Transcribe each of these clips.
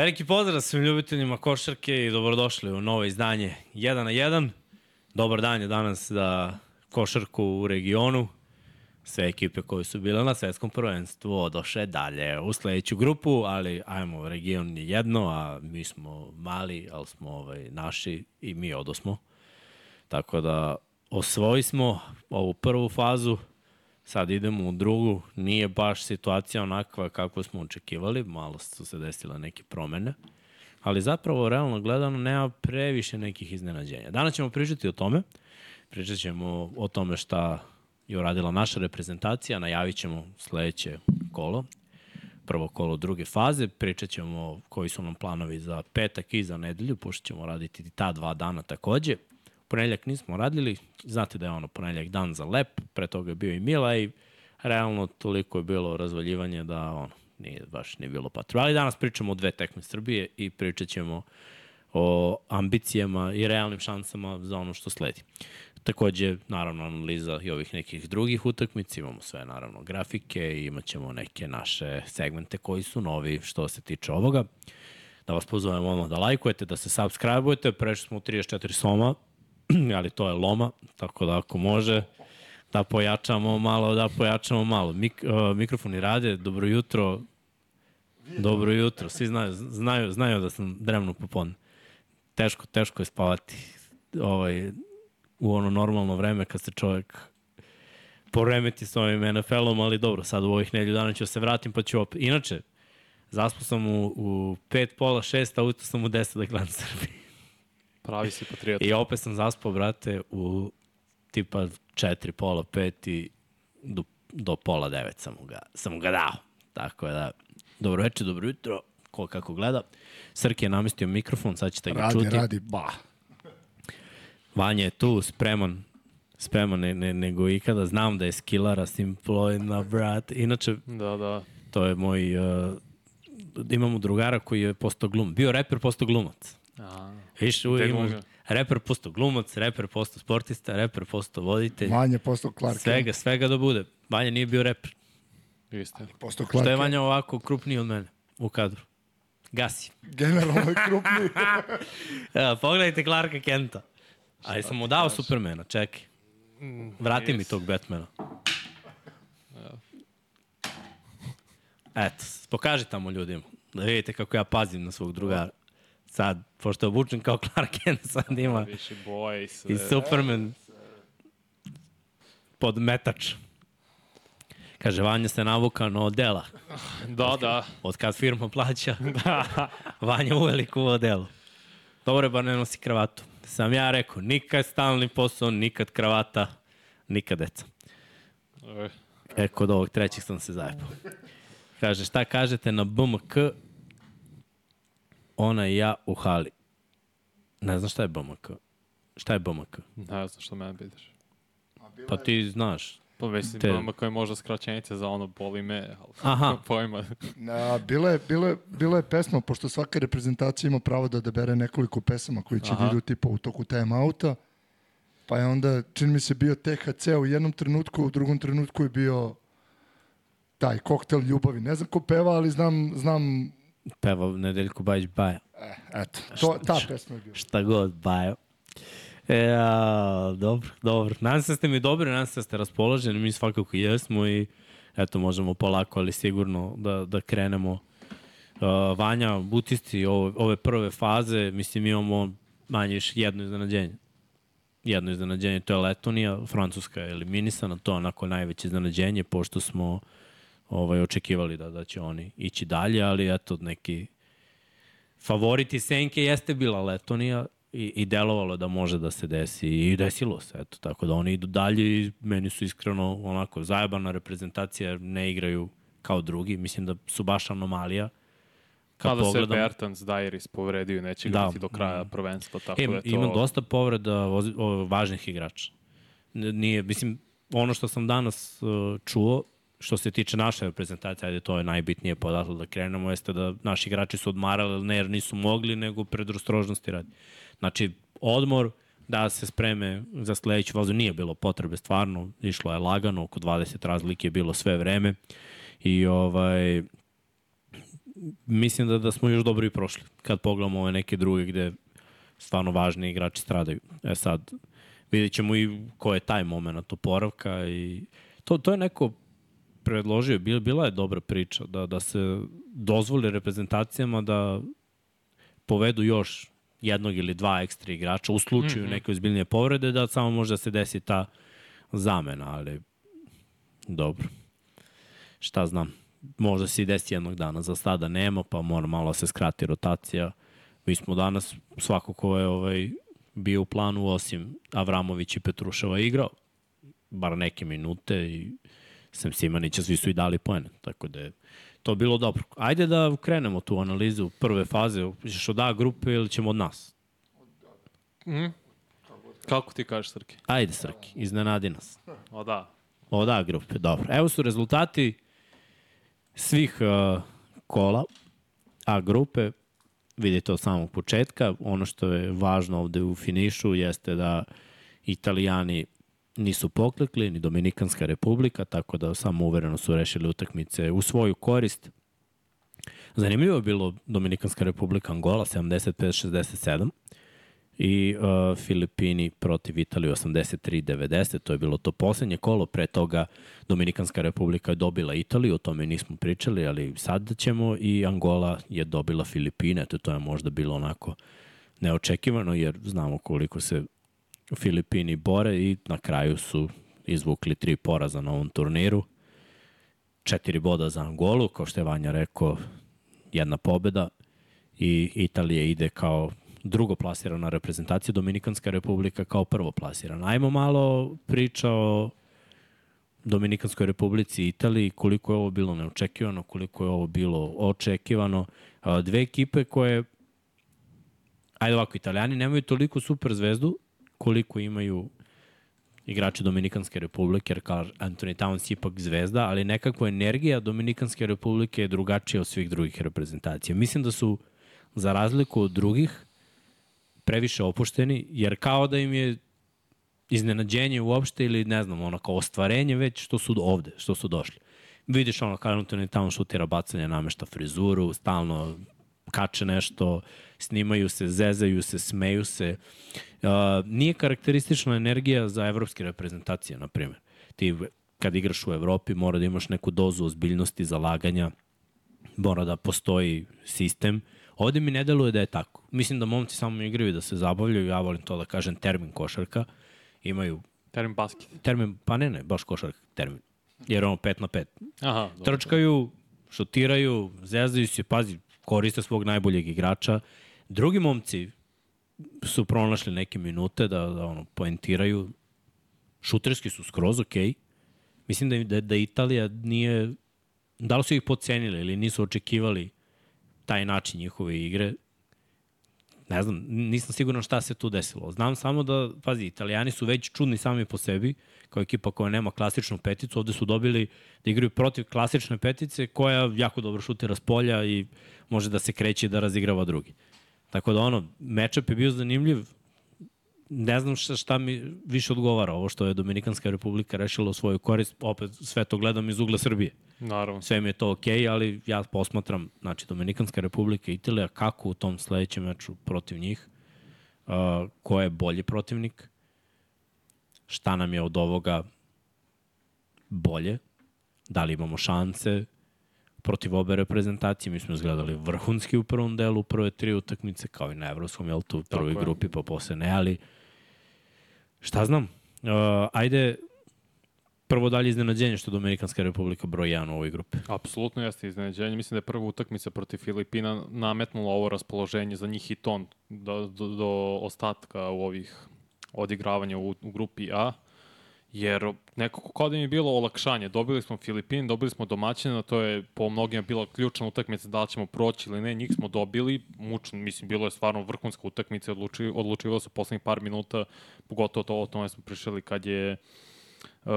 Veliki pozdrav svim ljubiteljima košarke i dobrodošli u novo izdanje 1 na 1. Dobar dan je danas za košarku u regionu. Sve ekipe koje su bile na svetskom prvenstvu odoše dalje u sledeću grupu, ali ajmo, region je jedno, a mi smo mali, ali smo ovaj, naši i mi odosmo. Tako da osvoji smo ovu prvu fazu, sad idemo u drugu, nije baš situacija onakva kako smo očekivali, malo su se desile neke promene, ali zapravo realno gledano nema previše nekih iznenađenja. Danas ćemo pričati o tome, pričat ćemo o tome šta je uradila naša reprezentacija, najavit ćemo sledeće kolo, prvo kolo druge faze, pričat ćemo koji su nam planovi za petak i za nedelju, pošto ćemo raditi ta dva dana takođe. Ponedljak nismo radili, znate da je ono ponedljak dan za lep, pre toga je bio i Mila i realno toliko je bilo razvaljivanje da ono, nije baš nije bilo patrova. Ali danas pričamo o dve tekme Srbije i pričat ćemo o ambicijama i realnim šansama za ono što sledi. Takođe, naravno, analiza i ovih nekih drugih utakmica, imamo sve, naravno, grafike i imat ćemo neke naše segmente koji su novi što se tiče ovoga. Da vas pozovem ono da lajkujete, da se subscribe-ujete, prešli smo u 34 soma, ali to je loma, tako da ako može, da pojačamo malo, da pojačamo malo. Mik, uh, mikrofoni rade, dobro jutro, dobro jutro, svi znaju, znaju, znaju da sam drevno popodne. Teško, teško je spavati ovaj, u ono normalno vreme kad se čovjek poremeti s ovim NFL-om, ali dobro, sad u ovih nedelju dana ću se vratim pa ću opet. Inače, zaspao sam u, u pet, pola, šest, a sam u deset da gledam Srbiji. Pravi si patriot. I opet sam zaspao, brate, u tipa četiri, pola, pet i do, do pola devet sam ga, sam ga dao. Tako je da, dobro večer, dobro jutro, ko kako gleda. Srki je namestio mikrofon, sad ćete ga Radi, čuti. radi, ba. Vanja je tu, spreman, spreman ne, ne, nego ikada. Znam da je skillara Simplojna, brat. Inače, Da, da. to je moj... Uh, imamo drugara koji je postao glumac. Bio reper, postao glumac. A, Viš, uvijek glumio? reper postao glumac, reper postao sportista, reper postao voditelj. Vanja postao Clark. Svega, svega da bude. Vanja nije bio reper. Jeste. Postao Clark Što je. Vanja ovako krupniji od mene u kadru. Gasi. Generalno je krupniji. Pogledajte Clarka Kenta. Ali sam mu dao Supermana, čekaj. Vrati mi tog Batmana. Eto, pokaži tamo ljudima. Da vidite kako ja pazim na svog drugara. Sad, pošto je obučen kao Clark Kent, sad ima Više boje i sve. i Superman pod metač. Kaže, Vanja se navuka na odela. Da, da. Od kad firma plaća, Vanja uveliko u odelu. Dobro je, bar ne nosi kravatu. Sam ja rekao, nikad stalni posao, nikad kravata, nikad deca. E, E, kod ovog trećeg sam se zajebao. Kaže, šta kažete na BMK? Ona i ja u hali. Ne znam šta je BMK. Šta je BMK? Ne znam što mene pitaš. Pa ti znaš. Pa mislim, Te- koja je možda skraćenica za ono boli me, ali Aha. pojma. Na, bila, je, bila, je, bila je pesma, pošto svaka reprezentacija ima pravo da odabere nekoliko pesama koji će Aha. da idu tipa u toku time outa. Pa je onda, čini mi se, bio THC u jednom trenutku, u drugom trenutku je bio taj koktel ljubavi. Ne znam ko peva, ali znam, znam Peva Nedeljko Bajić Baja. eh, eto, to, ta pesma je bila. Šta god, Bajo. E, a, dobro, dobro. Nadam se da ste mi dobri, nadam se da ste raspoloženi, mi svakako jesmo i eto, možemo polako, ali sigurno da, da krenemo. Uh, Vanja, utisti ove, ove prve faze, mislim imamo manje još jedno iznenađenje. Jedno iznenađenje, to je Letonija, Francuska je eliminisana, to je onako najveće iznenađenje, pošto smo ovaj, očekivali da, da će oni ići dalje, ali eto, neki favoriti Senke jeste bila Letonija i, i delovalo da može da se desi i desilo se, eto, tako da oni idu dalje i meni su iskreno onako zajebana reprezentacija, ne igraju kao drugi, mislim da su baš anomalija. Kad Kada se pogledam, Bertans Dairis povredio i neće Da. do kraja prvenstva, tako E, da to... ima dosta povreda vozi- o, važnih igrača. Nije, mislim, ono što sam danas uh, čuo, što se tiče naše reprezentacije, ajde to je najbitnije podatak da krenemo, jeste da naši igrači su odmarali, ne jer nisu mogli, nego predrostrožnosti radi. Znači, odmor, da se spreme za sledeću fazu, nije bilo potrebe stvarno, išlo je lagano, oko 20 razlike je bilo sve vreme i ovaj, mislim da, da smo još dobro i prošli. Kad pogledamo ove neke druge gde stvarno važni igrači stradaju. E sad, vidjet ćemo i ko je taj moment oporavka i to, to je neko predložio, bila, je dobra priča da, da se dozvoli reprezentacijama da povedu još jednog ili dva ekstra igrača u slučaju mm -hmm. neke ozbiljnije povrede da samo može da se desi ta zamena, ali dobro. Šta znam, možda se i desi jednog dana, za sada nema, pa mora malo se skrati rotacija. Mi smo danas, svako ko je ovaj, bio u planu, osim Avramović i Petruševa igrao, bar neke minute i Sem Simanića, svi su i dali poene, tako da je to bilo dobro. Ajde da krenemo tu analizu prve faze, ćeš od A grupe ili ćemo od nas? Mm. Kako ti kažeš, Srki? Ajde, Srki, iznenadi nas. O da. Od A grupe, dobro. Evo su rezultati svih uh, kola A grupe. Vidite od samog početka. Ono što je važno ovde u finišu jeste da Italijani nisu poklekli, ni Dominikanska republika, tako da samo uvereno su rešili utakmice u svoju korist. Zanimljivo je bilo Dominikanska republika Angola 75-67 i uh, Filipini protiv Italije 83-90, to je bilo to poslednje kolo, pre toga Dominikanska republika je dobila Italiju, o tome nismo pričali, ali sad ćemo i Angola je dobila Filipine, to, to je možda bilo onako neočekivano, jer znamo koliko se Filipini bore i na kraju su izvukli tri poraza na ovom turniru. Četiri boda za Angolu, kao što je Vanja rekao, jedna pobeda i Italija ide kao drugo plasirana reprezentacija, Dominikanska republika kao prvo plasirana. Ajmo malo priča o Dominikanskoj republici i Italiji, koliko je ovo bilo neočekivano, koliko je ovo bilo očekivano. Dve ekipe koje, ajde ovako, italijani nemaju toliko super zvezdu, koliko imaju igrači Dominikanske republike, jer kao Anthony Towns je ipak zvezda, ali nekakva energija Dominikanske republike je drugačija od svih drugih reprezentacija. Mislim da su, za razliku od drugih, previše opušteni, jer kao da im je iznenađenje uopšte ili ne znam, ono kao ostvarenje već što su ovde, što su došli. Vidiš ono kao Anthony Towns šutira bacanje, namešta frizuru, stalno kače nešto, snimaju se, zezaju se, smeju se. Uh, nije karakteristična energija za evropske reprezentacije, na primjer. Ti kad igraš u Evropi mora da imaš neku dozu ozbiljnosti, zalaganja, mora da postoji sistem. Ovde mi ne deluje da je tako. Mislim da momci samo igraju da se zabavljaju, ja volim to da kažem termin košarka. Imaju Termin basket. Termin, pa ne, ne, baš košarka, termin. Jer ono 5 na 5. Aha, dobro. Trčkaju, šutiraju, zezaju se, pazi, koriste svog najboljeg igrača. Drugi momci su pronašli neke minute da, da ono, poentiraju. Šuterski su skroz okej. Okay. Mislim da, da, da Italija nije... Da li su ih pocenili ili nisu očekivali taj način njihove igre. Ne znam, nisam siguran šta se tu desilo. Znam samo da, pazi, italijani su već čudni sami po sebi, kao ekipa koja nema klasičnu peticu. Ovde su dobili da igraju protiv klasične petice koja jako dobro šutira s polja i može da se kreće i da razigrava drugi. Tako da ono, mečap je bio zanimljiv, ne znam šta, šta mi više odgovara, ovo što je Dominikanska republika rešila u svoju korist, opet sve to gledam iz ugla Srbije. Naravno. Sve mi je to okej, okay, ali ja posmatram, znači Dominikanska republika i Italija, kako u tom sledećem meču protiv njih, uh, ko je bolji protivnik, šta nam je od ovoga bolje, da li imamo šanse, protiv obe reprezentacije. Mi smo izgledali vrhunski u prvom delu, prve tri utakmice, kao i na evropskom, jel tu u prvoj Tako grupi, pa posle ne, ali šta znam, uh, ajde, prvo dalje iznenađenje što je Dominikanska republika broj 1 u ovoj grupi. Apsolutno jeste iznenađenje. Mislim da je prva utakmica protiv Filipina nametnula ovo raspoloženje za njih i ton do, do, do ostatka u ovih odigravanja u, u grupi A jer nekako kao da mi je bilo olakšanje. Dobili smo Filipin, dobili smo domaćina, to je po mnogima bila ključna utakmica da li ćemo proći ili ne, njih smo dobili, mučno, mislim, bilo je stvarno vrhunska utakmica, odluči, odlučivalo se poslednjih par minuta, pogotovo to o tome smo prišli kad je uh,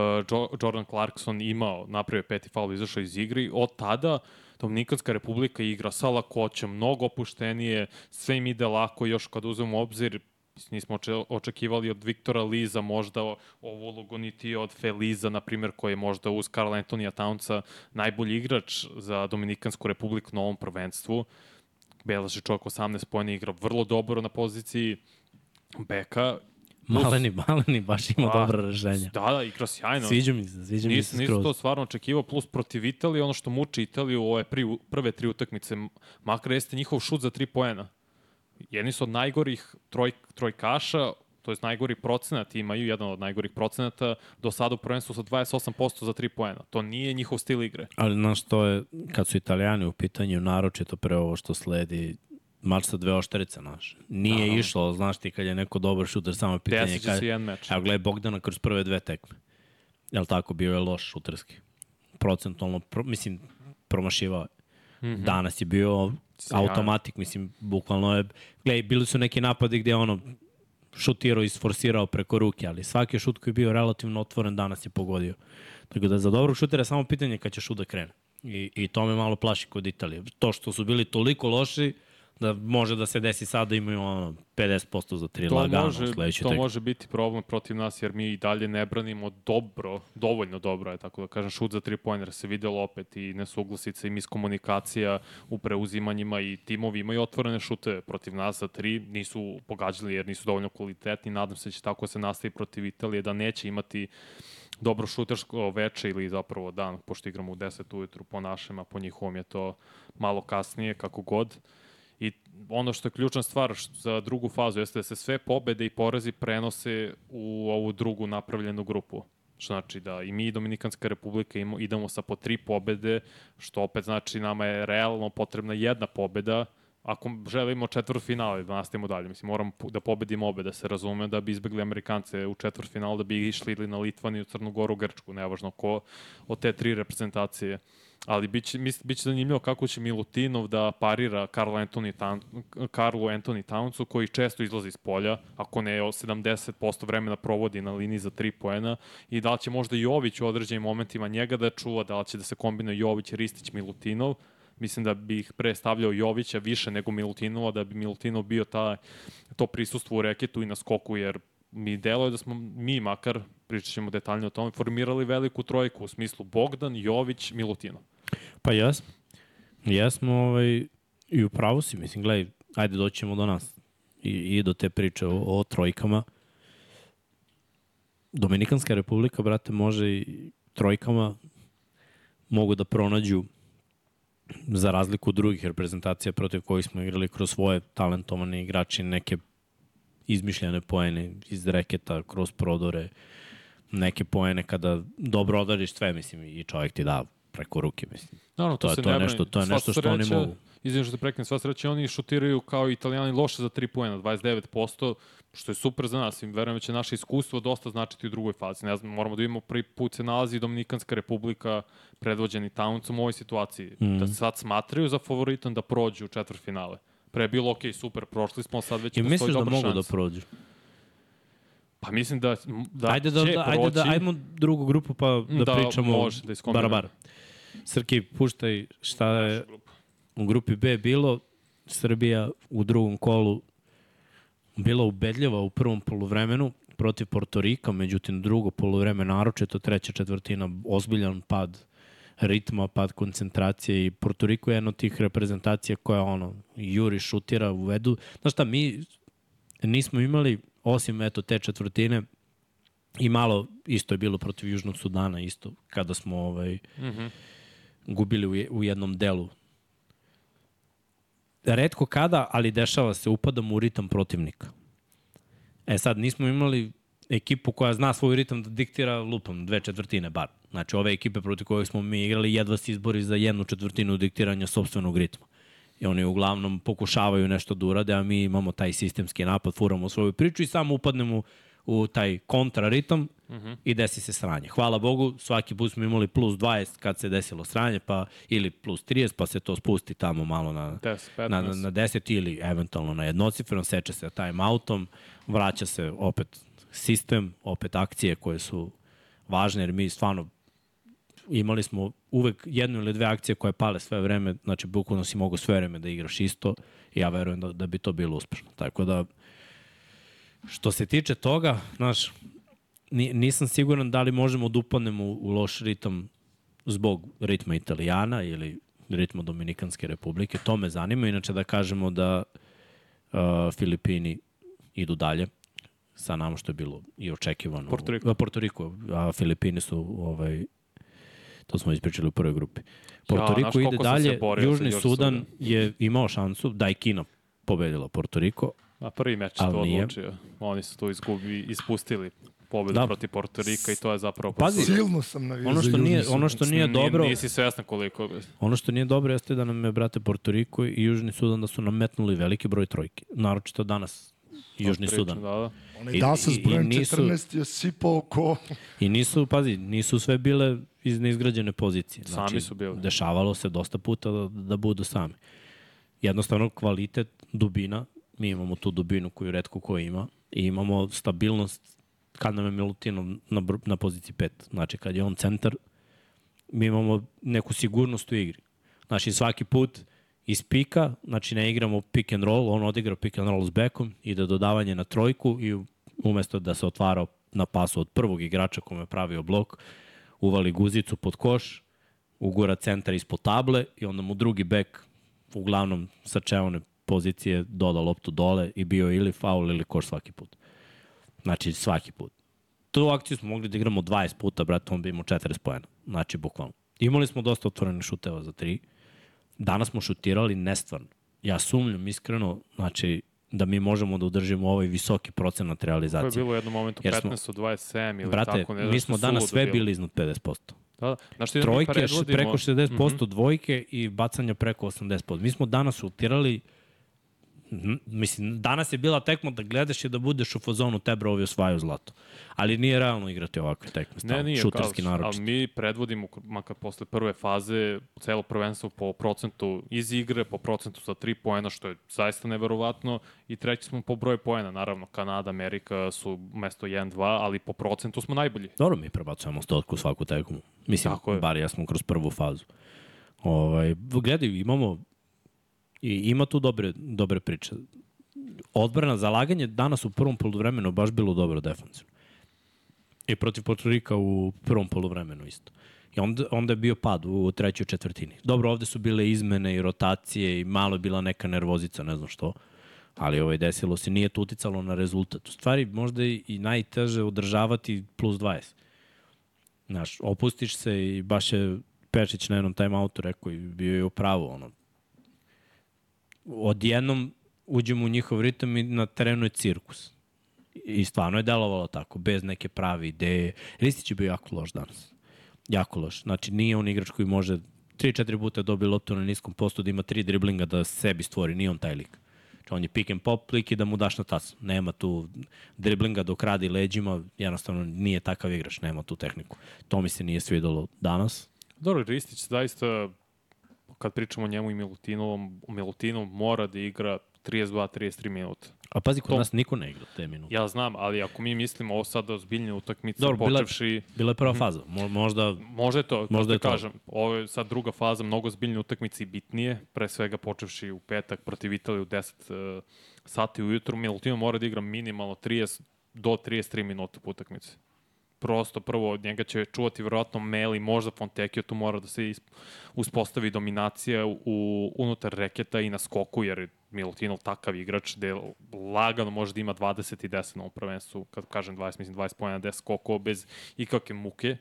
Jordan Clarkson imao, napravio peti faul, izašao iz igri, od tada Dominikanska republika igra sa lakoćem, mnogo opuštenije, sve im ide lako, još kad uzmemo obzir nismo oče, očekivali od Viktora Liza možda ovu ulogu niti od Feliza, na primjer, koji je možda uz Karla Antonija Townca najbolji igrač za Dominikansku republiku na ovom prvenstvu. Belaš je čovjek 18 pojena igra vrlo dobro na poziciji beka. Maleni, maleni, baš ima A, dobra rešenja. Da, da, igra sjajno. Sviđa mi se, sviđa mi se nisam skroz. to stvarno očekivao, plus protiv Italije, ono što muči Italiju u ove pri, prve tri utakmice, makar jeste njihov šut za tri poena. Jedni su od najgorih troj, trojkaša, to je najgori procenat imaju, jedan od najgorih procenata, do sada u prvenstvu sa 28% za tri poena. To nije njihov stil igre. Ali znaš, to je, kad su italijani u pitanju, naročito pre ovo što sledi, mač sa dve ošterice, znaš. Nije Aha. išlo, znaš ti, kad je neko dobar šuter, samo je pitanje... Desit će kad... se jedan meč. Evo, gledaj Bogdana kroz prve dve tekme. Jel tako, bio je loš šuterski. Procentualno, pro, mislim, promašivao je. Mm -hmm. Danas je bio Sjajan. automatik, mislim, bukvalno je... Gledaj, bili su neki napadi gde ono, šutirao i sforsirao preko ruke, ali svaki šut koji je bio relativno otvoren danas je pogodio. Tako da za dobrog šutera samo pitanje kad će šut da krene. I, I to me malo plaši kod Italije. To što su bili toliko loši, da može da se desi sad da imaju ono 50% za tri To, lagano može, u sledećoj to tekmi. može biti problem protiv nas, jer mi i dalje ne branimo dobro, dovoljno dobro je, tako da kažem, šut za tri pojene, jer se videlo opet i nesuglasice i miskomunikacija u preuzimanjima i timovi imaju otvorene šute protiv nas za tri, nisu pogađali jer nisu dovoljno kvalitetni, nadam se da će tako se nastavi protiv Italije, da neće imati dobro šutersko veče ili zapravo dan, pošto igramo u 10 ujutru po našem, a po njihovom je to malo kasnije, kako god. I ono što je ključna stvar za drugu fazu jeste da se sve pobede i porazi prenose u ovu drugu napravljenu grupu. Što znači da i mi i Dominikanska republika imamo, idemo sa po tri pobede, što opet znači nama je realno potrebna jedna pobeda ako želimo četvrtfinale da nastavimo dalje. Mislim, moramo da pobedimo obe, da se razume, da bi izbegli Amerikance u četvrtfinalu, da bi išli ili na Litvaniju, Crnu Goru, Grčku, nevažno ko od te tri reprezentacije ali biće, biće zanimljivo kako će Milutinov da parira Karlo Anthony Town, Anthony Townsu koji često izlazi iz polja, ako ne 70% vremena provodi na liniji za 3 poena i da li će možda Jović u određenim momentima njega da čuva, da li će da se kombinuje Jović, Ristić, Milutinov, mislim da bih pre stavljao Jovića više nego Milutinova, da bi Milutinov bio ta, to prisustvo u reketu i na skoku, jer mi deluje da smo mi makar, pričat ćemo detaljnije o tome, formirali veliku trojku u smislu Bogdan, Jović, Milutinov. Pa jesmo. Jesmo ovaj, i u pravu si, mislim, gledaj, ajde doćemo do nas i, i do te priče o, o trojkama. Dominikanska republika, brate, može i trojkama mogu da pronađu za razliku od drugih reprezentacija protiv kojih smo igrali kroz svoje talentovane igrači neke izmišljene poene iz reketa, kroz prodore, neke poene kada dobro odariš sve, mislim, i čovjek ti da preko ruke, mislim. Naravno, To to, je- se to je ne nešto- to je Sva nešto što oni sreća- mogu. Izvim što te preknem, sva sreća oni šutiraju kao italijani loše za 3 poena, 29%, što je super za nas. I verujem da će naše iskustvo dosta značiti u drugoj fazi. Ne znam, moramo da vidimo prvi put se nalazi Dominikanska republika predvođeni Towncom u ovoj situaciji. Mm. Da se sad smatraju za favoritom da prođu u četvrtfinale. Pre je bilo ok, super, prošli smo, sad već I postoji misliš da dobra mogu da šansa. prođu? Pa mislim da, da ajde da, će da, ajde proći. da, ajmo drugu grupu pa da, Da, pričamo može, da iskombinujemo. barabar. Srki, puštaj šta je u grupi B bilo. Srbija u drugom kolu bila ubedljiva u prvom poluvremenu protiv Portorika, međutim drugo poluvreme naročito, treća četvrtina ozbiljan pad ritma, pad koncentracije i Portoriko je jedna od tih reprezentacija koja ono, juri, šutira, uvedu. Znaš šta, mi nismo imali, osim eto te četvrtine, i malo isto je bilo protiv Južnog Sudana, isto kada smo ovaj, Mm -hmm. gubili u, je- u jednom delu. Redko kada, ali dešava se, upadamo u ritam protivnika. E sad, nismo imali ekipu koja zna svoj ritam da diktira lupom dve četvrtine bar. Znači, ove ekipe protiv kojih smo mi igrali jedva se izbori za jednu četvrtinu diktiranja sobstvenog ritma. I oni uglavnom pokušavaju nešto da urade, a mi imamo taj sistemski napad, furamo svoju priču i samo upadnemo u taj kontraritam mm -hmm. i desi se sranje. Hvala Bogu, svaki put smo imali plus 20 kad se desilo sranje, pa ili plus 30, pa se to spusti tamo malo na, 10, 15. na, na, na 10 ili eventualno na jednocifreno, seče se time outom, vraća se opet sistem, opet akcije koje su važne, jer mi stvarno imali smo uvek jednu ili dve akcije koje pale sve vreme, znači bukvalno si mogu sve vreme da igraš isto i ja verujem da, da bi to bilo uspešno. Tako da Što se tiče toga, znaš, ni- nisam siguran da li možemo da upadnemo u, u loš ritam zbog ritma Italijana ili ritma Dominikanske republike. To me zanima. Inače da kažemo da uh, Filipini idu dalje sa nama što je bilo i očekivano. Porto Riko. A, Porto Riko, a Filipini su ovaj, to smo ispričali u prvoj grupi. Porto Riko ide sam se dalje, Južni Južni Sudan Sudan. je imao šansu, da je Kina pobedila Porto Riko, A prvi meč to nije. odlučio. Oni su to izgubi, ispustili pobedu Da. protiv Porto Rika i to je zapravo... Pazi. Silno sam navio ono što nije, ono što nije dobro, Nisi svestan koliko... ono što nije dobro jeste da nam je, brate, Porto Riko i Južni Sudan da su nametnuli veliki broj trojke. Naročito danas Južni Sudan. Da, da. Onaj I- dan sa zbrojem nisu- 14 je sipao ko... I nisu, pazi, nisu sve bile iz neizgrađene pozicije. Znači, Sami su bili. Dešavalo se dosta puta da, da budu sami. Jednostavno, kvalitet, dubina, mi imamo tu dubinu koju redko ko ima i imamo stabilnost kad nam je Milutinov na, na poziciji 5. Znači, kad je on centar, mi imamo neku sigurnost u igri. Znači, svaki put iz pika, znači ne igramo pick and roll, on odigra pick and roll s bekom, ide dodavanje na trojku i umesto da se otvara na pasu od prvog igrača kome je pravio blok, uvali guzicu pod koš, ugura centar ispod table i onda mu drugi bek uglavnom sa čeone pozicije doda loptu dole i bio ili faul ili koš svaki put. Znači svaki put. Tu akciju smo mogli da igramo 20 puta, brate, on bi imao 40 pojena. Znači, bukvalno. Imali smo dosta otvorenih šuteva za tri. Danas smo šutirali nestvarno. Ja sumnjam iskreno, znači, da mi možemo da udržimo ovaj visoki procenat To je realizacije. bilo u jednom momentu Jer smo- 15 od 27 ili Brate, tako. Ne mi smo danas sve bili iznad 50%. Da, da. Znaš da Trojke predvodimo- preko 60%, Mhm. dvojke i bacanja preko 80%. Mi smo danas šutirali Mislim, danas je bila tekma da gledaš i da budeš u fazonu tebra ovi osvajaju zlato. Ali nije realno igrati ovakve tekme. Ne, stalno, nije, šuterski naročito. ali mi predvodimo, makar posle prve faze, celo prvenstvo po procentu iz igre, po procentu za tri poena, što je zaista neverovatno, i treći smo po broju poena, naravno, Kanada, Amerika su mesto 1-2, ali po procentu smo najbolji. Dobro, mi prebacujemo stotku svaku tekmu. Mislim, bar ja smo kroz prvu fazu. Ovaj, gledaj, imamo i ima tu dobre, dobre priče. Odbrana, zalaganje danas u prvom poluvremenu baš bilo dobro defensivno. I protiv Porto Rika u prvom poluvremenu isto. I onda, onda je bio pad u trećoj četvrtini. Dobro, ovde su bile izmene i rotacije i malo je bila neka nervozica, ne znam što. Ali ovaj, desilo se, nije to uticalo na rezultat. U stvari, možda i najteže održavati plus 20. Znaš, opustiš se i baš je Pešić na jednom timeoutu rekao i bio je upravo, ono, odjednom uđemo u njihov ritam i na terenu je cirkus. I stvarno je delovalo tako, bez neke prave ideje. Ristić je bio jako loš danas. Jako loš. Znači, nije on igrač koji može 3-4 puta dobije loptu na niskom postu da ima tri driblinga da sebi stvori. Nije on taj lik. Znači, on je pick and pop lik i da mu daš na tacu. Nema tu driblinga dok radi leđima, jednostavno nije takav igrač, nema tu tehniku. To mi se nije svidalo danas. Dobro, Ristić zaista, kad pričamo o njemu i Milutinovom, Milutinov mora da igra 32-33 minuta. A pazi, kod To- nas niko ne igra te minute. Ja znam, ali ako mi mislimo ovo sad ozbiljne utakmice, Dobro, bila- počevši... Bila je prva faza. Mo, možda Možda je to, Možda je to. kažem. Ovo je sad druga faza, mnogo zbiljne utakmice i bitnije, pre svega počevši u petak protiv Italije u 10 uh, sati ujutru. Milutino mora da igra minimalno 30 do 33 minuta po utakmici. Prosto prvo od njega će čuvati verovatno Meli, možda Fontekio, tu mora da se uspostavi dominacija u, unutar reketa i na skoku, jer je Milutinov takav igrač da lagano može da ima 20 i 10 na ovom prvenstvu, kad kažem 20, mislim 20 pojena, 10 skokova bez ikakve muke.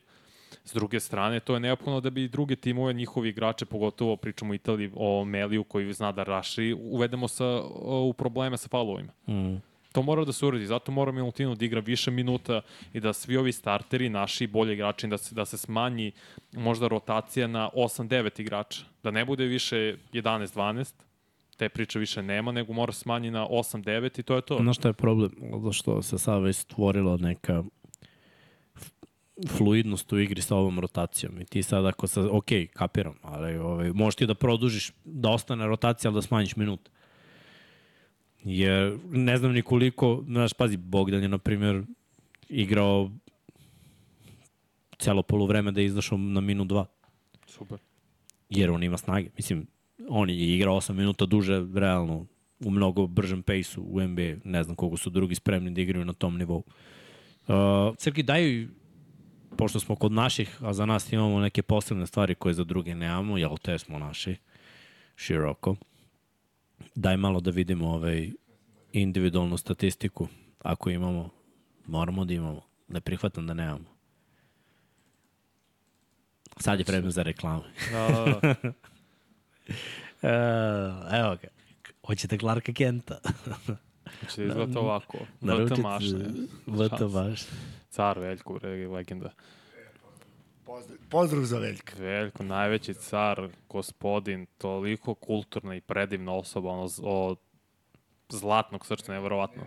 S druge strane, to je neophodno da bi druge timove, njihovi igrače, pogotovo pričamo o Italiji, o Meliju koji zna da raši, uvedemo sa, u probleme sa faulovima. Mm. To mora da se uredi, zato mora Milutino da igra više minuta i da svi ovi starteri, naši bolji igrači, da se, da se smanji možda rotacija na 8-9 igrača. Da ne bude više 11-12, te priče više nema, nego mora smanji na 8-9 i to je to. Znaš šta je problem? Zato što se sad već stvorila neka fluidnost u igri sa ovom rotacijom. I ti sad ako sa, ok, kapiram, ali ovaj, možeš ti da produžiš, da ostane rotacija, ali da smanjiš minut. Jer ne znam ni koliko, znaš, pazi, Bogdan je, na primjer, igrao celo polovreme da je izašao na minut dva. Super. jer on ima snage. Mislim, on je igrao 8 minuta duže, realno, u mnogo bržem pejsu u NBA. Ne znam koliko su drugi spremni da igraju na tom nivou. Uh, Crki, daju, pošto smo kod naših, a za nas imamo neke posebne stvari koje za druge nemamo, jel te smo naši, široko. Daj malo da vidimo ovaj individualnu statistiku. Ako imamo, moramo da imamo. Ne prihvatam da nemamo. Sad je vreme za reklamu. Da, da, da. Uh, evo ga. Hoćete Clarka Kenta? Znači da izgleda ovako. Naručite mašne. VT mašne. Car Veljko, legenda. Pozdrav, pozdrav za Veljka. Veljko, najveći car, gospodin, toliko kulturna i predivna osoba, ono, od zlatnog srca, nevjerovatno.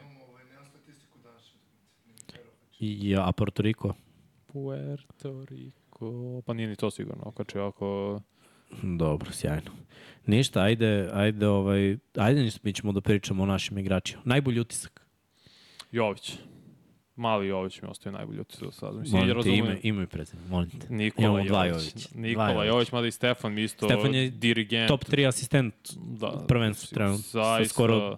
I, a Puerto Rico? Puerto Rico, pa nije ni to sigurno, okači ako... Dobro, sjajno. Ništa, ajde, ajde, ovaj, ajde ništa, mi ćemo da pričamo o našim igračima. Najbolji utisak. Jović. Mali Jović mi ostaje najbolji utisak do sada. Mislim, Molim te, razumem- ime, ime i prezime, molim te. Nikola Imamo Jović. Nikola Jovića. Jović, mada i Stefan mi isto Stefan je dirigent. Top 3 asistent da, u prvenstvu trenutno. Sa Zaista, skoro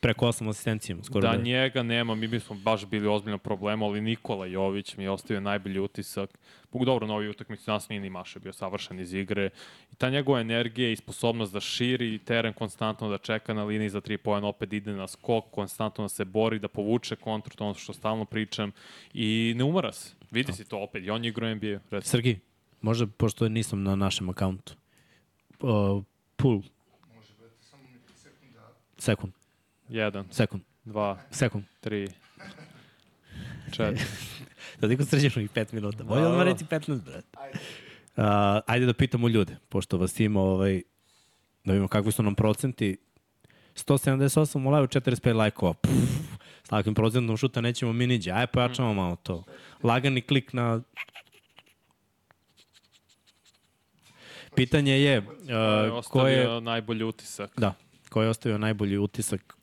preko 8 asistencijama. Skoro da da, je. njega nema, mi bismo baš bili ozbiljno problema, ali Nikola Jović mi je ostavio najbolji utisak. Bog dobro, novi utakmic nas nije ni Maše bio savršen iz igre. I ta njegova energija i sposobnost da širi teren konstantno, da čeka na liniji za tri pojena, opet ide na skok, konstantno da se bori, da povuče kontru, to ono što stalno pričam. I ne umara se. Vidi si to opet. I on je igrao NBA. recimo. Srgi, možda, pošto nisam na našem akauntu. Uh, pool. Sekund, Jedan, sekund, dva, sekund. tri, četiri. Da niko sređeno i 5 minuta. Bolje Da, odmah reći 15, brat. Uh, ajde da pitamo ljude, pošto vas ima, ovaj, da vidimo kakvi su nam procenti. 178 u live, 45 lajkova. Pff, s takvim procentom šuta nećemo mi niđe. Ajde, pojačamo malo to. Lagani klik na... Pitanje je, uh, ko je... Ostavio najbolji utisak. Da, ko je ostavio najbolji utisak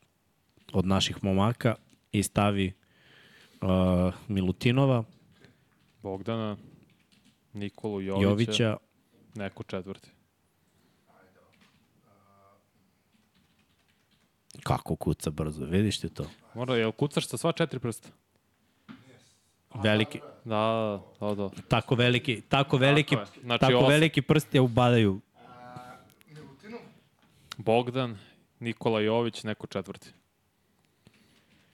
od naših momaka i stavi uh, Milutinova, Bogdana, Nikolu Jovića, Jovića, neko četvrti. kako kuca brzo, vidiš ti to? Mora, jel kucaš sa sva četiri prsta? Veliki, Da, da, da. tako veliki, tako veliki, je. Znači, tako osam. veliki prsti je ubadaju. Bogdan, Nikola Jović, neko četvrti.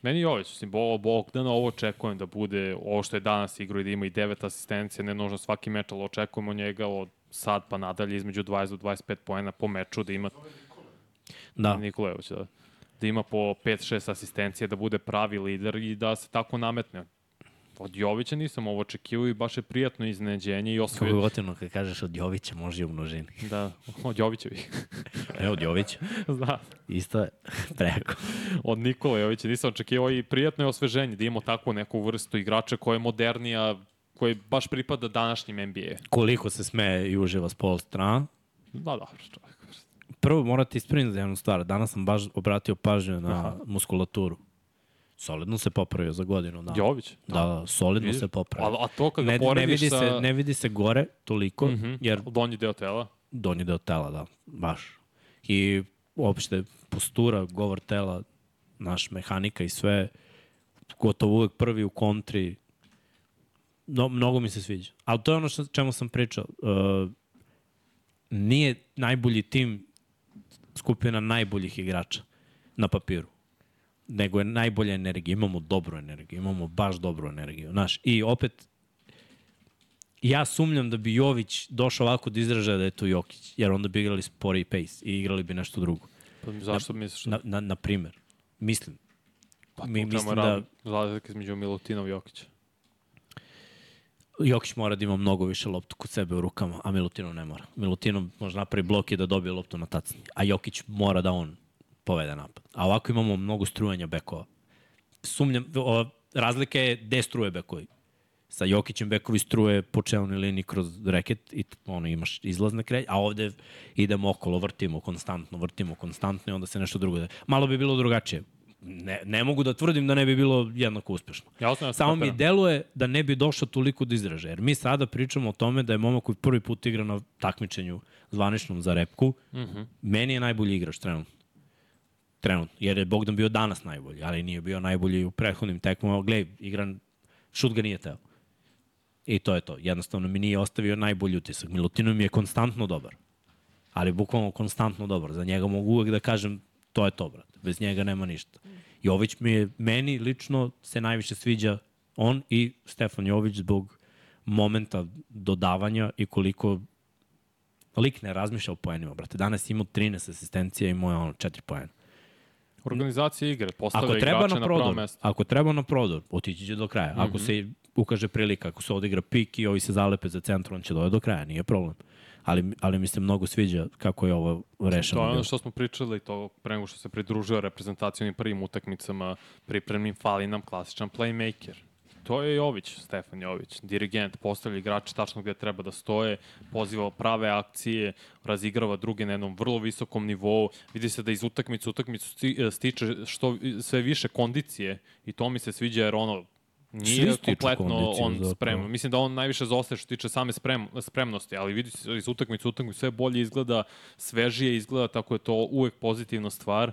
Meni Jović, mislim, Bo, Bogdana ovo očekujem da bude ovo što je danas igrao i da ima i devet asistencija, ne nužno svaki meč, ali očekujemo njega od sad pa nadalje između 20 do 25 poena po meču, da ima Da, Nikola Jović, da, da ima po 5-6 asistencija, da bude pravi lider i da se tako nametne. Od Jovića nisam ovo očekivao i baš je prijatno iznenađenje i kako je osvojio. gotivno kad kažeš od Jovića, može i u množini. Da, od Jovićevih. E, od Jovića, da. isto je preko. od Nikola Jovića nisam očekivao i prijatno je osveženje da imamo takvu neku vrstu igrača koja je modernija, koji baš pripada današnjim NBA. Koliko se smeje i uživa s pol strana. Da, dobro, čovjek. Prvo morate ispraviti za jednu stvar. Danas sam baš obratio pažnju na Aha. muskulaturu. Solidno se popravio za godinu dana. Jović? Da, da, solidno Vidiš? se popravio. A, a to kad ga Ne, ne, porediš vidi sa... se, ne vidi se gore toliko, mm -hmm. jer Donji deo tela. donji deo tela, da, baš. I uopšte postura, govor tela, naš mehanika i sve, gotovo uvek prvi u kontri, no, mnogo mi se sviđa. Ali to je ono što, čemu sam pričao. Uh, nije najbolji tim skupina najboljih igrača na papiru nego je najbolja energija. Imamo dobru energiju, imamo baš dobru energiju. Znaš, I opet, ja sumnjam da bi Jović došao ovako da izražaja da je to Jokić, jer onda bi igrali spori pace i igrali bi nešto drugo. Pa zašto misliš? Na, na, na primer, mislim. pa, mi mislim da Razlika između Milutinov i Jokića. Jokić mora da ima mnogo više loptu kod sebe u rukama, a Milutinov ne mora. Milutinov može napravi blok i da dobije loptu na tacni, a Jokić mora da on povede napad. A ovako imamo mnogo strujanja bekova. Sumnjam, o, razlika je gde struje bekovi. Sa Jokićem bekovi struje po čelnoj liniji kroz reket i ono, imaš izlazne kreće, a ovde idemo okolo, vrtimo konstantno, vrtimo konstantno i onda se nešto drugo da... Malo bi bilo drugačije. Ne, ne mogu da tvrdim da ne bi bilo jednako uspešno. Ja Samo mi deluje da ne bi došao toliko do izražaja. Jer mi sada pričamo o tome da je momak koji prvi put igra na takmičenju zvaničnom za repku, mm. -hmm. meni je najbolji igrač trenutno. Trenutno. Jer je Bogdan bio danas najbolji, ali nije bio najbolji u prethodnim tekmama. Glej, igran, šut ga nije teo. I to je to. Jednostavno mi nije ostavio najbolji utisak. Milutinov mi je konstantno dobar. Ali bukvalno konstantno dobar. Za njega mogu uvek da kažem to je to, brate. Bez njega nema ništa. Jović mi je, meni lično se najviše sviđa on i Stefan Jović zbog momenta dodavanja i koliko lik ne razmišlja o poenima, brate. Danas imao 13 asistencija i imao je ono 4 poena. Organizacija igre, postavlja Ako treba igrače na na pravo prodor, mesto. ako treba na prodor, otići će do kraja. Ako se ukaže prilika, ako se odigra pik i ovi se zalepe za centru, on će dojeti do kraja, nije problem. Ali, ali mi se mnogo sviđa kako je ovo rešeno. To je ono što smo pričali, to pre nego što se pridružio reprezentacijnim prvim utakmicama, pripremnim fali nam klasičan playmaker. To je Jović, Stefan Jović, dirigent, postavlja igrače tačno gde treba da stoje, poziva prave akcije, razigrava druge na jednom vrlo visokom nivou. Vidi se da iz utakmice utakmicu sti- e, stiče što sve više kondicije i to mi se sviđa jer ono nije kompletno on spreman. Mislim da on najviše zaostaje što tiče same sprem, spremnosti, ali vidi se iz utakmice u utakmicu sve bolje izgleda, svežije izgleda, tako je to uvek pozitivna stvar.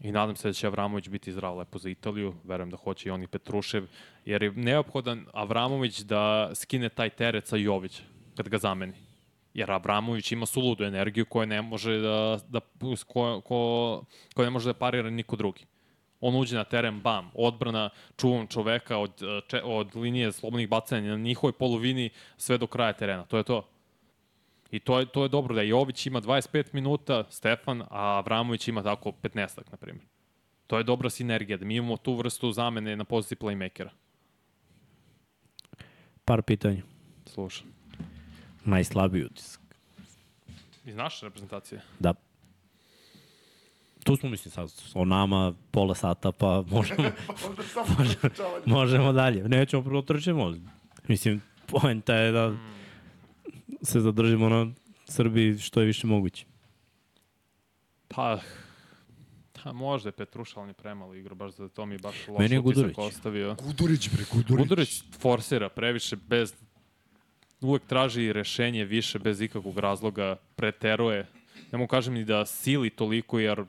I nadam se da će Avramović biti zdrav lepo za Italiju, verujem da hoće i on i Petrušev, jer je neophodan Avramović da skine taj teret sa Jovića, kad ga zameni. Jer Abramović ima suludu energiju koja ne može da, da ko, ko, ko ne može da parira niko drugi. On uđe na teren, bam, odbrana, čuvam čoveka od, eh, če, od linije slobodnih bacanja na njihovoj polovini sve do kraja terena. To je to. I to je, to je dobro da Jović ima 25 minuta, Stefan, a Avramović ima tako 15-ak, na primjer. To je dobra sinergija, da mi imamo tu vrstu zamene na poziciji playmakera. Par pitanja. Slušam. Najslabiji utisak. Iz naše reprezentacije? Da. Tu smo, mislim, sad o nama pola sata, pa možemo, samo možemo. možemo dalje. Nećemo prvo trčemo. Mislim, poenta je da se zadržimo na Srbiji što je više moguće. Pa, pa možda je Petruša, ali on je premalo igra, baš za to mi je baš loš Meni je Gudurić. ostavio. Gudurić, bre, Gudurić. Gudurić forsira previše bez uvek traži rešenje više bez ikakvog razloga, preteruje. Ne mogu kažem ni da sili toliko jer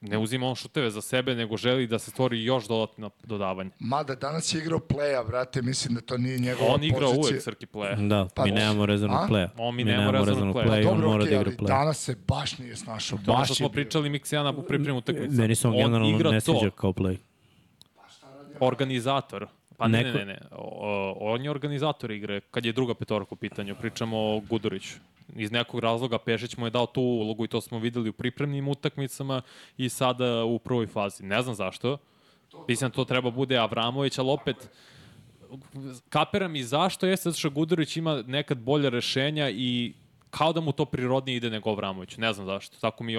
ne uzima on šuteve za sebe, nego želi da se stvori još dodatno dodavanje. Mada danas je igrao playa, brate, mislim da to nije njegova On igra pozicija. uvek Srki Pleja. Da, Pa, mi nemamo rezervnog pleja. O, mi nemamo rezervnog pleja. pleja i on mora okej, da igra pleja. danas se baš nije snašao. To Baš što smo pričali Miksijana u pripremu utakmice. Meni se on generalno igra ne to. sviđa kao play. Organizator. Pa ne, Neko- ne, ne, ne. O, on je organizator igre kad je druga petorka u pitanju. Pričamo o Guduriću. Iz nekog razloga Pešić mu je dao tu ulogu i to smo videli u pripremnim utakmicama i sada u prvoj fazi. Ne znam zašto. Mislim to treba bude Avramović, ali opet kapiram i zašto jeste, zato što Gudurić ima nekad bolje rešenja i kao da mu to prirodnije ide nego Avramoviću. Ne znam zašto. Tako mi je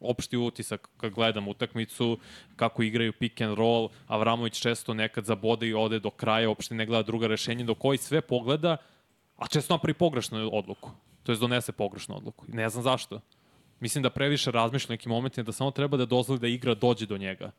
opšti utisak kad gledam utakmicu, kako igraju pick and roll. Avramović često nekad zabode i ode do kraja, uopšte ne gleda druga rešenja, do koji sve pogleda, a često napravi pogrešnu odluku. To je donese pogrešnu odluku. Ne znam zašto. Mislim da previše razmišlja nekim momentima da samo treba da dozvoli da igra dođe do njega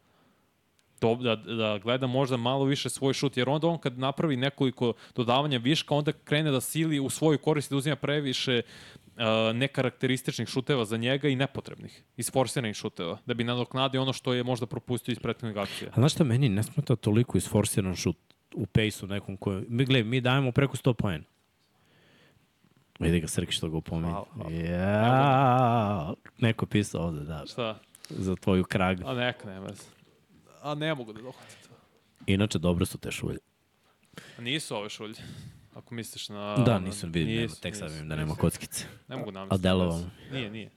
do, da, da gleda možda malo više svoj šut, jer onda on kad napravi nekoliko dodavanja viška, onda krene da sili u svoju korist i da uzima previše uh, nekarakterističnih šuteva za njega i nepotrebnih, isforsiranih šuteva, da bi nadoknadio ono što je možda propustio iz prethodnih akcija. A znaš šta, meni ne smeta toliko isforsiran šut u pejsu nekom koji... Mi, gledaj, mi dajemo preko 100 poena. Vidi ga Srki što ga upomeni. Ja, neko pisao ovde, da, Šta? za tvoju krag. A neka, nema veze. A ne mogu da dohvatim to. Inače, dobro su te šulje. A nisu ove šulje. Ako misliš na... Da, nisam vidio, nisu, tek sad vidim da nema kockice. Ne mogu A namisliti. delovalo. Nije, nije.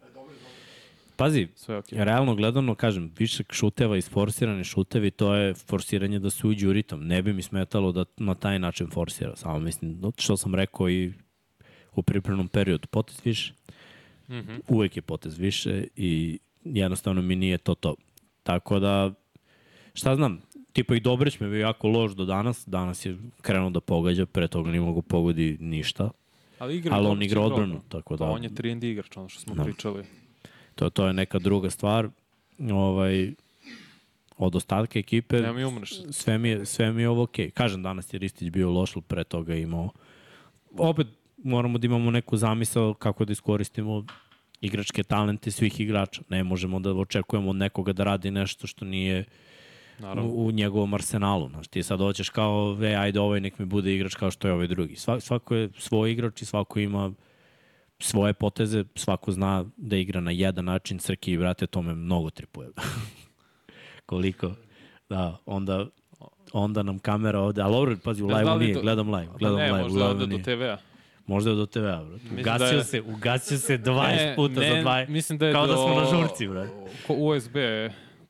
Pazi, Sve okej. realno gledano, kažem, više šuteva, isforsirani šutevi, to je forsiranje da se uđe u ritam. Ne bi mi smetalo da na taj način forsira. Samo mislim, što sam rekao i u pripremnom periodu, potez više. Mm -hmm. uvek je potez više i jednostavno mi nije to to. Tako da, šta znam, tipa i Dobrić mi je bio jako loš do danas, danas je krenuo da pogađa, pre toga nije mogu pogodi ništa, Ali, igra ali on igra odbranu, tako Pa da on je 3 igrač, ono što smo Da. pričali. to, to je neka druga stvar. Ovaj, od ostatka ekipe, Nema mi umreš. sve mi je, sve mi je ovo okej. Kažem, danas je Ristić bio loš, ali pre toga je imao... Opet moramo da imamo neku zamisao kako da iskoristimo igračke talente svih igrača. Ne možemo da očekujemo od nekoga da radi nešto što nije Naravno. u, u njegovom arsenalu. Znaš, ti sad hoćeš kao, e, ajde ovaj nek mi bude igrač kao što je ovaj drugi. Sva, svako je svoj igrač i svako ima svoje poteze, svako zna da igra na jedan način, Srki i brate, to me mnogo tripuje. Koliko? Da, onda onda nam kamera ovde, ali ovo, pazi, u znam live-u li nije, do- gledam live, Pa gledam ne, live, možda onda do. TV-a. Možda je do TV-a, brate. Mislim Ugasio da je- se, ugasio se 20 Ne, puta ne, za 20, mislim da je kao da smo do- na žurci, brate. Ko USB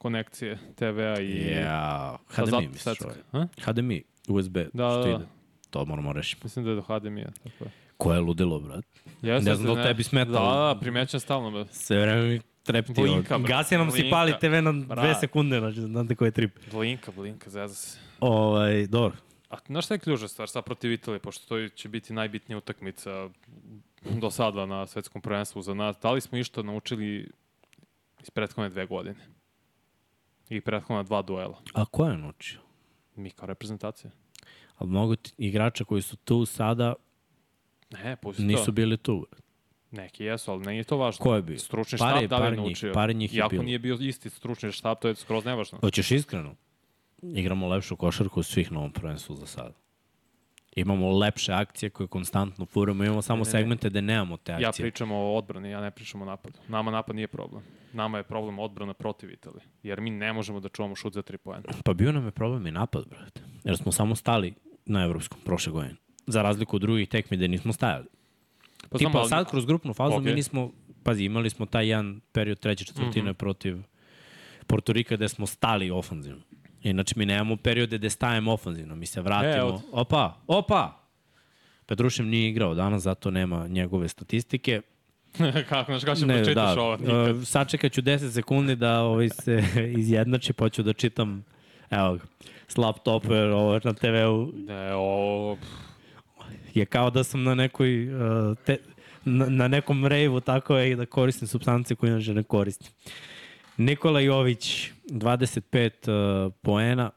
konekcije TV-a i... Ja, sa HDMI zat- misliš satska. ovaj. HDMI, USB, Da, što da, da. ide. To moramo rešiti. Mislim da je do HDMI-a. Tako je. Ko je ludilo, brat? Jeste, Ne znam da li tebi smetalo. Da, da, primećam stalno. Be. Sve vreme mi trepti. Blinka, brate, Gasi nam si blinka. pali TV na dve Brat. sekunde, znači, znate koji je trip. Blinka, blinka, zeza se. Ovaj, dobro. A znaš šta je ključna stvar sad protiv Italije, pošto to će biti najbitnija utakmica do sada na svetskom prvenstvu za nas. Da li smo išta naučili iz prethodne dve godine? I prethodna dva duela. A ko je naučio? Mi kao reprezentacija. Ali mnogo igrača koji su tu sada Ne, pusti nisu to. bili tu. Neki jesu, ali nije to važno. Ko je bio? Stručni Par je- štab da li par njih- naučio? par njih je Iako bilo. nije bio isti stručni štab, to je skroz nevažno. Hoćeš iskreno? Igramo lepšu košarku svih na ovom prvenstvu za sada. Imamo lepše akcije koje konstantno furamo, imamo samo Ne, ne, ne. segmente gde nemamo te Ja akcije. pričam o odbrani, ja ne pričam o napadu. Nama napad nije problem. Nama je problem odbrana protiv Italije. Jer mi ne možemo da čuvamo šut za tri poena. Pa bio nam je problem i napad, brate. Jer smo samo stali na evropskom prošle godine. Za razliku od drugih tekmi gde nismo stajali. Pa Tipa ali- sad kroz grupnu fazu Ok. mi nismo, pazi, imali smo taj jedan period treće četvrtine Mhm. protiv Portorika gde smo stali ofanzivno. Inače mi nemamo periode gde stajemo ofanzivno, mi se vratimo. E, od- Opa, opa! Petrušev nije igrao danas, zato nema njegove statistike. kako, znaš, kako će pročitaš ovo? Nikad. uh, sačekat ću 10 sekundi da ovaj se izjednači, pa ću da čitam, evo ga, slap topper ovo na TV-u Ne, o, je kao da sam na nekoj uh, te, na, na nekom rejvu tako je i da koristim substance koje inače ne koristim. Nikola Jović 25 uh, poena,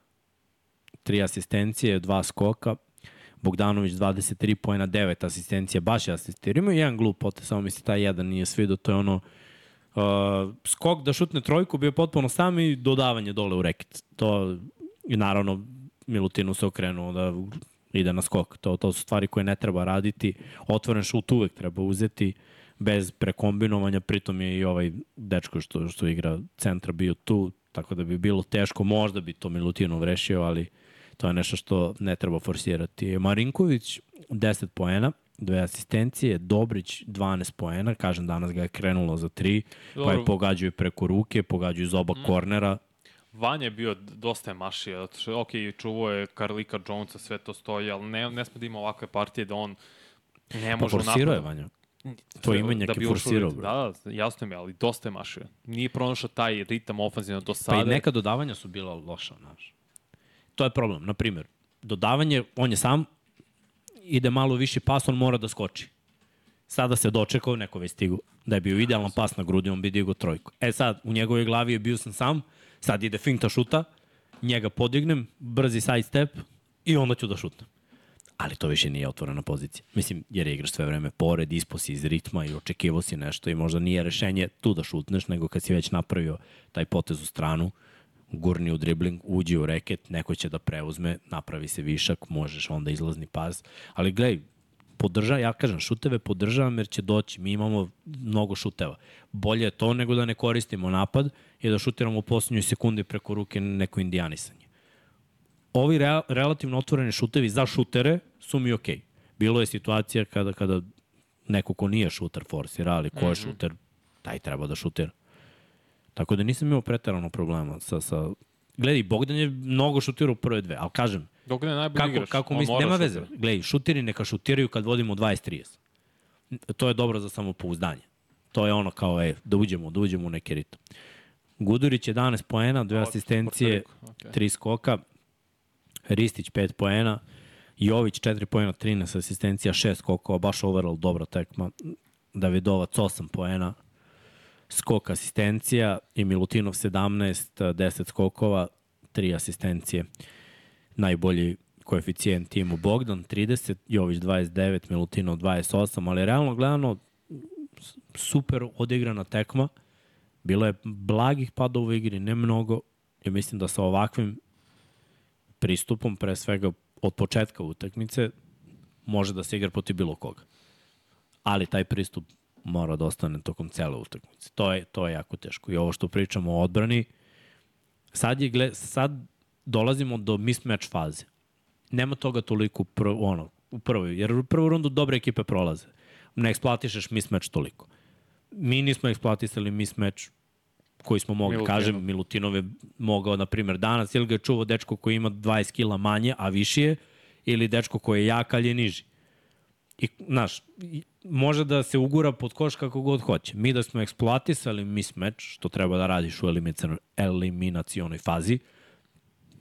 3 asistencije, 2 skoka. Bogdanović 23 poena, 9 asistencija, baš je asistirao. Ima jedan glup potez, samo mi se taj jedan nije svidio, to je ono uh, skok da šutne trojku, bio potpuno sam i dodavanje dole u reket. To i naravno Milutinu se okrenuo da ide na skok. To, to su stvari koje ne treba raditi. Otvoren šut uvek treba uzeti bez prekombinovanja, pritom je i ovaj dečko što, što igra centra bio tu, tako da bi bilo teško, možda bi to Milutinov rešio, ali to je nešto što ne treba forsirati. Marinković 10 poena, dve asistencije, Dobrić 12 poena, kažem danas ga je krenulo za 3, pa Dobro. je pogađaju preko ruke, pogađaju iz oba kornera, Vanja je bio dosta je mašija, zato što, ok, čuvo je Karlika Jonesa, sve to stoji, ali ne, ne sme da ima ovakve partije da on ne pa može u forsirao je napadu. Imenjak je bi ušao u forsirao. Da, da, jasno mi, ali dosta je mašio. Nije pronašao taj ritam ofenzivno do sada. Pa i neka dodavanja su bila loša, znaš. To je problem. Na primjer, dodavanje, on je sam, ide malo viši pas, on mora da skoči. Sada se dočekao, neko već stigu, da je bio idealan pas na grudi, on bi digao trojku. E sad, u njegovoj glavi je bio sam sam, sad ide finta šuta, njega podignem, brzi side step i onda ću da šutnem. Ali to više nije otvorena pozicija. Mislim, jer je igraš sve vreme pored, ispo si iz ritma i očekivao si nešto i možda nije rešenje tu da šutneš, nego kad si već napravio taj potez u stranu, gurni u dribling, uđi u reket, neko će da preuzme, napravi se višak, možeš onda izlazni pas. Ali gledaj, podrža, ja kažem, šuteve podržavam jer će doći. Mi imamo mnogo šuteva. Bolje je to nego da ne koristimo napad i da šutiramo u posljednjoj sekundi preko ruke neko indijanisanje. Ovi rea, relativno otvoreni šutevi za šutere su mi okej. Bilo je situacija kada, kada neko ko nije šuter forsira, ali ko je šuter, taj treba da šutira. Tako da nisam imao pretarano problema sa, sa... Gledaj, Bogdan je mnogo šutirao u prve dve, ali kažem, Dok ne najbolje kako, igraš, kako mora nema veze. Gledaj, šutiri neka šutiraju kad vodimo 20-30. To je dobro za samopouzdanje. To je ono kao, e, da uđemo, da uđemo u neki ritam. Gudurić 11 poena, dve asistencije, okej. tri skoka. Ristić 5 poena. Jović 4 poena, 13 asistencija, 6 skokova, baš overall dobra tekma. Davidovac 8 poena, skok asistencija i Milutinov 17, 10 skokova, 3 asistencije. Najbolji koeficijent timu Bogdan 30, Jović 29, Milutinov 28, ali realno gledano super odigrana tekma. Bilo je blagih padova u igri, ne mnogo. I mislim da sa ovakvim pristupom, pre svega od početka utakmice, može da se igra protiv bilo koga. Ali taj pristup mora da ostane tokom cele utakmice. To je, to je jako teško. I ovo što pričamo o odbrani, sad, je, gled, sad dolazimo do mismatch faze. Nema toga toliko u, prv, ono, u prvoj, jer u prvu rundu dobre ekipe prolaze. Ne eksploatišeš mismatch toliko. Mi nismo eksploatisali mismatch koji smo mogli, Milutinov. kažem, Milutinov je mogao, na primjer, danas, ili ga je čuvao dečko koji ima 20 kila manje, a viši je, ili dečko koji je jak, ali je niži. I, znaš, može da se ugura pod koš kako god hoće. Mi da smo eksploatisali mismatch, što treba da radiš u eliminacionoj fazi,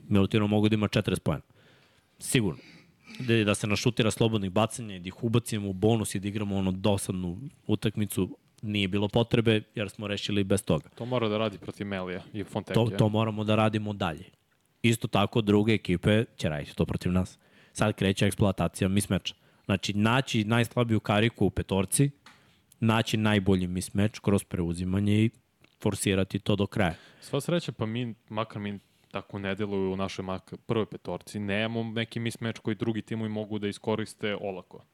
Milutinov mogu da ima 40 pojena. Sigurno. Da, da se našutira slobodnih bacanja i da ih ubacimo u bonus i da igramo ono dosadnu utakmicu, nije bilo potrebe jer smo rešili bez toga. To mora da radi protiv Melija i Fontekija. To, to moramo da radimo dalje. Isto tako druge ekipe će raditi to protiv nas. Sad kreće eksploatacija mismeča. Znači, naći najslabiju kariku u petorci, naći najbolji mismeč kroz preuzimanje i forsirati to do kraja. Sva sreća, pa mi, makar mi tako ne deluju u našoj prvoj petorci, nemamo neki mismeč koji drugi timovi mogu da iskoriste olako.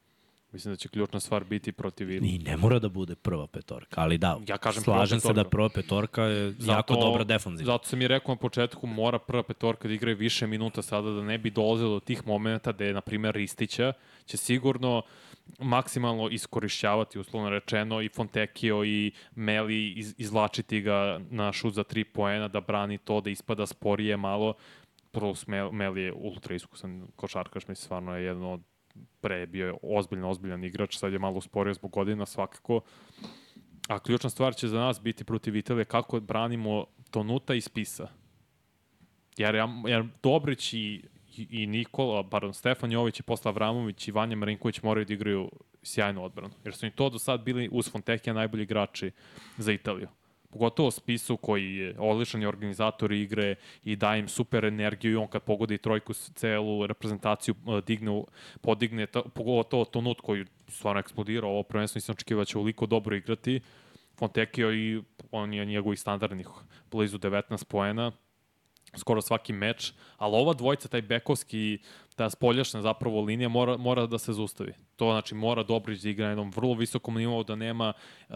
Mislim da će ključna stvar biti protiv Ili. I ne mora da bude prva petorka, ali da, ja kažem slažem se da prva petorka je zato, jako dobra defanzivna. Zato sam i rekao na početku, mora prva petorka da igra više minuta sada da ne bi dolazilo do tih momenta je, na primjer, Ristića, će sigurno maksimalno iskorišćavati, uslovno rečeno, i Fontekio i Meli iz, izlačiti ga na šut za tri poena, da brani to, da ispada sporije malo. Prvo Meli je ultra iskusan košarkaš, mislim, stvarno je jedno od pre bio ozbiljno, ozbiljan igrač, sad je malo usporio zbog godina svakako. A ključna stvar će za nas biti protiv Italije kako branimo Tonuta i Spisa. Jer, jer Dobrić i, i Nikola, pardon, Stefan Jović i posla Avramović i Vanja Marinković moraju da igraju sjajnu odbranu. Jer su im to do sad bili uz Fontekija najbolji igrači za Italiju pogotovo Spisu koji je odličan organizator igre i daje im super energiju i on kad pogodi trojku celu reprezentaciju e, digne, podigne, pogotovo to nut koji stvarno eksplodirao, ovo prvenstvo nisam očekivao da će uliko dobro igrati. Fontekio i on je njegovih standardnih blizu 19 poena, skoro svaki meč, ali ova dvojica, taj bekovski, ta spoljašna zapravo linija mora, mora da se zustavi. To znači mora Dobrić da igra na jednom vrlo visokom nivou, da nema uh,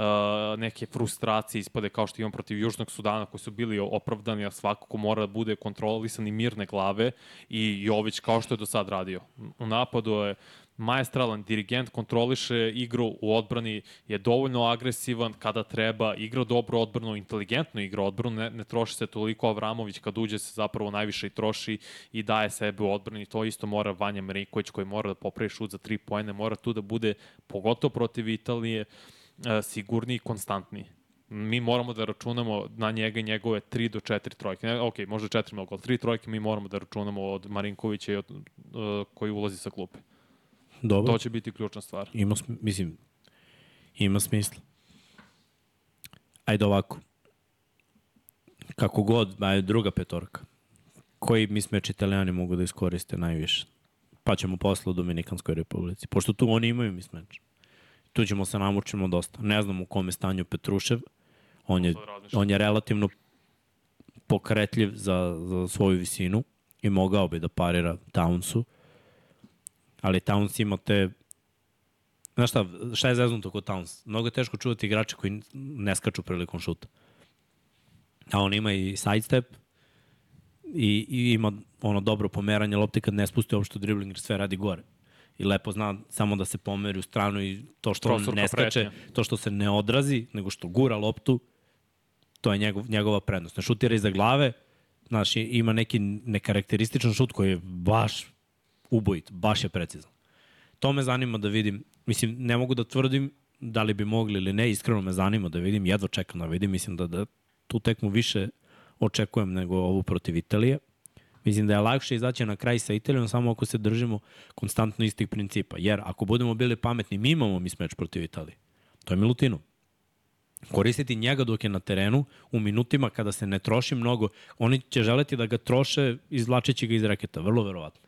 neke frustracije ispade kao što imam protiv Južnog Sudana koji su bili opravdani, a svakako mora da bude kontrolisan i mirne glave i Jović kao što je do sad radio. U napadu je maestralan dirigent, kontroliše igru u odbrani, je dovoljno agresivan kada treba, igra dobro odbranu, inteligentno igra odbranu, ne, ne troši se toliko Avramović, kad uđe se zapravo najviše i troši i daje sebe u odbrani. To isto mora Vanja Marinković koji mora da popravi šut za tri pojene, mora tu da bude, pogotovo protiv Italije, e, sigurni i konstantni mi moramo da računamo na njega i njegove 3 do 4 trojke. Ne, ok, možda 4 mnogo, ali 3 trojke mi moramo da računamo od Marinkovića i od, uh, koji ulazi sa klupe. Dobro. To će biti ključna stvar. Ima, mislim, ima smisla. Ajde ovako. Kako god, ajde druga petorka. Koji mismeč italijani mogu da iskoriste najviše? Pa ćemo posle u Dominikanskoj republici. Pošto tu oni imaju mismeč. Tu ćemo se namučimo dosta. Ne znam u kome stanju Petrušev. On je, on je relativno pokretljiv za, za svoju visinu i mogao bi da parira Townsu ali Towns ima te Znaš šta, šta je zeznuto kod Towns? Mnogo je teško čuvati igrače koji ne skaču prilikom šuta. A on ima i sidestep i, i ima ono dobro pomeranje lopte kad ne spusti uopšte dribling jer sve radi gore. I lepo zna samo da se pomeri u stranu i to što Prosurka on ne skače, pretnja. to što se ne odrazi, nego što gura loptu, to je njegov, njegova prednost. Ne šutira iza glave, znaš, ima neki nekarakterističan šut koji je baš ubojit, baš je precizan. To me zanima da vidim, mislim, ne mogu da tvrdim da li bi mogli ili ne, iskreno me zanima da vidim, jedva čekam da vidim, mislim da, da tu tekmu više očekujem nego ovu protiv Italije. Mislim da je lakše izaći na kraj sa Italijom samo ako se držimo konstantno istih principa. Jer ako budemo bili pametni, mi imamo mi smeč protiv Italije. To je Milutino. Koristiti njega dok je na terenu u minutima kada se ne troši mnogo, oni će želeti da ga troše izvlačeći ga iz reketa, vrlo verovatno.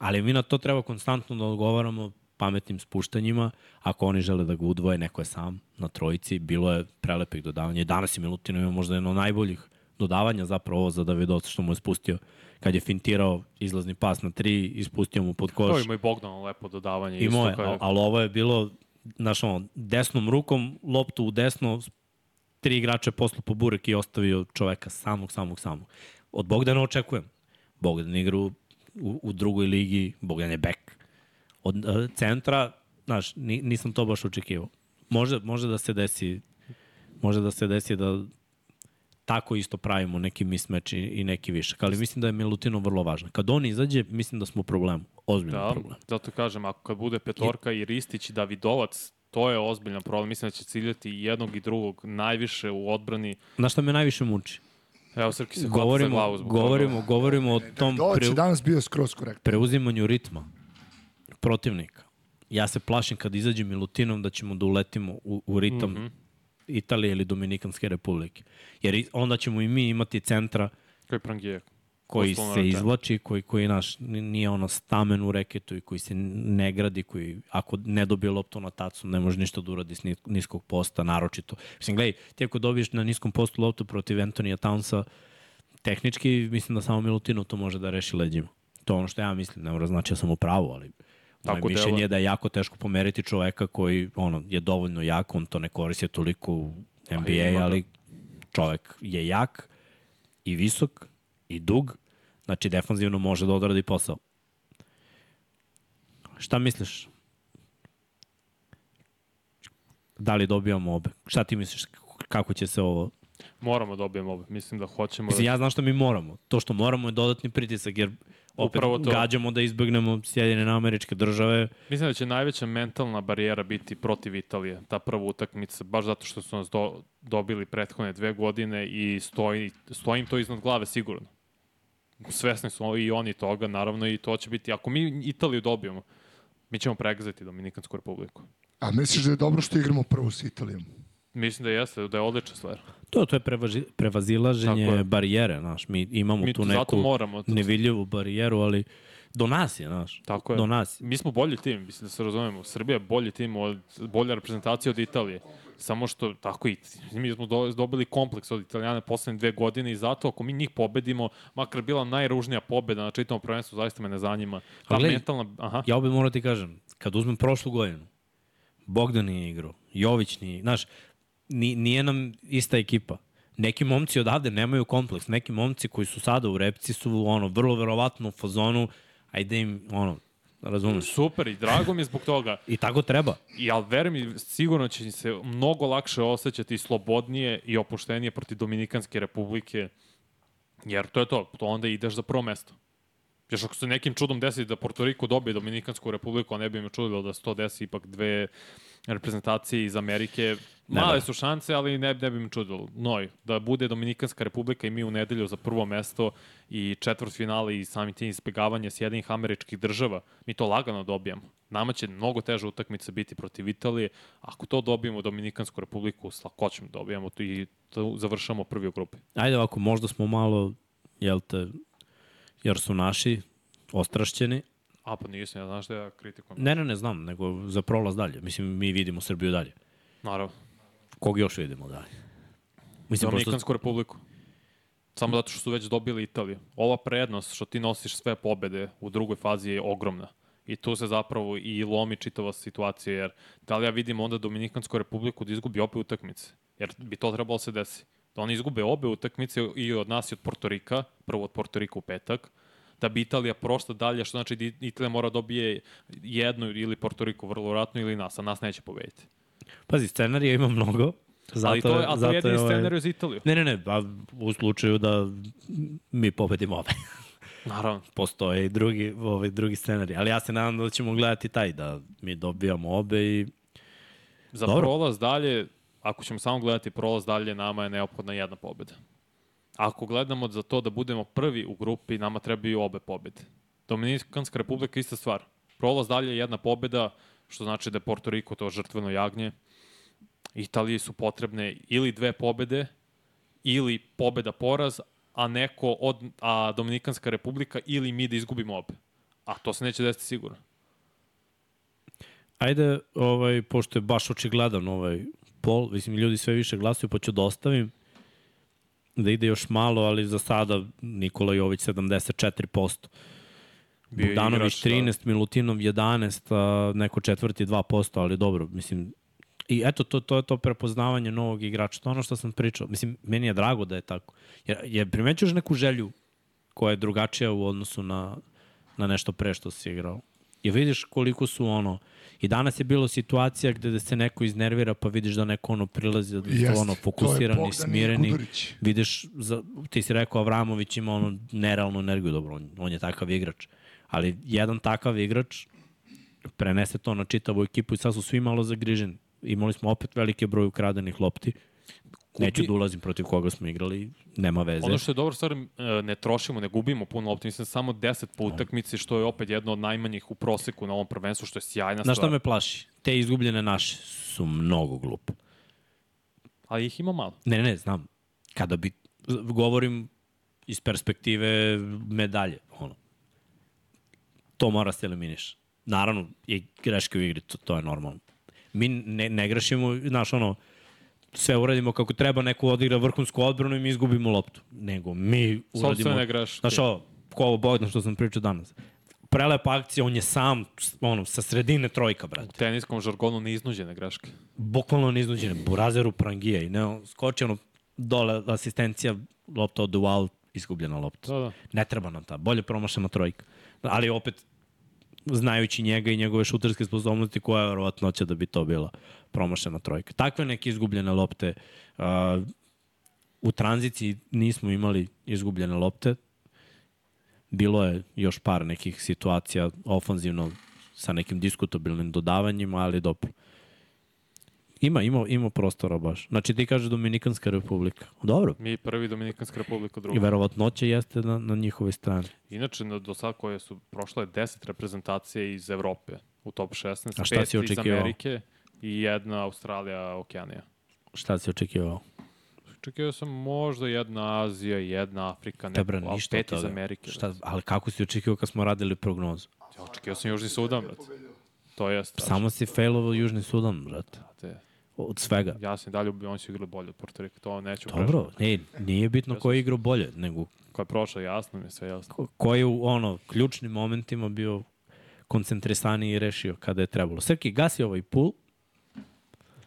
Ali mi na to treba konstantno da odgovaramo pametnim spuštanjima. Ako oni žele da ga udvoje, neko je sam na trojici. Bilo je prelepih dodavanja. I danas je Milutinov ima možda jedno od najboljih dodavanja zapravo ovo za Davidovac što mu je spustio kad je fintirao izlazni pas na tri, ispustio mu pod koš. To ima i Bogdan lepo dodavanje. I moje, al, ali ovo je bilo, znaš, ono, desnom rukom, loptu u desno, tri igrače poslu po burek i ostavio čoveka samog, samog, samog. Od Bogdana očekujem. Bogdan igra u, u, u drugoj ligi, Bogdan je bek. Od uh, centra, znaš, ni, nisam to baš očekivao. Može, može da se desi može da se desi da tako isto pravimo neki mismeč i, i neki višak. Ali mislim da je Milutinov vrlo važan. Kad on izađe, mislim da smo u problemu. Ozbiljno Da, problem. zato kažem, ako kad bude petorka i Ristić i Davidovac, to je ozbiljan problem. Mislim da će ciljati i jednog i drugog najviše u odbrani. Znaš šta me najviše muči? Evo, Srki se Govorimo, glavu zbog govorimo, toga. govorimo o tom Dovac pre, danas bio skroz korektan. preuzimanju ritma protivnika. Ja se plašim kad izađe Milutinom da ćemo da uletimo u, u ritam mm. -hmm. Italije ili Dominikanske republike. Jer onda ćemo i mi imati centra Koji je Prangije. Koji se izvlači, koji, koji naš, nije ono stamen u reketu i koji se ne gradi, koji ako ne dobije loptu na tacu ne može ništa da uradi s nis- niskog posta, naročito. Mislim, gledaj, ti ako dobiješ na niskom postu loptu protiv Antonija Townsa, tehnički mislim da samo Milutinov to može da reši leđima. To je ono što ja mislim, ne mora znači ja sam u pravu, ali moje Tako mišljenje deluje. je da je jako teško pomeriti čoveka koji ono, je dovoljno jak, on to ne koristi toliko u NBA, ima ga. ali čovek je jak i visok i dug, znači defanzivno može da odradi posao. Šta misliš? Da li dobijamo obe? Šta ti misliš kako će se ovo... Moramo da dobijemo obe. Mislim da hoćemo Mislim, da... ja znam što mi moramo. To što moramo je dodatni pritisak, jer opet Upravo to. gađamo da izbegnemo Sjedinjene američke države. Mislim da će najveća mentalna barijera biti protiv Italije. Ta prva utakmica, baš zato što su nas do, dobili prethodne dve godine i stoji, stoji im to iznad glave sigurno. Svesni su i oni toga, naravno, i to će biti, ako mi Italiju dobijemo, mi ćemo pregazati Dominikansku republiku. A misliš da je dobro što igramo prvo s Italijom? Mislim da jeste, da je odlična stvar. To, to je prevaži, prevazilaženje je. barijere, znaš. Mi imamo Mi tu neku moramo. To, nevidljivu barijeru, ali do nas je, znaš. Tako je. Do nas je. Mi smo bolji tim, mislim da se razumemo. Srbija je bolji tim, od, bolja reprezentacija od Italije. Samo što, tako i, mi smo do, dobili kompleks od Italijana poslednje dve godine i zato ako mi njih pobedimo, makar bila najružnija pobeda na čitavom prvenstvu, zaista me ne zanima. Ta Ali gledaj, mentalna, aha, Ja opet moram ti kažem, kad uzmem prošlu godinu, Bogdan nije igrao, Jović nije, znaš, ni, nije nam ista ekipa. Neki momci odavde nemaju kompleks, neki momci koji su sada u repci su ono, vrlo verovatno u fazonu, ajde im, ono, razumeš. super i drago mi je zbog toga. I tako treba. I, ali veruj mi, sigurno će se mnogo lakše osjećati slobodnije i opuštenije protiv Dominikanske republike, jer to je to, to onda ideš za prvo mesto. Još ako se nekim čudom desi da Porto Riko dobije Dominikansku republiku, a ne bi me čudilo da se to desi ipak dve reprezentacije iz Amerike. Ne, Male da. su šanse, ali ne, ne bi me čudilo. Noj, da bude Dominikanska republika i mi u nedelju za prvo mesto i četvrt finale i sami tim izbegavanje Sjedinih američkih država, mi to lagano dobijamo. Nama će mnogo teža utakmica biti protiv Italije. Ako to dobijemo Dominikansku republiku, s lakoćem dobijamo to i to završamo prvi u grupi. Ajde ovako, možda smo malo, jel te, jer su naši ostrašćeni. A pa nisam, ja znaš da ja kritikujem. Ne, ne, ne znam, nego za prolaz dalje. Mislim, mi vidimo Srbiju dalje. Naravno. Kog još vidimo dalje? Mislim, Dominikansku republiku. Samo zato što su već dobili Italiju. Ova prednost što ti nosiš sve pobede u drugoj fazi je ogromna. I tu se zapravo i lomi čitava situacija, jer da li ja vidim onda Dominikansku republiku da izgubi obe utakmice? Jer bi to trebalo se desi. Da oni izgube obe utakmice i od nas i od Portorika, prvo od Portorika u petak, da bi Italija prošla dalje, što znači da Italija mora da dobije jednu ili Portoriku vrlo vratno ili nas, a nas neće pobediti. Pazi, scenarija ima mnogo. Zato, Ali to je, a to zato je jedini ovaj- scenarij za Italiju. Ne, ne, ne, pa u slučaju da mi pobedimo ove. Naravno. Postoje i drugi, ovaj, drugi scenarij. Ali ja se nadam da ćemo gledati taj, da mi dobijamo obe i Za Dobro. prolaz dalje, ako ćemo samo gledati prolaz dalje, nama je neophodna jedna pobeda. Ako gledamo za to da budemo prvi u grupi, nama trebaju obe pobede. Dominikanska republika ista stvar. Prolaz dalje je jedna pobeda, što znači da je Porto Riko to žrtveno jagnje. Italiji su potrebne ili dve pobede, ili pobeda poraz, a neko od a Dominikanska republika ili mi da izgubimo obe. A to se neće desiti sigurno. Ajde, ovaj, pošto je baš očigledan ovaj pol, mislim, ljudi sve više glasuju, pa ću da ostavim da ide još malo, ali za sada Nikola Jović 74%. Bio Bogdanović igrač, da. 13, Milutinov 11, a neko četvrti 2%, ali dobro, mislim, I eto, to, to je to prepoznavanje novog igrača. To je ono što sam pričao. Mislim, meni je drago da je tako. Jer, jer primećuješ neku želju koja je drugačija u odnosu na, na nešto pre što si igrao. I vidiš koliko su ono... I danas je bilo situacija gde se neko iznervira pa vidiš da neko ono prilazi da Jeste, ono je fokusirani, smireni. Gudurić. Vidiš, za, ti si rekao Avramović ima ono nerealnu energiju, dobro, on, on je takav igrač. Ali jedan takav igrač prenese to na čitavu ekipu i sad su svi malo zagriženi. Imali smo opet velike broj ukradenih lopti. Neću da ulazim protiv koga smo igrali, nema veze. Ono što je dobro stvar, e, ne trošimo, ne gubimo puno lopti, mislim samo 10 po utakmici, što je opet jedno od najmanjih u proseku na ovom prvenstvu, što je sjajna Znaš šta stvar. me plaši? Te izgubljene naše su mnogo glupe. Ali ih ima malo. Ne, ne, znam. Kada bi, govorim iz perspektive medalje, ono. To mora se eliminiš. Naravno, je greške u igri, to, to je normalno. Mi ne, ne grešimo, znaš, ono, sve uradimo kako treba, neko odigra vrhunsku odbranu i mi izgubimo loptu. Nego mi uradimo... Sobstvene greške. Znaš ovo, ko ovo Bogdan što sam pričao danas. Prelepa akcija, on je sam, ono, sa sredine trojka, brate U teniskom žargonu neiznuđene greške. bukvalno neiznuđene, Burazeru prangije i ne, on skoči ono dole asistencija, lopta od dual, izgubljena lopta. Da, da. Ne treba nam ta, bolje promašena trojka. Ali opet, znajući njega i njegove šuterske sposobnosti, koja je verovatnoća da bi to bila promašena trojka. Takve neke izgubljene lopte, uh, u tranziciji nismo imali izgubljene lopte, bilo je još par nekih situacija ofanzivno sa nekim diskutabilnim dodavanjima, ali dobro. Ima, ima, ima prostora baš. Znači ti kažeš Dominikanska republika. Dobro. Mi prvi Dominikanska republika I druga. verovatnoća jeste na, na njihovoj strani. Inače, na- do sad koje su prošle 10 reprezentacije iz Evrope u top 16, A šta pet si iz očekivao? Amerike i jedna Australija, Okeanija. Šta si očekivao? Očekivao sam možda jedna Azija, jedna Afrika, Te neko, bre, ali ništa pet iz. Amerike. Šta, ali kako si očekivao kad smo radili prognozu? Ja, očekivao sam Južni Sudan, brate. To je strašno. Samo si failovao Južni Sudan, brate. Te, Od svega. ja sam i dalje, oni su igrali bolje od Puerto Rika, to neću Dobro, ne, nije bitno ko je igrao bolje, nego Ko je prošao, jasno mi je sve jasno. ko, ko je u ono, ključnim momentima bio koncentrisaniji i rešio kada je trebalo. Srki, gasi ovaj pul,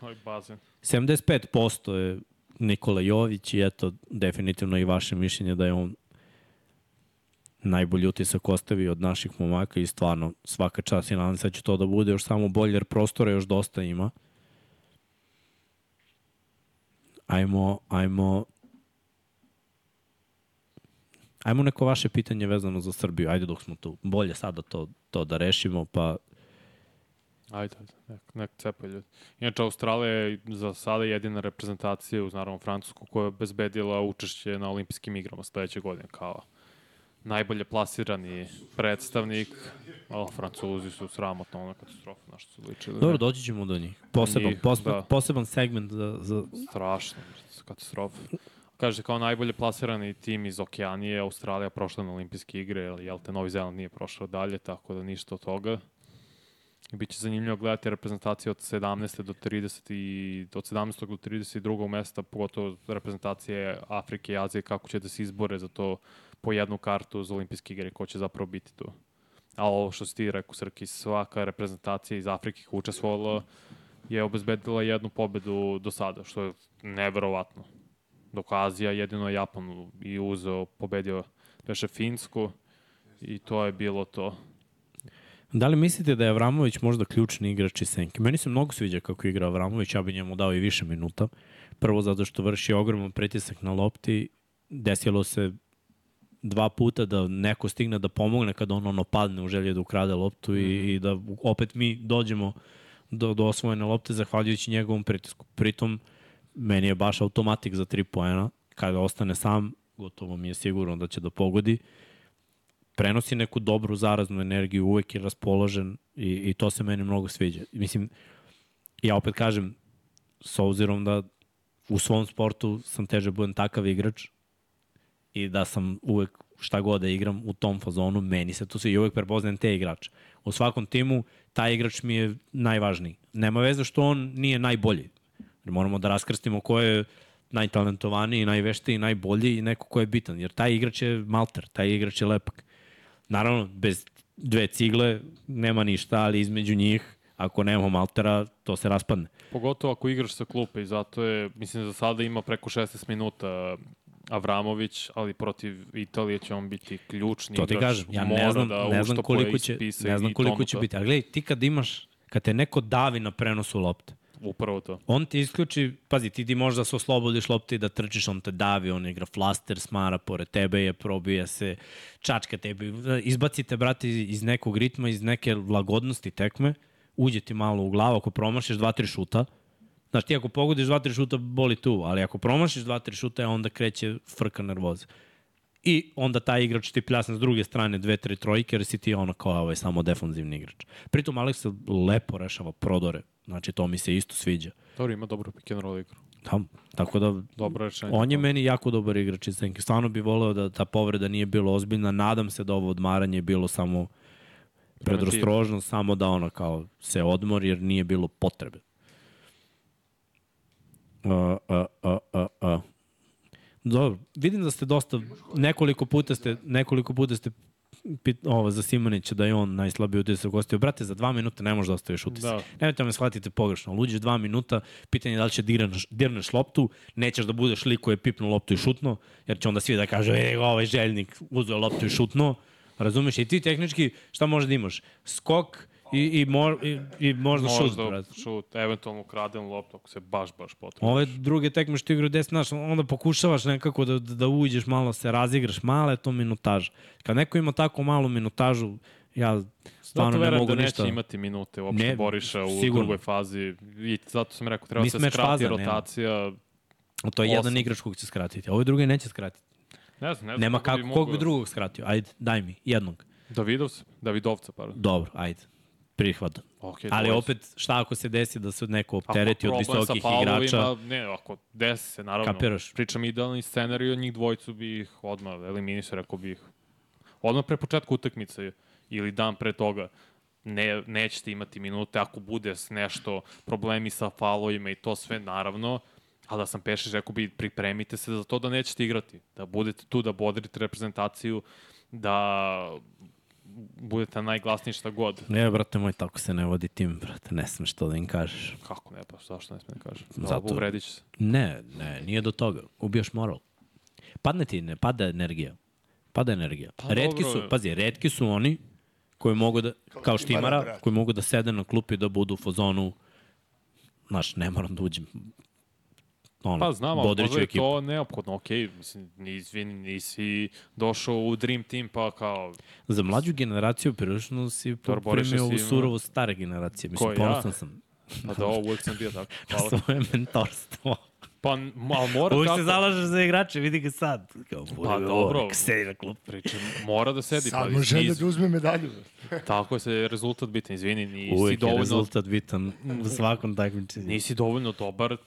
Ovaj bazen. 75% je Nikola Jović i eto, definitivno i vaše mišljenje da je on najbolji utisak ostavio od naših momaka i stvarno svaka čast i nadam se da će to da bude još samo bolje jer prostora još dosta ima. Ajmo, ajmo Ajmo neko vaše pitanje vezano za Srbiju. Ajde dok smo tu. Bolje sada to, to da rešimo, pa Ajde, ajde, nek, nek cepaj ljudi. Inače, Australija je za sada jedina reprezentacija uz naravno Francusku koja je bezbedila učešće na olimpijskim igrama sledeće godine kao najbolje plasirani predstavnik. O, Francuzi su sramotno ona katastrofa na što su ličili. dobro, doći ćemo do njih. Poseban, Njih, poseban, da. poseban segment za, za, Strašno, katastrofa. Kaže, kao najbolje plasirani tim iz Okeanije, Australija prošla na olimpijske igre, ali jel te Novi Zeland nije prošao dalje, tako da ništa od toga. I Biće zanimljivo gledati reprezentacije od 17. do 30. i od 17. do 32. mesta, pogotovo reprezentacije Afrike i Azije, kako će da se izbore za to po jednu kartu za olimpijske igre, ko će zapravo biti tu. A ovo što si ti rekao, Srki, svaka reprezentacija iz Afrike koja učestvovala je obezbedila jednu pobedu do sada, što je neverovatno. Dok Azija jedino je Japan i uzeo, pobedio veše Finsku i to je bilo to. Da li mislite da je Avramović možda ključni igrač iz Senke? Meni se mnogo sviđa kako igra Avramović, ja bi njemu dao i više minuta. Prvo zato što vrši ogroman pritisak na lopti. Desilo se dva puta da neko stigne da pomogne kada on ono padne u želje da ukrade loptu i, i da opet mi dođemo do, do osvojene lopte zahvaljujući njegovom pritisku. Pritom, meni je baš automatik za tri poena. Kada ostane sam, gotovo mi je sigurno da će da pogodi prenosi neku dobru zaraznu energiju, uvek je raspoložen i, i to se meni mnogo sviđa. Mislim, ja opet kažem, s obzirom da u svom sportu sam teže budem takav igrač i da sam uvek šta god da igram u tom fazonu, meni se to sviđa i uvek prepoznajem te igrače. U svakom timu taj igrač mi je najvažniji. Nema veze što on nije najbolji. Moramo da raskrstimo ko je najtalentovaniji, najveštiji, najbolji i neko ko je bitan. Jer taj igrač je malter, taj igrač je lepak. Naravno, bez dve cigle nema ništa, ali između njih, ako nema maltera, to se raspadne. Pogotovo ako igraš sa klupe i zato je, mislim, za sada ima preko 16 minuta Avramović, ali protiv Italije će on biti ključni To ti igrač. kažem, ja ne znam, da ne znam koliko će, ne znam koliko će biti. A gledaj, ti kad imaš, kad te neko davi na prenosu lopte, Upravo to. on ti isključi, pazi, ti ti možda se oslobodiš lopte i da trčiš, on te davi, on igra flaster, smara pored tebe je, probija se, čačka tebi, izbacite, brate, iz iz nekog ritma, iz neke lagodnosti tekme, uđe ti malo u glavu, ako promašiš dva, tri šuta, Znaš, ti ako pogodiš dva, tri šuta, boli tu, ali ako promašiš dva, tri šuta, onda kreće frka nervoza. I onda taj igrač ti pljasne s druge strane dve, tri trojke, jer si ti ono kao ovaj, samo defanzivni igrač. Pritom Alex lepo rešava prodore, znači to mi se isto sviđa. Dobro, ima dobru pick and roll igru. Da, tako da Dobro rečenje. on je meni jako dobar igrač iz Senke. Stvarno bi voleo da ta povreda nije bilo ozbiljna. Nadam se da ovo odmaranje je bilo samo predostrožno, samo da ono kao se odmori jer nije bilo potrebe. Uh, uh, uh, uh, uh. Dobro, vidim da ste dosta, nekoliko puta ste, nekoliko puta ste pit, ovo, za Simonića da je on najslabiji utisak gostio. Brate, za dva minuta ne možeš da ostaviš utisak. Da. Da. Nemojte me shvatite pogrešno. Ali uđeš dva minuta, pitanje je da li će dirneš, dirneš loptu, nećeš da budeš lik koji je pipnuo loptu i šutno, jer će onda svi da kažu, e, ovaj željnik uzeo loptu i šutno. Razumeš? I ti tehnički, šta možeš da imaš? Skok i, i, mo, i, i možda, šut, Možda brate. šut, eventualno ukraden loptu ako se baš, baš potrebno. Ove druge tekme što igraju 10, znaš, onda pokušavaš nekako da, da uđeš malo, se razigraš, mala je to minutaža. Kad neko ima tako malu minutažu, ja stvarno ne mogu da ništa. neće imati minute uopšte Ne, Boriša u sigurno. drugoj fazi. I zato sam rekao, treba Mislim, se skrati faza nema. rotacija. To je jedan osam. igrač kog će skratiti, a ovaj drugi neće skratiti. Ne znam, ne znam. Nema koga kako, bi kog bi drugog skratio? Ajde, daj mi, jednog. Davidovca, Davidovca, pardon. Dobro, ajde. Prihvat. Okay, Ali opet, šta ako se desi da se neko optereti od visokih igrača? Ne, ako desi se, naravno. Kapiraš? Pričam idealni scenarij, od njih dvojicu bi ih odmah eliminisao, rekao bih. Odmah pre početka utakmice ili dan pre toga ne, nećete imati minute ako bude nešto problemi sa faulovima i to sve naravno, ali da sam Pešić rekao bi pripremite se za to da nećete igrati, da budete tu, da bodrite reprezentaciju, da budete najglasniji šta god. Ne, brate moj, tako se ne vodi tim, brate, ne smeš to da im kažeš. Kako ne, pa zašto ne smijem da kažem? Zato- Zato... Uvredit će se. Ne, ne, nije do toga. Ubijaš moral. Padne ti, ne, pada energija. Pada energija. Pa redki dobro. su, pazi, redki su oni koji mogu da, kao štimara, brate. koji mogu da sede na klupi da budu u fazonu, znaš, ne moram da uđem. Ono, Pa znam, ali možda je ekipu. to neophodno, okej, mislim, ni, izvini, nisi došao u Dream Team pa kao, Za mlađu generaciju prilično si ovu si ima- surovu stare generacije. Mislim, Ko, ja? ponosan sam pa da, uvek sam bio tako. na Hvala. svoje mentorstvo. Pa, ali mora Uvijek tako. se zalažeš za igrače, vidi ga sad. Kao, Pa dobro. Sedi na klupu. Pričam, mora da sedi. pa, Samo želja nis- da uzme medalju. Tako je se rezultat bitan, izvini, nisi Uvijek je dovoljno, rezultat bitan u svakom takmičenju. nisi dovoljno dobar,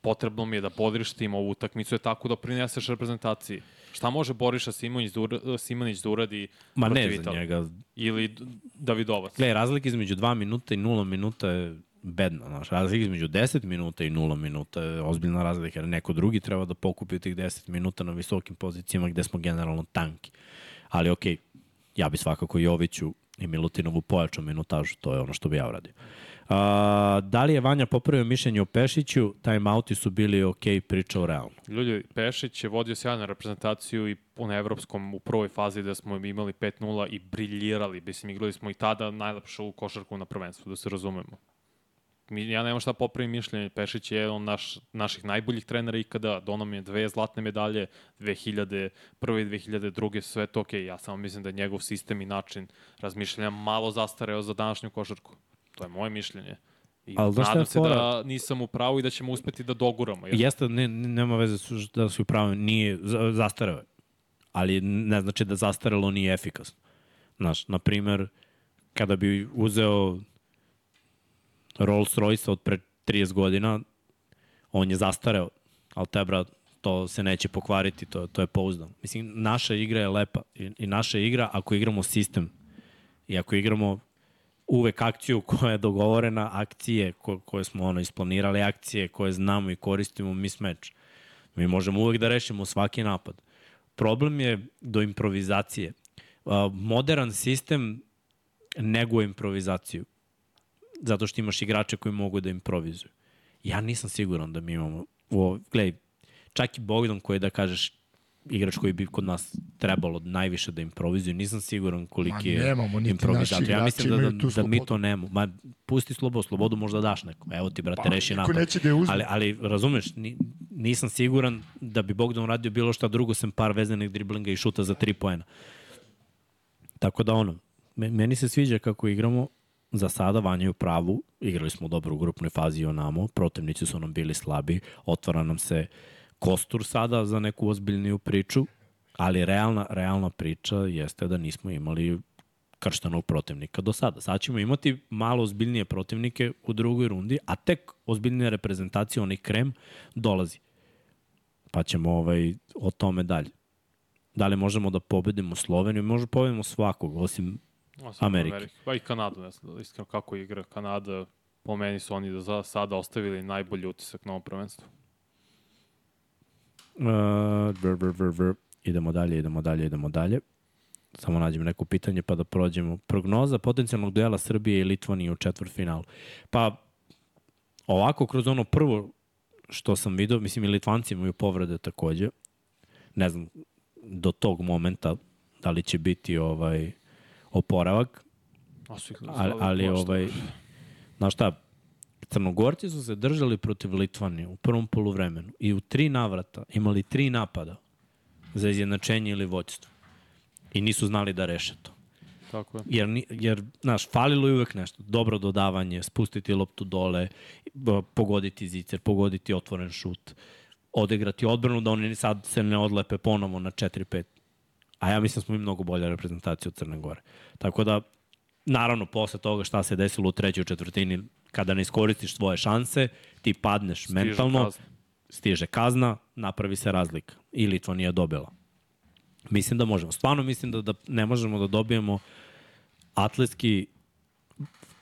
potrebno mi je da podriš tim ovu utakmicu je tako da prineseš reprezentaciji. Šta može Boriša Simonić da, ura, Simonić da uradi Ma ne za njega. Ili Davidovac? Gle, razlika između 2 minuta i 0 minuta je bedna. Znaš, razlika između 10 minuta i 0 minuta je ozbiljna razlika, jer neko drugi treba da pokupi tih 10 minuta na visokim pozicijama gde smo generalno tanki. Ali okej, ja bi svakako Joviću i Milutinovu pojačao minutažu, to je ono što bi ja uradio. Da li je Vanja popravio mišljenje o Pešiću? Timeouti su bili ok, pričao realno. Ljudi, Pešić je vodio sjajnu reprezentaciju i na evropskom u prvoj fazi da smo imali 5-0 i briljirali. Mislim, igrali smo i tada najlepšu košarku na prvenstvu, da se razumemo. Mi, ja nemam šta popravim mišljenje. Pešić je on naš, naših najboljih trenera ikada. Donao mi je dve zlatne medalje, 2001. i 2002. Sve to okej. Ja samo mislim da je njegov sistem i način razmišljanja malo zastareo za današnju košarku. To je moje mišljenje. I Ali nadam se fora? da nisam u pravu i da ćemo uspeti da doguramo. Jer Jeste, ne, ne- nema veze su, da su pravi, nije, za- zastareo je. Ali ne znači da zastarelo nije efikasno. Znaš, na primer, kada bi uzeo Rolls Royce od pre 30 godina, on je zastareo, ali te, brat, to se neće pokvariti, to, to je pouzdano. Mislim, naša igra je lepa i, i naša igra, ako igramo sistem i ako igramo uvek akciju koja je dogovorena, akcije ko, koje smo ono isplanirali, akcije koje znamo i koristimo mismatch. Mi možemo uvek da rešimo svaki napad. Problem je do improvizacije. Modern sistem neguje improvizaciju. Zato što imaš igrače koji mogu da improvizuju. Ja nisam siguran da mi imamo... O, gledaj, čak i Bogdan koji da kažeš igrač koji bi kod nas trebalo najviše da improvizuje. Nisam siguran koliki je nemamo, improvizator. Ja mislim da, da, da mi to nemo. Ma, pusti slobodu, slobodu možda daš nekom. Evo ti, brate, Pa, reši napad. neće da je uzme. Ali, ali razumeš, ni, nisam siguran da bi Bogdan radio bilo šta drugo sem par vezanih driblinga i šuta za tri poena. Tako da ono, me- meni se sviđa kako igramo, za sada Vanja je u pravu, igrali smo dobro u grupnoj fazi i onamo, protivnici su nam bili slabi, otvara nam se kostur sada za neku ozbiljniju priču, ali realna, realna priča jeste da nismo imali krštenog protivnika do sada. Sad ćemo imati malo ozbiljnije protivnike u drugoj rundi, a tek ozbiljnija reprezentacija, onaj krem, dolazi. Pa ćemo ovaj, o tome dalje. Da li možemo da pobedimo Sloveniju? Možemo da pobedimo svakog, osim Osim Amerike. Pa i Kanadu, ne znam, iskreno kako igra Kanada, po meni su oni da za sada ostavili najbolji utisak na ovom prvenstvu. Uh, brr, brr, brr. Idemo dalje, idemo dalje, idemo dalje. Samo nađemo neko pitanje pa da prođemo. Prognoza potencijalnog duela Srbije i Litvanije u četvrtfinalu. Pa, ovako, kroz ono prvo što sam video, mislim i Litvanci imaju povrede takođe. Ne znam, do tog momenta da li će biti ovaj oporavak, ali, ali ovaj, znaš šta, Crnogorci su se držali protiv Litvanije u prvom poluvremenu i u tri navrata imali tri napada za izjednačenje ili vođstvo. I nisu znali da reše to. Tako je. Jer, jer znaš, falilo je uvek nešto. Dobro dodavanje, spustiti loptu dole, pogoditi zicer, pogoditi otvoren šut, odigrati odbranu da oni sad se ne odlepe ponovo na 4-5. A ja mislim da smo mi mnogo bolja reprezentacija od Crne Gore. Tako da, naravno, posle toga šta se desilo u trećoj četvrtini, kada ne iskoristiš svoje šanse, ti padneš Stiže mentalno, kazna. stiže kazna, napravi se razlika. I Litva nije dobila. Mislim da možemo. Stvarno mislim da, da ne možemo da dobijemo atletski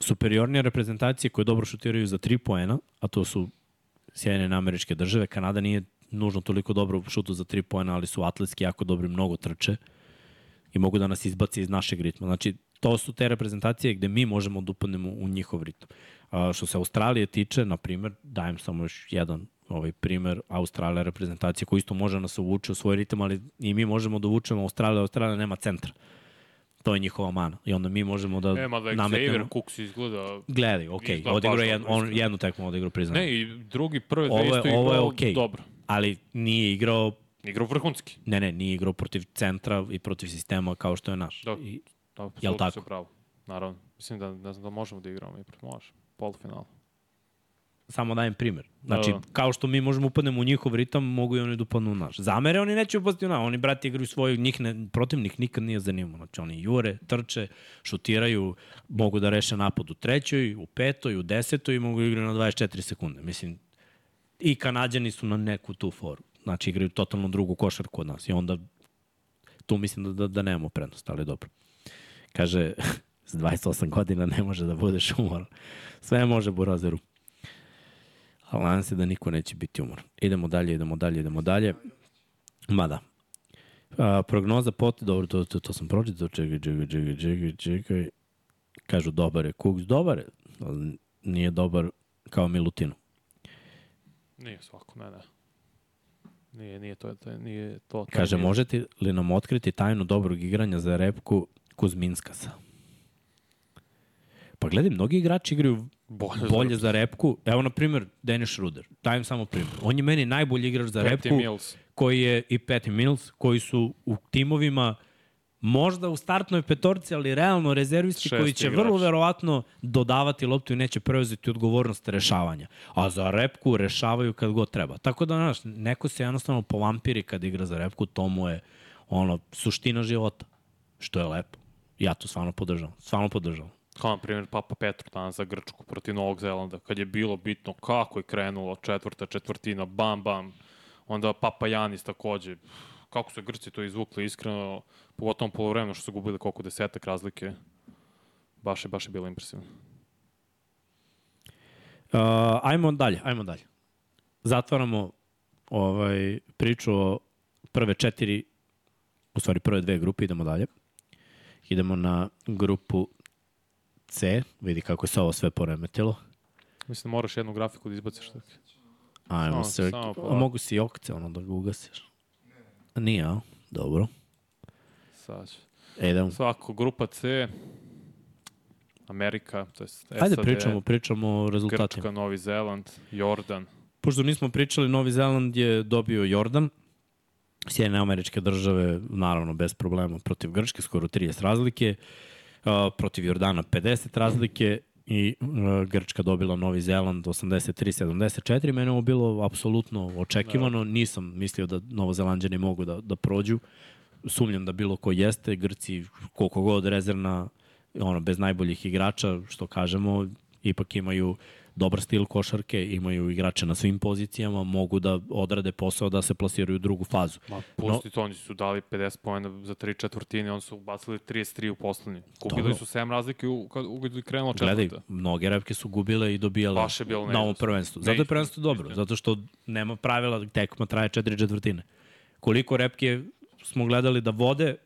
superiornije reprezentacije koje dobro šutiraju za 3 poena, a to su Sjedinjene američke države. Kanada nije nužno toliko dobro u šutu za 3 poena, ali su atletski jako dobri, mnogo trče i mogu da nas izbaci iz našeg ritma. Znači, to su te reprezentacije gde mi možemo da upadnemo u njihov ritam. A, što se Australije tiče, na primer, dajem samo još jedan ovaj primer Australija reprezentacija koja isto može da nas uvuče u svoj ritam, ali i mi možemo da uvučemo Australiju, Australija nema centra. To je njihova mana. I onda mi možemo da E, mada nametnemo... Xavier Cooks izgleda... Gledaj, okej, Izgleda odigrao je on, jednu tekmu odigrao, priznajem. Ne, i drugi, prve dve isto ovo je okej, dobro. ali nije igrao Igrao vrhunski. Ne, ne, nije igrao protiv centra i protiv sistema kao što je naš. Da. I, Da, Jel tako? si pravo. Naravno. Mislim da, ne znam da možemo da igramo i pred može. Polufinal. samo dajem primer. Znači, Da, da. kao što mi možemo upadnemo u njihov ritam, mogu i oni da upadnu u naš. Zamere oni neće upasti u naš. Oni, brati, igraju svoju, njih ne, protivnik nikad nije zanimao. Znači, oni jure, trče, šutiraju, mogu da reše napad u trećoj, u petoj, u desetoj i mogu da igraju na 24 sekunde. Mislim, i kanadjani su na neku tu foru. Znači, igraju totalno drugu košarku od nas. I onda tu mislim da, da, da nemamo prednost, ali dobro. Kaže, s 28 godina ne može da budeš umoran. Sve može Burazeru. Ali nadam se da niko neće biti umoran. Idemo dalje, idemo dalje, idemo dalje. Mada. A, prognoza pot, dobro, to, to, to sam pročitao, čekaj, čekaj, čekaj, čekaj, čekaj. Kažu, dobar je Kuks, dobar je, ali nije dobar kao Milutinu. Nije svako, ne, ne. Nije, nije to, to nije to. taj Kaže, nije. možete li nam otkriti tajnu dobrog igranja za repku Kuzminskasa? Pa gledaj, mnogi igrači igraju Bolje za bolje za repku. Evo, na primjer, Dennis Schroeder. Dajem samo primjer. On je meni najbolji igrač za Patty repku. Mills. koji je i Patty Mills, koji su u timovima možda u startnoj petorci, ali realno rezervisti Šesti koji će igrač. vrlo verovatno dodavati loptu i neće preuzeti odgovornost rešavanja. A za repku rešavaju kad god treba. Tako da, znaš, neko se jednostavno povampiri kad igra za repku, to mu je ono, suština života. Što je lepo. Ja to stvarno podržavam. Stvarno podržavam. Kao na primjer Papa Petru danas za Grčku protiv Novog Zelanda, kad je bilo bitno kako je krenulo četvrta četvrtina, bam, bam. Onda Papa Janis takođe. Kako su Grci to izvukli, iskreno, pogotovo polovremeno što su gubili koliko desetak razlike. Baš je, baš je bilo impresivno. Uh, ajmo dalje, ajmo dalje. Zatvaramo ovaj, priču o prve četiri, u stvari prve dve grupe, idemo dalje. Idemo na grupu C, vidi kako je se ovo sve poremetilo. Mislim da moraš jednu grafiku da izbaciš. Tako. Ajmo se, pa- mogu si i okce ono da ga ugasiš. Nije, a? Dobro. Sad ću. E, idemo. Svako, grupa C, Amerika, to je SAD, Ajde pričamo, pričamo o rezultatima. Grčka, Novi Zeland, Jordan. Pošto nismo pričali, Novi Zeland je dobio Jordan, Sjedine američke države, naravno, bez problema, protiv Grčke, skoro 30 razlike, a, protiv Jordana 50 razlike i a, Grčka dobila Novi Zeland 83-74. Mene ovo bilo apsolutno očekivano. Nisam mislio da Novozelandjani mogu da, da prođu. Sumnjam da bilo ko jeste. Grci, koliko god rezervna, ono, bez najboljih igrača, što kažemo, ipak imaju dobar stil košarke, imaju igrače na svim pozicijama, mogu da odrade posao da se plasiraju u drugu fazu. Ma, pusti no, to, oni su dali 50 pojena za tri četvrtine, oni su ubacili 33 u poslednji. Gubili su 7 razlike u, kad u, je krenula četvrta. Gledaj, mnoge repke su gubile i dobijale na ovom prvenstvu. Zato je prvenstvo dobro, zato što nema pravila, tekma traje četiri četvrtine. Koliko repke smo gledali da vode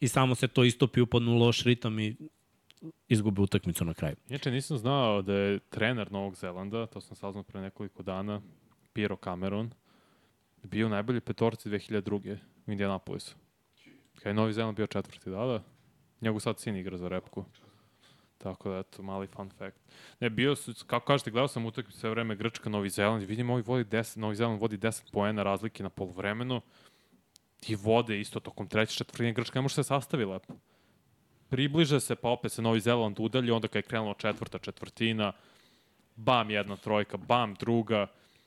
i samo se to istopi, upadnu loš ritam i izgube utakmicu na kraju. Inače, nisam znao da je trener Novog Zelanda, to sam saznao pre nekoliko dana, Piro Cameron, bio najbolji petorci 2002. u Indianapolisu. Kada je Novi Zeland bio četvrti, da, da. Njegov sad sin igra za repku. Tako da, eto, mali fun fact. Ne, bio su, kako kažete, gledao sam utakmicu sve vreme Grčka, Novi Zeland, vidim ovi vodi 10, Novi Zeland vodi 10 poena razlike na polovremenu i vode isto tokom treće četvrtine, Grčka ne može se sastavi lepo približe se, pa opet se Novi Zeland udalji, onda kad je krenula četvrta četvrtina, bam jedna trojka, bam druga,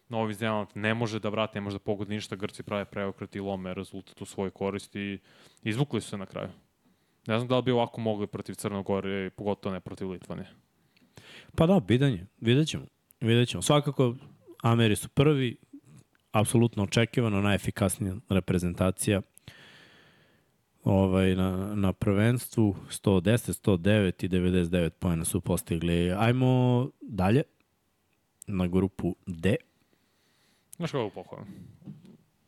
Novi Zeland ne može da vrati, ne može da pogodi ništa, Grci prave preokret i lome rezultat u svojoj koristi i izvukli su se na kraju. Ne znam da li bi ovako mogli protiv Crnogore, pogotovo ne protiv Litvanije. Pa da, bidanje. Vidjet ćemo. Vidjet ćemo. Svakako, Ameri su prvi, apsolutno očekivano, najefikasnija reprezentacija ovaj, na, na prvenstvu. 110, 109 i 99 pojena su postigli. Ajmo dalje na grupu D. Znaš kako pohvalim?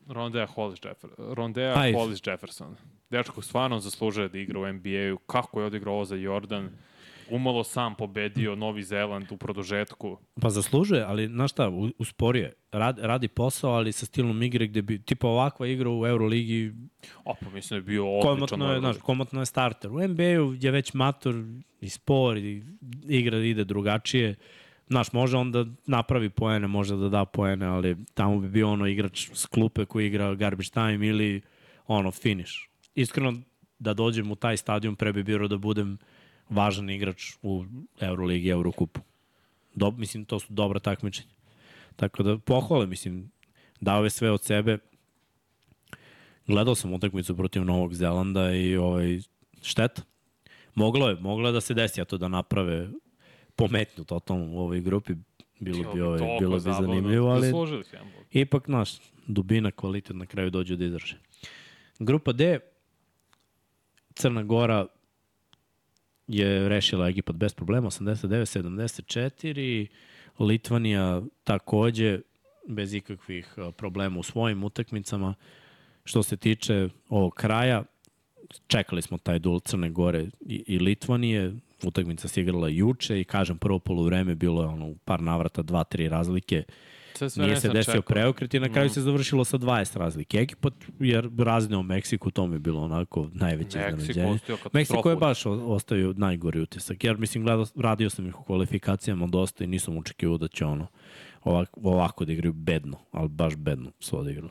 Rondea Hollis, Jeffer Rondea. Hollis Jefferson. Dečko stvarno zaslužuje da igra u NBA-u. Kako je odigrao ovo za Jordan? Umalo sam pobedio Novi Zeland u produžetku. Pa zaslužuje, ali znaš šta, usporije. Rad, radi posao, ali sa stilom igre gde bi, tipa ovakva igra u Euroligi, O, pa mislim da je bio odličan. komotno je, znaš, komotno je starter. U NBA-u je već mator i spor i igra ide drugačije. Znaš, može on da napravi poene, može da da poene, ali tamo bi bio ono igrač s klupe koji igra garbage time ili ono finish. Iskreno, da dođem u taj stadion pre bi bilo da budem važan igrač u Euroligi, Eurokupu. Dob, mislim, to su dobra takmičenja. Tako da, pohvale, mislim, dao je sve od sebe. Gledao sam utakmicu protiv Novog Zelanda i ovaj, šteta. Moglo je, moglo je da se desi, a to da naprave pometnju totalno u ovoj grupi. Bilo bi, ovaj, bilo bi zabavno. zanimljivo, ali jedan bod. ipak, naš, dubina, kvalitet na kraju dođu da izdrže. Grupa D, Crna Gora je rešila Egipat bez problema, 89-74, Litvanija takođe bez ikakvih problema u svojim utakmicama. Što se tiče ovog kraja, čekali smo taj duel Crne Gore i, i Litvanije, utakmica se igrala juče i kažem prvo polovreme bilo je ono par navrata, dva, tri razlike. Sve, sve Nije se desio čekao. preokret i na kraju Mm. se završilo sa 20 razlike. Egipat je razneo Meksiku, to mi je bilo onako najveće iznenađenje. Meksiko je baš ostavio najgori utisak, jer mislim, gledao, radio sam ih u kvalifikacijama dosta i nisam očekivao da će ono ovako, ovako da igraju bedno, ali baš bedno su odigrali.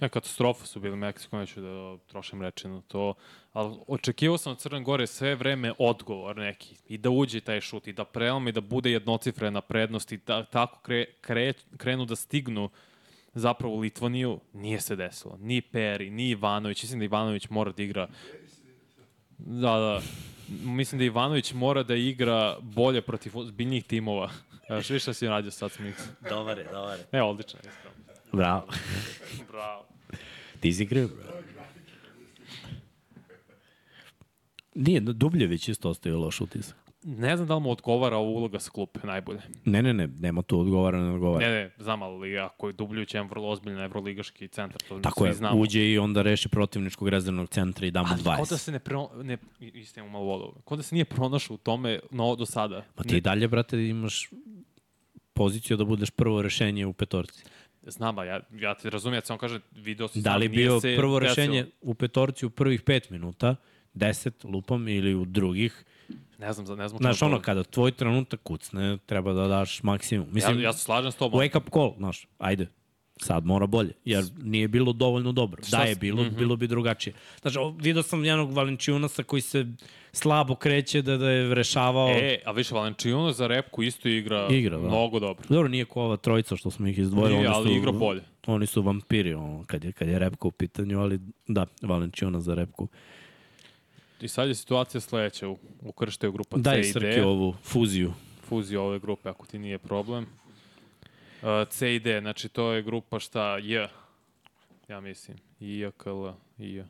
Ne, katastrofa su bili Meksiko, neću da trošim reči na to, ali očekivao sam od Crne Gore sve vreme odgovor neki i da uđe taj šut i da prelome i da bude jednocifrena prednost i da tako kre, kre, krenu da stignu zapravo u Litvaniju, nije se desilo. Ni Peri, ni Ivanović, mislim da Ivanović mora da igra Da, da. Mislim da Ivanović mora da igra bolje protiv ozbiljnijih timova. Što više si radio sad Smith. Dobar je, dobar je. Ne, odlično, iskreno. Bravo. Bravo. Ti si kriv. Nije, Dubljević isto ostavio loš utisak. ne znam da li mu odgovara ova uloga sa klupe najbolje. Ne, ne, ne, nema tu odgovara, ne odgovara. Ne, ne, znam, ali ako je Dubljuć jedan vrlo ozbiljan evroligaški centar, to Tako svi je, znamo. uđe i onda reši protivničkog rezervnog centra i da mu Ali 20. kao da se ne, pro, ne isto imamo malo vodu, kao da se nije pronašao u tome no, do sada. Pa ti i dalje, brate, imaš poziciju da budeš prvo rešenje u petorci. Znam, a ja, ja te razumijem, ja samo kažem, video si Da sam, li nije bio se prvo rešenje u petorci u prvih pet minuta, 10 lupam ili u drugih. Ne znam, ne znam. Znaš, ono, kada tvoj trenutak kucne, treba da daš maksimum. Mislim, ja, ja se slažem s tobom. wake up call, znaš, ajde. Sad mora bolje, jer nije bilo dovoljno dobro. Šta Da je bilo, Mhm. bilo bi drugačije. Znaš, o, vidio sam jednog Valenčionasa koji se slabo kreće da, da je rešavao. E, a više Valenčiuno za repku isto igra, Igra, da. mnogo dobro. Dobro, nije ko ova trojica što smo ih izdvojili. Nije, ali su, igra bolje. Oni su vampiri, ono, kad je, kad je repka u pitanju, ali da, Valenčiona za repku. I sad je situacija sledeća. U, ukrštaju grupa Daj C i Srki D. ovu fuziju. Fuziju ove grupe, ako ti nije problem. Uh, C i D, znači to je grupa šta J, ja mislim. I, J, K, L, I, J.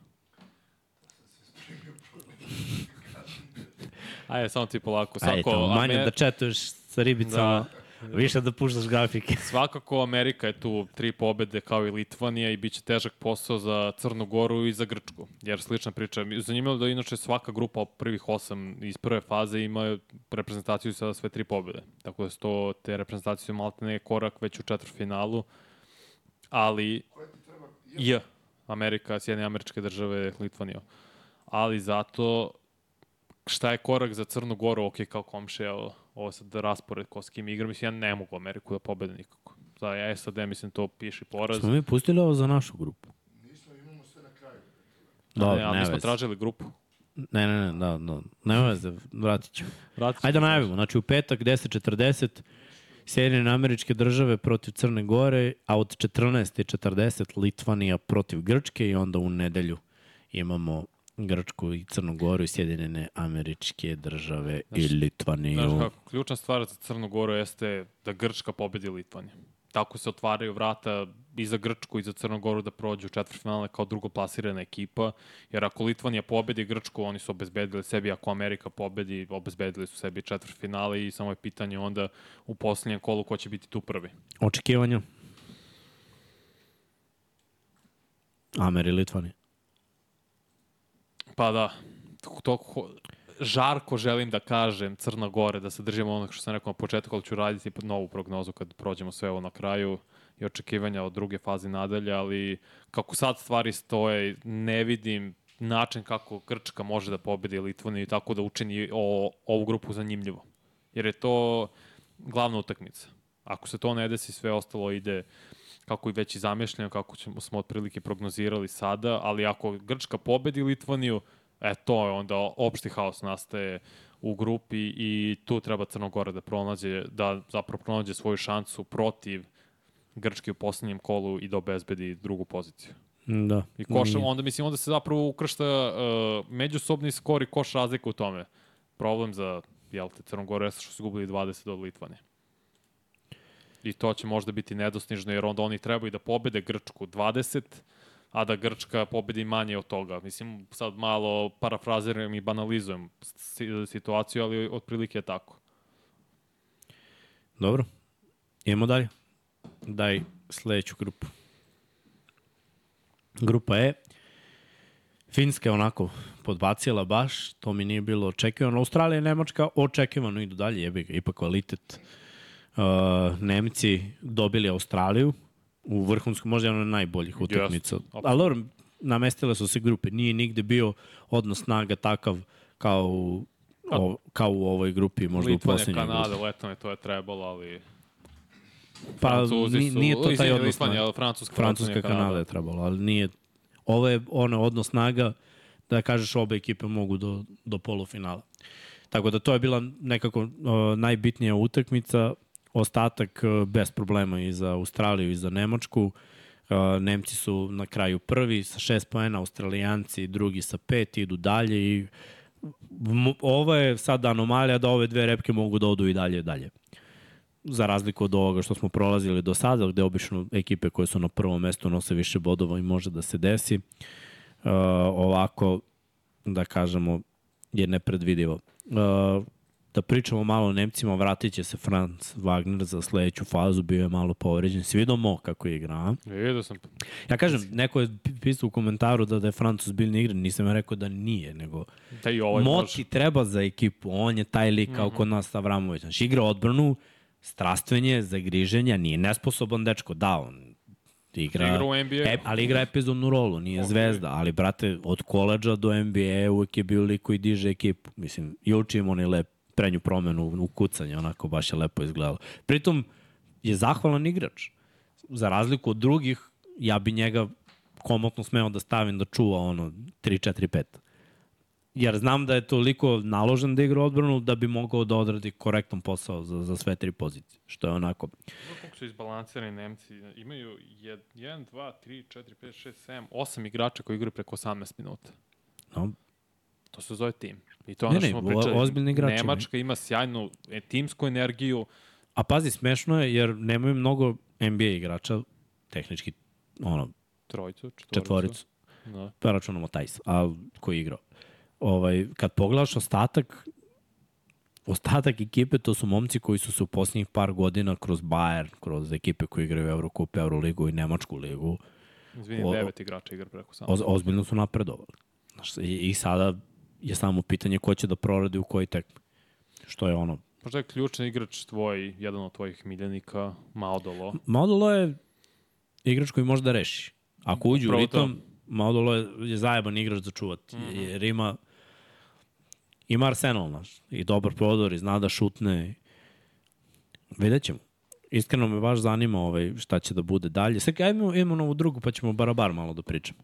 Ajde, samo ti polako. Ajde, tamo, manje Amer- da četuješ sa ribicama, da. Više da puštaš grafike. Svakako Amerika je tu tri pobede kao i Litvanija i bit će težak posao za Crnu Goru i za Grčku. Jer slična priča. Zanimljivo da inače svaka grupa od prvih osam iz prve faze ima reprezentaciju sa sve tri pobede. Tako da su to te reprezentacije maltene korak već u četvrfinalu. Ali J. Amerika, Sjedine američke države, Litvanija. Ali zato šta je korak za Crnu Goru, ok, kao komšija, ovo, sad raspored ko s kim igra, mislim, ja ne mogu Ameriku da pobede nikako. Za SAD, mislim, to piši poraz. Smo mi pustili ovo za našu grupu? Nismo, imamo sve na kraju. Da, ne, ali ne mi smo veze. tražili grupu. Ne, ne, ne, da, da. Nema veze, vratit ću. Vratit Ajde da najavimo. Znači u petak 10.40 Sjedinjene američke države protiv Crne Gore, a od 14.40 Litvanija protiv Grčke i onda u nedelju imamo Grčku i Crnu Goru i Sjedinjene američke države i Litvaniju. Znaš kako, ključna stvar za Crnu Goru jeste da Grčka pobedi Litvaniju. Tako se otvaraju vrata i za Grčku i za Crnu Goru da prođu u četvrtfinale kao drugoplasirana ekipa, jer ako Litvanija pobedi Grčku, oni su obezbedili sebi, ako Amerika pobedi, obezbedili su sebi četvrtfinale i samo je pitanje onda u poslednjem kolu ko će biti tu prvi. Očekivanja? Amer i Litvanija. Pa da, to, to ho- žarko želim da kažem Crna Gore, da se držimo onog što sam rekao na početku, ali ću raditi novu prognozu kad prođemo sve ovo na kraju i očekivanja od druge faze nadalje, ali kako sad stvari stoje, ne vidim način kako Grčka može da pobedi Litvaniju i tako da učini o, ovu grupu zanimljivo. Jer je to glavna utakmica. Ako se to ne desi, sve ostalo ide kako i već i zamišljeno, kako ćemo, smo otprilike prognozirali sada, ali ako Grčka pobedi Litvaniju, e, to je onda opšti haos nastaje u grupi i tu treba Crnogora da pronađe, da zapravo pronađe svoju šansu protiv Grčke u poslednjem kolu i da obezbedi drugu poziciju. Da. I koš, Nije. onda mislim onda se zapravo ukršta uh, međusobni skor i koš razlika u tome. Problem za jel te Crnogoru jeste što su gubili 20 od Litvanije. I to će možda biti nedostižno jer onda oni trebaju da pobede Grčku 20, a da Grčka pobedi manje od toga. Mislim, sad malo parafraziram i banalizujem si- situaciju, ali otprilike je tako. Dobro. Idemo dalje. Daj sledeću grupu. Grupa E. Finska je onako podbacila baš, to mi nije bilo očekivano. Australija i Nemačka očekivano idu dalje, jebi ga, ipak kvalitet. Uh, Nemci dobili Australiju u vrhunskom, možda jedan od najboljih utakmica. apsolutno. Ali dobro, namestile su se grupe. Nije nigde bio odnos snaga takav kao u, o, kao u ovoj grupi, možda u Litvanija, poslednjoj grupi. Kanada, Letone, to je trebalo, ali Pa Francuzi ni- su... nije to taj odnos snaga. ali Francuska, Francuska Letonija, Kanada je trebalo, ali nije... Ovo je ono odnos snaga da kažeš obe ekipe mogu do, do polufinala. Tako da to je bila nekako uh, najbitnija utakmica, ostatak uh, bez problema i za Australiju i za Nemačku. Uh, Nemci su na kraju prvi sa šest poena, Australijanci drugi sa pet, idu dalje i ovo je sad anomalija da ove dve repke mogu da odu i dalje i dalje za razliku od ovoga što smo prolazili do sada, gde obično ekipe koje su na prvom mestu nose više bodova i može da se desi. Uh, ovako, da kažemo, je nepredvidivo. Da pričamo malo o Nemcima, vratit će se Franz Wagner za sledeću fazu, bio je malo povređen. Si vidio Mo kako je igra, a? Vidio sam. Ja kažem, neko je pisao u komentaru da, da je Francus biljni igra, nisam ja rekao da nije, nego Da i ovaj Mo može. treba za ekipu, on je taj lik kao kod nas Avramović. Znači, igra odbranu, strastvenje, zagriženja, nije nesposoban dečko, da, on igra, Igra u NBA. E, ali igra epizodnu rolu, nije okay. zvezda, ali brate, od koleđa do NBA uvek je bio lik koji diže ekipu. Mislim, i uči im onaj lep prednju promenu u kucanje, onako baš je lepo izgledalo. Pritom je zahvalan igrač. Za razliku od drugih, ja bi njega komotno smeo da stavim da čuva ono 3, 4, 5 jer znam da je toliko naložen da igra odbranu da bi mogao da odradi korektan posao za, za sve tri pozicije. Što je onako... Kako su izbalansirani Nemci? Imaju 1, 2, 3, 4, 5, 6, 7, 8 igrača koji igraju preko 18 minuta. No, To se zove tim. I to je Ne, ono što ne, smo o- pričali. ozbiljni igrači. Nemačka ima sjajnu e, timsku energiju. a pazi, smešno je jer nemaju mnogo NBA igrača, tehnički, ono, Trojicu, četvoricu. četvoricu, Da. pa računamo Tajs, a koji je igrao. Ovaj, kad pogledaš ostatak, ostatak ekipe, to su momci koji su se u posljednjih par godina kroz Bayern, kroz ekipe koji igraju Eurocup, Euroligu i Nemačku ligu, Izvini, devet igrača igra preko samo. Oz, ozbiljno su napredovali. Znaš, i, I sada je samo pitanje ko će da proradi u koji tekmi. Što je ono... Možda je ključni igrač tvoj, jedan od tvojih miljenika, Maodolo. Maudolo je igrač koji može da reši. Ako uđe u Upravo to. ritam, Maudolo je, je zajeban igrač za čuvati. Mm -hmm. Jer ima ima arsenal naš. I dobar prodor i zna da šutne. Vidjet ćemo. Iskreno me baš zanima ovaj, šta će da bude dalje. Sad ajmo, imamo novu drugu pa ćemo barabar malo da pričamo.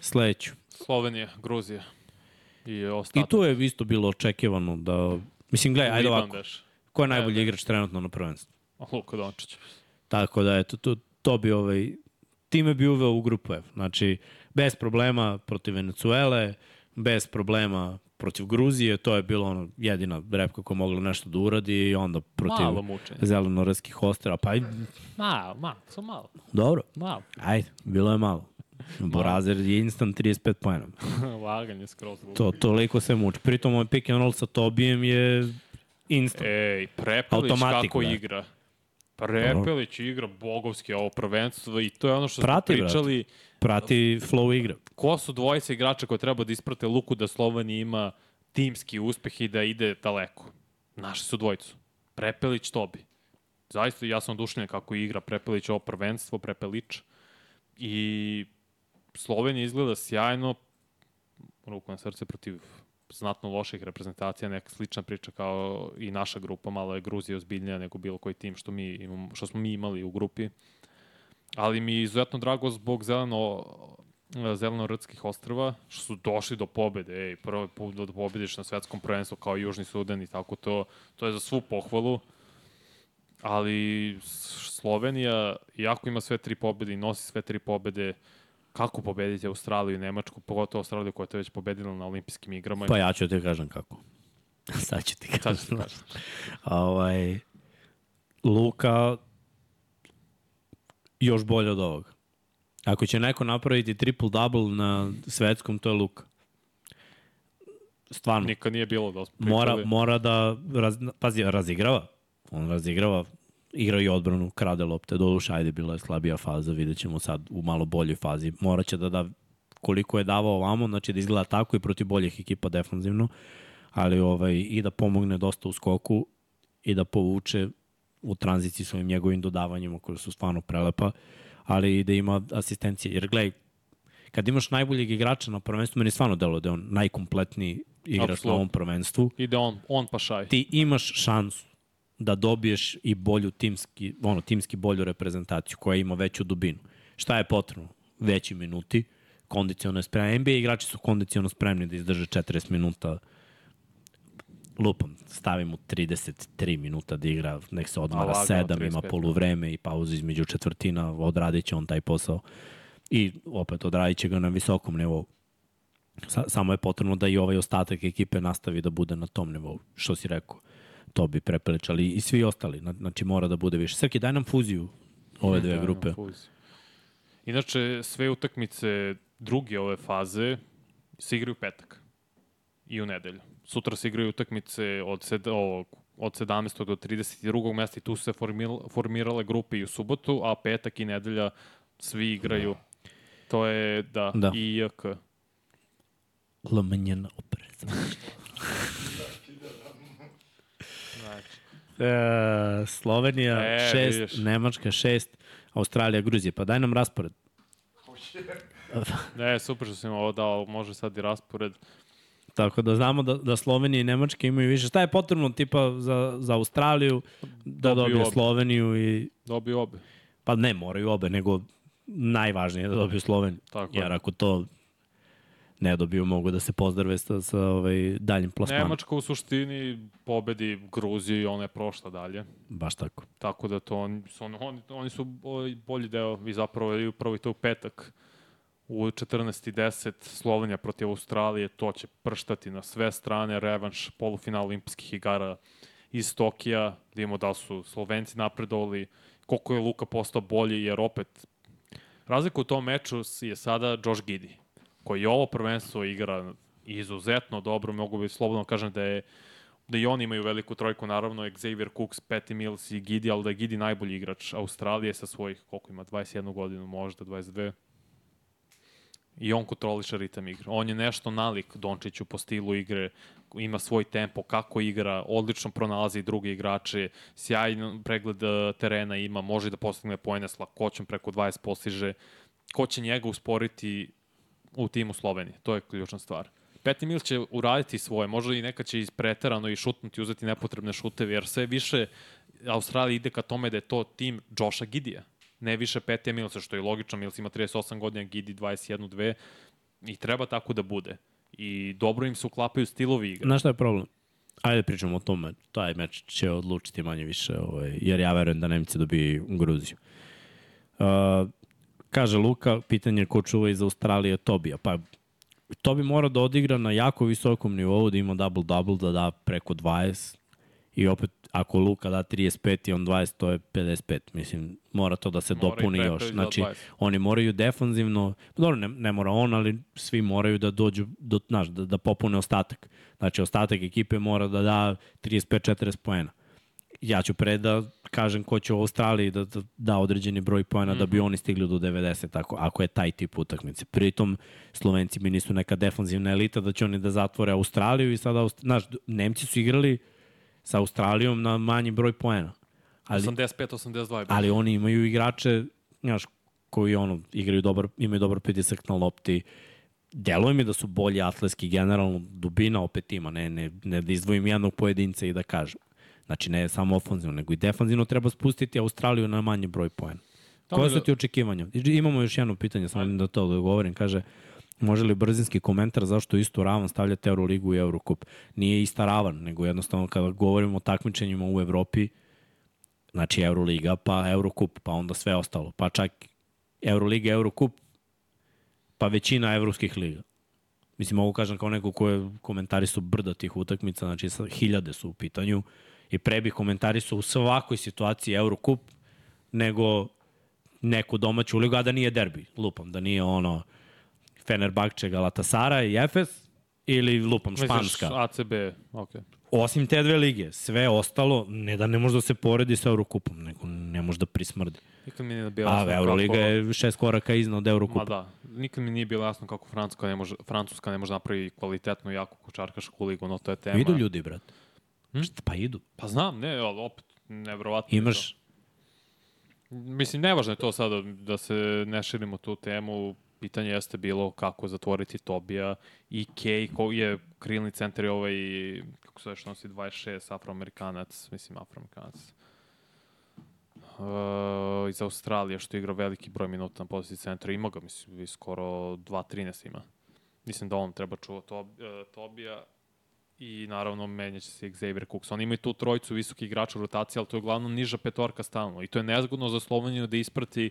Sledeću. Slovenija, Gruzija. I I ostatak. tu je isto bilo očekivano da... Mislim, gledaj, ajde ovako. Ko je najbolji igrač trenutno na prvenstvu? Luka Dončić. Tako da, eto, to, to bi ovaj... Time bi uveo u grupu F. Znači, bez problema protiv Venecuele, bez problema protiv Gruzije, to je bilo ono jedina repka koja mogla nešto da uradi i onda protiv zelenorodskih ostara. Pa, Malo, malo, samo malo. dobro, Malo. ajde, bilo je malo. Borazer je instant 35 pojena. Laganje skroz. To, toliko se muči. Pritom ovaj pick and roll sa Tobijem je instant. Ej, Prepelić Automatik, kako da. igra. Prepelić igra bogovski ovo prvenstvo i to je ono što Prati, smo brate. pričali. Prati flow igre. Ko su dvojica igrača koji treba da isprate Luku da Slovenija ima timski uspeh i da ide daleko? Naši su dvojicu. Prepelić, Tobi. Zaista ja sam odušljen kako igra Prepelić ovo prvenstvo, Prepelić. I Slovenija izgleda sjajno, ruku na srce protiv znatno loših reprezentacija, neka slična priča kao i naša grupa, malo je Gruzija ozbiljnija nego bilo koji tim što, mi imamo, što smo mi imali u grupi. Ali mi je izuzetno drago zbog zeleno zeleno-rtskih ostrava, što su došli do pobede, ej, prvi put da pobediš na svetskom prvenstvu kao Južni Sudan i tako to, to je za svu pohvalu. Ali Slovenija, iako ima sve tri pobede i nosi sve tri pobede, kako pobediti Australiju i Nemačku, pogotovo Australiju koja te već pobedila na olimpijskim igrama. Pa ja ću ti kažem kako. Sad ću ti Sad kažem. ću ti kažem. ovaj, Luka još bolje od ovoga. Ako će neko napraviti triple-double na svetskom, to je Luka. Stvarno. Nikad nije bilo da Mora, mora da, raz, pazi, razigrava. On razigrava, igra i odbranu, krade lopte, doduše, ajde, bila je slabija faza, vidjet ćemo sad u malo boljoj fazi. Moraće da da koliko je davao ovamo, znači da izgleda tako i protiv boljih ekipa defanzivno, ali ovaj, i da pomogne dosta u skoku i da povuče u tranziciji svojim njegovim dodavanjima koje su stvarno prelepa, ali i da ima asistencije. Jer gledaj, kad imaš najboljeg igrača na prvenstvu, meni stvarno delo da je on najkompletniji igrač Apsolutno. na ovom prvenstvu, Ide on, on pa šaj. ti imaš šansu da dobiješ i bolju timski, ono, timski bolju reprezentaciju koja ima veću dubinu. Šta je potrebno? Veći minuti, kondiciono je spremno. NBA igrači su kondiciono spremni da izdrže 40 minuta lupam, stavim mu 33 minuta da igra, nek se odmara A, lagano, 7, ima 35, poluvreme i pauzu između četvrtina, odradit će on taj posao i opet odradit će ga na visokom nivou. Sa, samo je potrebno da i ovaj ostatak ekipe nastavi da bude na tom nivou, što si rekao. To bi Prepelić, ali i svi ostali. Na- Znači mora da bude više. Srki, daj nam fuziju ove dve Da, grupe. na. Inače, sve utakmice druge ove faze se igraju petak. i u nedelju. Sutra se igraju utakmice od, sed, ovog, od 17. do 32. mesta i tu se formil, formirale grupe i u subotu, a petak i nedelja svi igraju. To je, da, Da. i. Lomenjena opreza. Znači, E, Slovenija E, 6, vidiš. Nemačka 6, Australija, Gruzija. Pa daj nam raspored. ne, super što sam im ovo dao, može sad i raspored. Tako da znamo da, da Slovenija i Nemačka imaju više. Šta je potrebno tipa za, za Australiju da Dobiju dobije obe. Sloveniju i... Dobiju obe. Pa ne moraju obe, nego najvažnije je da dobiju Sloveniju. Tako je. Jer ako to ne dobiju, mogu da se pozdrave sa, sa ovaj, daljim plasmanom. Nemačka u suštini pobedi Gruziju i ona je prošla dalje. Baš tako. Tako da to on, su, on, oni, oni su ovaj bolji deo i zapravo i upravo i to u petak u 14.10 Slovenija protiv Australije, to će prštati na sve strane, revanš polufinal olimpijskih igara iz Tokija, da vidimo da su Slovenci napredovali, koliko je Luka postao bolji, jer opet razlika u tom meču je sada Josh Giddy, koji ovo prvenstvo igra izuzetno dobro, mogu bi slobodno kažem da je da i oni imaju veliku trojku, naravno, Xavier Cooks, Patty Mills i Gidi, ali da je Gidi najbolji igrač Australije sa svojih, koliko ima, 21 godinu, možda 22. I on kontroliše ritam igre. On je nešto nalik Dončiću po stilu igre, ima svoj tempo, kako igra, odlično pronalazi druge igrače, sjajan pregled eh, terena ima, može da postigne pojene s lakoćom, preko 20 postiže. Ko će njega usporiti u timu Slovenije? To je ključna stvar. Peti Mills će uraditi svoje, možda i neka će ispreterano i šutnuti, uzeti nepotrebne šuteve, jer sve više Australija ide ka tome da je to tim Josha Gidija, ne više Petija Millsa, što je logično, Mills ima 38 godina, Gidi 21-2 i treba tako da bude. I dobro im se uklapaju stilovi igre. Znaš šta je problem? Ajde da pričamo o tome. Taj meč će odlučiti manje više, ovaj, jer ja verujem da Nemci dobiju Gruziju. Uh, kaže Luka, pitanje je ko čuva iz Australije Tobija. Pa Tobi mora da odigra na jako visokom nivou, da ima double-double, da da preko 20 i opet ako Luka da 35 i on 20, to je 55. Mislim, mora to da se Mora dopuni još. Znači, 20. oni moraju defanzivno, dobro, ne, ne mora on, ali svi moraju da dođu, do, znaš, da, da popune ostatak. Znači, ostatak ekipe mora da da 35-40 poena. Ja ću pre da kažem ko će u Australiji da, da da određeni broj poena mm -hmm. da bi oni stigli do 90, ako, ako je taj tip utakmice. Pritom, Slovenci mi nisu neka defanzivna elita da će oni da zatvore Australiju i sada, znaš, Nemci su igrali sa Australijom na manji broj poena. Ali, 85-82 je bilo. ali oni imaju igrače, znaš, koji ono, igraju dobar, imaju dobar pritisak na lopti. Deluje mi da su bolji atletski, generalno dubina opet ima, ne, ne, ne da izdvojim jednog pojedinca i da kažem. Znači, ne samo ofanzivno, nego i defanzivno treba spustiti Australiju na manji broj poena. Koje su ti očekivanja? Imamo još jedno pitanje, samo da to odgovorim. Kaže, može li brzinski komentar zašto istu ravan stavljate Euroligu i Eurocup? Nije ista ravan, nego jednostavno kada govorimo o takmičenjima u Evropi, znači Euroliga, pa Eurocup, pa onda sve ostalo. Pa čak Euroliga, Eurocup, pa većina evropskih liga. Mislim, mogu kažem kao neko ko je komentari su brda tih utakmica, znači hiljade su u pitanju i pre bih komentari su u svakoj situaciji Eurocup nego neku domaću ligu, a da nije derbi, lupam, da nije ono Fenerbahče, Galatasaray i Efes ili lupam Misliš Španska. ACB, okej. Osim te dve lige, sve ostalo, ne da ne može da se poredi sa Eurocupom, nego ne može da prismrdi. Nikad mi nije bilo A jasno Euroliga kako- je šest koraka iznad Eurocupa. Ma da, nikad mi nije bilo jasno kako Francuska ne može, Francuska ne može napraviti kvalitetnu, jaku košarkašku ligu, no to je tema. Idu ljudi, brat. Hm? Šta, Pa idu. Pa znam, ne, ali opet, nevrovatno. Imaš, to. Mislim, nevažno je to sada da se ne širimo tu temu. Pitanje jeste bilo kako zatvoriti Tobija i Kej, koji je krilni centar i ovaj, kako se već nosi, 26, afroamerikanac, mislim afroamerikanac. Uh, iz Australije, što igra veliki broj minuta na poziciji centra. Ima ga, mislim, skoro 2-13 ima. Mislim da on treba čuva Tob, uh, Tobija i naravno menjaće se Xavier Cooks. Oni imaju tu trojicu visokih igrača u rotaciji, ali to je uglavnom niža petorka stalno. I to je nezgodno za Sloveniju da isprati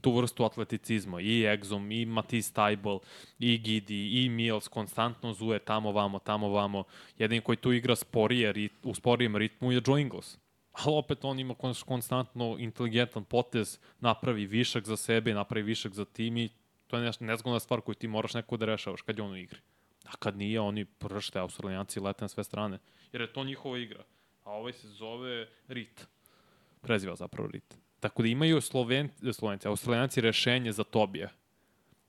tu vrstu atleticizma. I Exum, i Matisse Taibel, i Gidi, i Mills, konstantno zuje tamo vamo, tamo vamo. Jedin koji tu igra sporije, rit, u sporijem ritmu je Joe Ingles. Ali opet on ima kon- konstantno inteligentan potez, napravi višak za sebe, napravi višak za tim i to je nezgodna stvar koju ti moraš neko da rešavaš kad je on u igri. A kad nije, oni pršte, australijanci lete na sve strane. Jer je to njihova igra. A ovaj se zove Rit. Preziva zapravo Rit. Tako da imaju Sloven, Slovenci, australijanci rešenje za Tobija.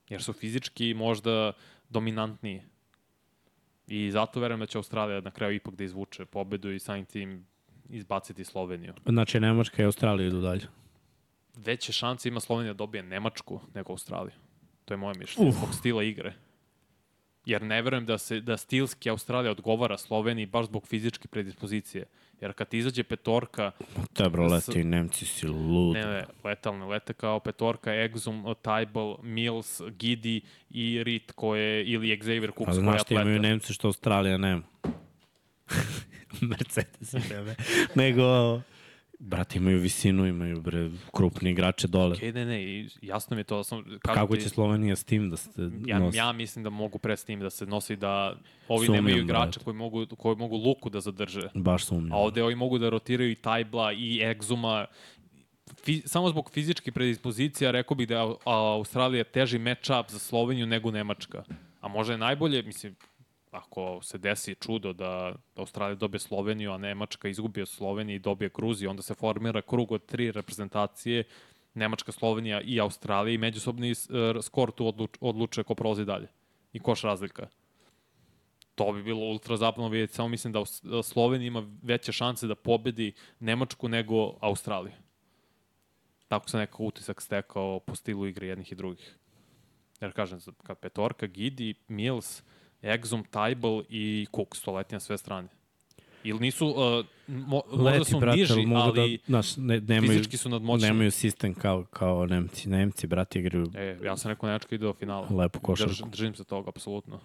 Jer su fizički možda dominantniji. I zato verujem da će Australija na kraju ipak da izvuče pobedu i samim tim izbaciti Sloveniju. Znači, Nemačka i Australija idu dalje. Veće šanse ima Slovenija da dobije Nemačku nego Australiju. To je moje mišljenje, zbog stila igre. Jer ne verujem da se da stilski Australija odgovara Sloveniji baš zbog fizičke predispozicije. Jer kad ti izađe petorka, Te bro, leti, Nemci si lud. ne, ne, letalne lete kao petorka, Exum, Tybal, Mills, Gidi i Rit koje, ili Xavier Cooks A koji je znaš ti imaju atleta. Nemci što Australija nema. Mercedes i neme. Nego, brate, imaju visinu, imaju bre, krupni igrače dole. Okay, ne, ne, jasno mi je to sam... kažem Kako ti- će Slovenija s tim da se Ja, nosi? ja mislim da mogu pre s tim da se nosi da ovi Sumnjam, nemaju igrače brate. koji mogu, koji mogu luku da zadrže. Baš sumnjam. A ovde ovi mogu da rotiraju i Tajbla i Egzuma. Fi, samo zbog fizičke predispozicija rekao bih da je Au- Australija teži match-up za Sloveniju nego Nemačka. A možda je najbolje, mislim, ako se desi čudo da Australija dobije Sloveniju, a Nemačka izgubi od Slovenije i dobije Gruziju, onda se formira krug od tri reprezentacije, Nemačka, Slovenija i Australija i međusobni e, skor tu odluč, odluče ko prolazi dalje. I koš razlika. To bi bilo ultra zapadno vidjeti, samo mislim da da Slovenija ima veće šanse da pobedi Nemačku nego Australiju. Tako se nekako utisak stekao po stilu igre jednih i drugih. Jer kažem, kad petorka, Gidi, Mills, Exum, Tybal i Cooks, to leti na sve strane. Ili nisu, uh, mo, možda Leti, su brate, niži, ali da, znaš, ne, nemaju, fizički su nadmoćni. nemaju sistem kao, kao Nemci. Nemci, brate, igraju E, ja sam rekao Nemačka ide do finala. lepu košarku. Drž, držim se toga, apsolutno.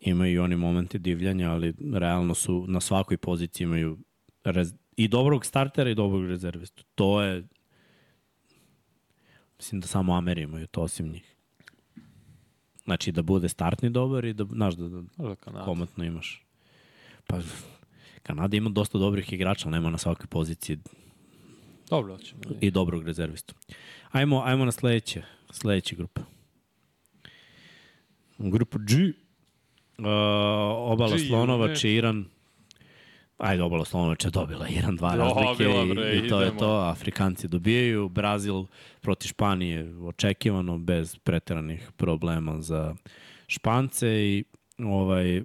imaju i oni momenti divljanja, ali realno su na svakoj poziciji imaju rez, i dobrog startera i dobrog rezervistu. To je mislim da samo Ameri imaju to osim njih. Znači da bude startni dobar i da, znaš, da, da Možda Kanada. komatno imaš. Pa Kanada ima dosta dobrih igrača, ali nema na svakoj poziciji Dobro, ćemo. i dobrog rezervistu. Ajmo, ajmo na sledeće, sledeće grupe. Grupa G. Uh, obala G, Slonovač ne. i Iran. Ajde, obala Slonovač je dobila Iran dva razlike Dobila, i, bre, i to je idemo. to. Afrikanci dobijaju. Brazil proti Španije očekivano bez preteranih problema za Špance i ovaj,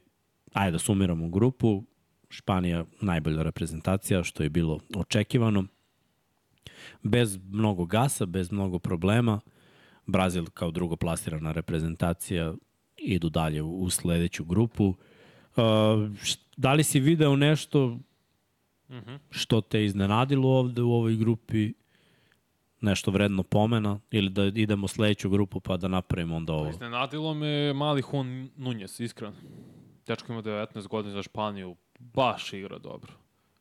ajde da sumiramo grupu. Španija najbolja reprezentacija, što je bilo očekivano bez mnogo gasa, bez mnogo problema. Brazil kao drugo plasirana reprezentacija idu dalje u, u sledeću grupu. Uh, da li si video nešto Mhm. što te iznenadilo ovde u ovoj grupi? Nešto vredno pomena? Ili da idemo sledeću grupu pa da napravimo onda ovo? Iznenadilo me mali Juan Nunez, iskreno. Dečko ima 19 godina za Španiju, baš igra dobro.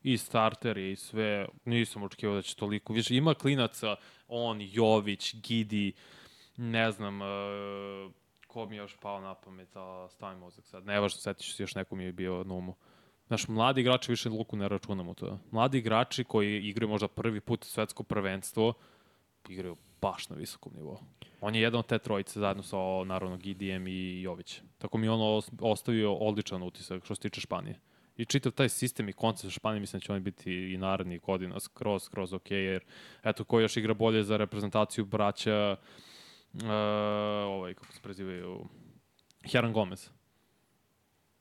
I starter je i sve, nisam očekivao da će toliko. Više ima klinaca, on, Jović, Gidi, ne znam, uh, ko mi je još pao na pamet, a stavim mozak sad. Nevažno, setit ću se još neko mi je bio na umu. Znaš, mladi igrači više luku ne računamo to. Mladi igrači koji igraju možda prvi put svetsko prvenstvo, igraju baš na visokom nivou. On je jedan od te trojice zajedno sa, naravno, Gidijem i Jović. Tako mi os- ostavio odličan utisak što se tiče Španije. I čitav taj sistem i koncept Španije, mislim da će oni biti i narednih godina skroz, skroz ok, jer eto, ko još igra bolje za reprezentaciju braća, uh, ovaj, kako se prezivaju, Heran Gomez.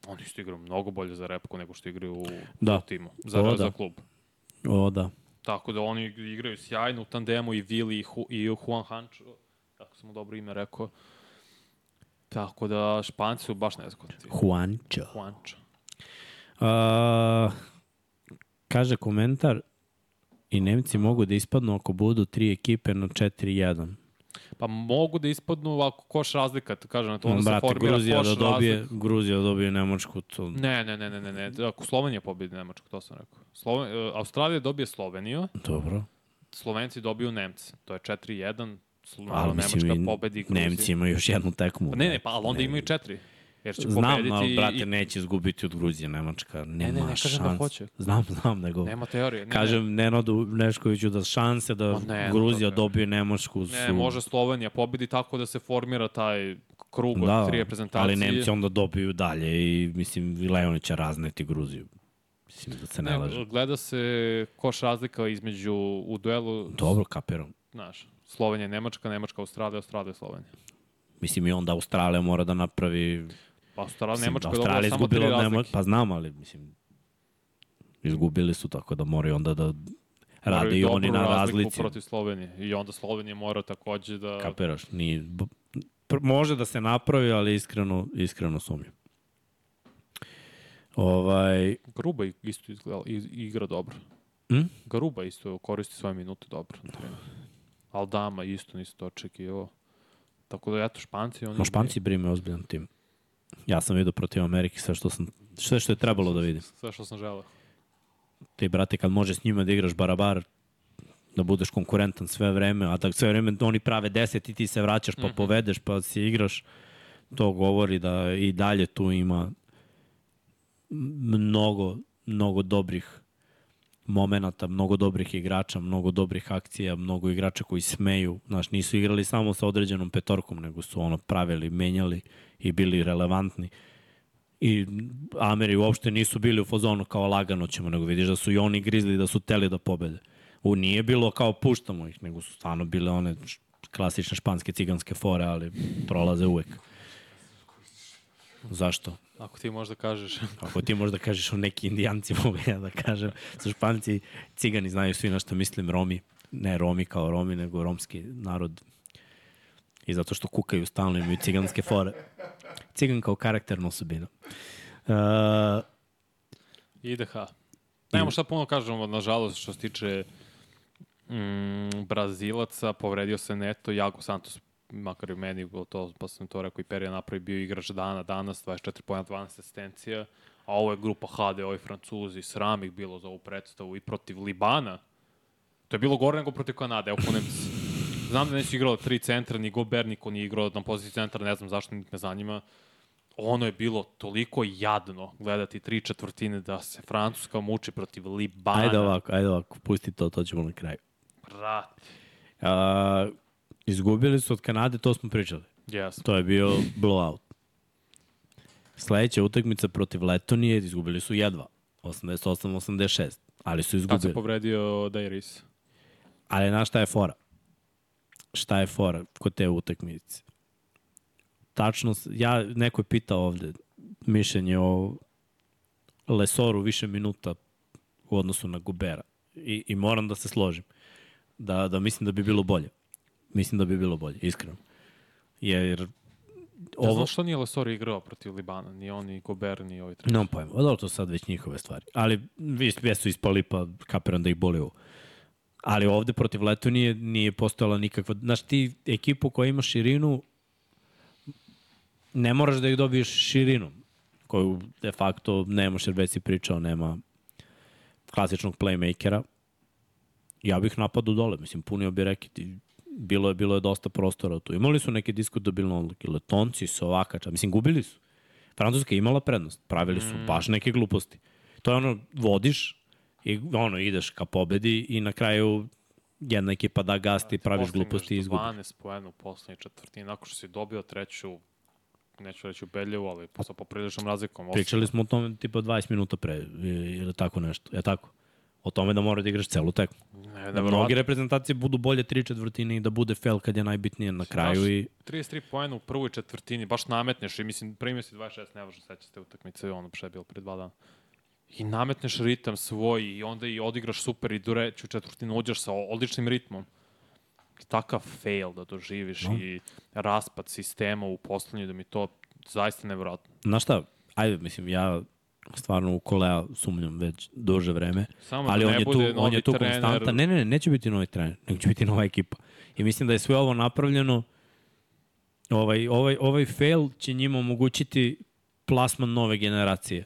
Oni isto igraju mnogo bolje za repku nego što igraju u, Da. timu, za, O, da. za klub. O, da. Tako da oni igraju sjajno u tandemu i Vili i, Hu, i Juan Hancho, kako sam mu dobro ime rekao. Tako da Španci su baš nezgodni. Juancho. Juancho. Uh, kaže komentar i Nemci mogu da ispadnu ako budu tri ekipe na 4-1. Pa mogu da ispadnu ako koš razlika, to kažem, to onda se Brate, formira Gruzija koš da dobije, razlika. Gruzija da dobije Nemačku, to Ne, ne, ne, ne, ne, ne. Ako Slovenija pobedi Nemačku, to sam rekao. Sloven, uh, Australija dobije Sloveniju, dobro. Slovenci dobiju Nemce. To je 4-1. Slo- Ali naravno, mislim, Nemačka i pobedi Gruziju. Nemci imaju još jednu tekmu. Pa Ne, ne, pa ali onda imaju četiri. Jer će Znam, pobediti ali, i- brate, neće izgubiti od Gruzije, Nemačka. Nema ne, ne kažem da šans. hoće. Znam, znam, nego... Nema teorije. Ne, Kažem Nenadu Neškoviću da šanse da Ma ne, Gruzija dobro. dobije Nemačku su... Ne, može Slovenija pobedi tako da se formira taj krug od Da, tri reprezentacije. ali Nemci onda dobiju dalje i mislim i Leoni će razneti Gruziju. Mislim da se ne, Ne, laže. gleda se koš razlika između u duelu, Dobro, kapiram. znaš, Slovenija, Nemačka, Nemačka, Australija, Australija, Slovenija. Mislim i onda Australija mora da napravi... Pa Australija, Mislim, Nemačka je Australija dobila samo tri razlike. Pa znam, ali mislim... Izgubili su, tako da moraju onda da rade i oni na razlici. protiv Slovenije. I onda Slovenija mora takođe da... Kapiraš, ni, može da se napravi, ali iskreno, iskreno sumnjam. Ovaj, Gruba isto izgleda, igra dobro. Hm? Gruba isto koristi svoje minute dobro. Aldama isto nisu to očekivao. Tako da, eto, Španci... Oni ma Španci brime ozbiljan tim. Ja sam vidio protiv Amerike sve što sam sve što je trebalo da vidim. Sve što sam želeo. Ti, brate, kad može s njima da igraš barabar, da budeš konkurentan sve vreme, a da sve vreme oni prave 10 i ti se vraćaš pa povedeš pa se igraš, to govori da i dalje tu ima mnogo, mnogo dobrih momenata, mnogo dobrih igrača, mnogo dobrih akcija, mnogo igrača koji smeju. Znaš, nisu igrali samo sa određenom petorkom, nego su ono pravili, menjali i bili relevantni. I Ameri uopšte nisu bili u fazonu kao lagano ćemo, nego vidiš da su i oni grizli da su teli da pobede. U nije bilo kao puštamo ih, nego su stvarno bile one klasične španske ciganske fore, ali prolaze uvek. Zašto? Ako ti možda kažeš... Ako ti možda kažeš o neki indijanci, mogu ja da kažem. Su španci, cigani znaju svi na što mislim, Romi. Ne Romi kao Romi, nego romski narod. I zato što kukaju stalno imaju ciganske fore. Cigan kao karakterna osobina. Uh, IDH. Nemamo šta puno kažemo, nažalost, što se tiče mm, Brazilaca, povredio se Neto, Jago Santos, makar i meni bilo to, pa sam to rekao i Perija napravi, bio igrač dana danas, 24 pojena, 12 asistencija, a ovo je grupa HD, ovi Francuzi, sram ih bilo za ovu predstavu i protiv Libana. To je bilo gore nego protiv Kanade, evo po Nemci. Znam da neće igrao tri centra, ni Gober, niko nije igrao na poziciji centra, ne znam zašto, niti me zanima ono je bilo toliko jadno gledati tri četvrtine da se Francuska muči protiv Libana. ajde ovako, ajde ovako, pusti to, to ćemo na kraju. Brat. Uh, izgubili su od Kanade, to smo pričali. Yes. To je bio blowout. Sledeća utakmica protiv Letonije, izgubili su jedva. 88-86. Ali su Kad se izgubili. povredio Dairis? Ali znaš šta je fora? Šta je fora kod te utakmice? Tačno, ja, neko je pitao ovde mišljenje o Lesoru više minuta u odnosu na Gubera. I, I moram da se složim. Da, da mislim da bi bilo bolje. Mislim da bi bilo bolje, iskreno. Jer Ja ovo... znam što nije Lesori igrao protiv Libana, ni on, ni Gober, ni ovi treći. Nemam pojma, dobro, to sad već njihove stvari. Ali vi su ispali, pa kapiram da ih boli ovo. Ali ovde protiv Letonije nije postojala nikakva... Znaš, ti ekipu koja ima širinu, ne moraš da ih dobiješ širinom, koju de facto nemaš, jer već si pričao, nema klasičnog playmakera. Ja bih napadao dole, mislim, punio bi reket i bilo je, bilo je dosta prostora tu. Imali su neke diskutabilne odluke, Letonci, Sovakača, mislim, gubili su. Francuska je imala prednost, pravili su baš neke gluposti. To je ono, vodiš i ono, ideš ka pobedi i na kraju jedna ekipa da gasti, praviš Postigneš gluposti i izgubiš. 12 poena u poslednjoj četvrtini, nakon što si dobio treću, neću reći ubedljivu, ali sa popriličnom razlikom. Pričali smo o tome tipa 20 minuta pre ili tako nešto. Je tako? O tome da mora da igraš celu tekmu. Ne, Da nevjerovatno. mnogi reprezentacije budu bolje tri četvrtine i da bude fail kad je najbitnije na kraju i 33 poena u prvoj četvrtini, baš nametneš i mislim, primio si 26, ne možeš sećati se te utakmice, ono što je bilo pre dva dana. I nametneš ritam svoj i onda i odigraš super i do reću četvrtinu uđeš sa odličnim ritmom. Takav fail da doživiš No. i raspad sistema u poslednjoj da mi to zaista nevjerojatno. Znaš šta, ajde, mislim, ja stvarno u Kolea sumnjam već duže vreme, Samo ali da on je tu, on je tu trener. konstanta. Ne, ne, ne, neće biti novi trener, nego će biti nova ekipa. I mislim da je sve ovo napravljeno, ovaj, ovaj, ovaj fail će njima omogućiti plasman nove generacije.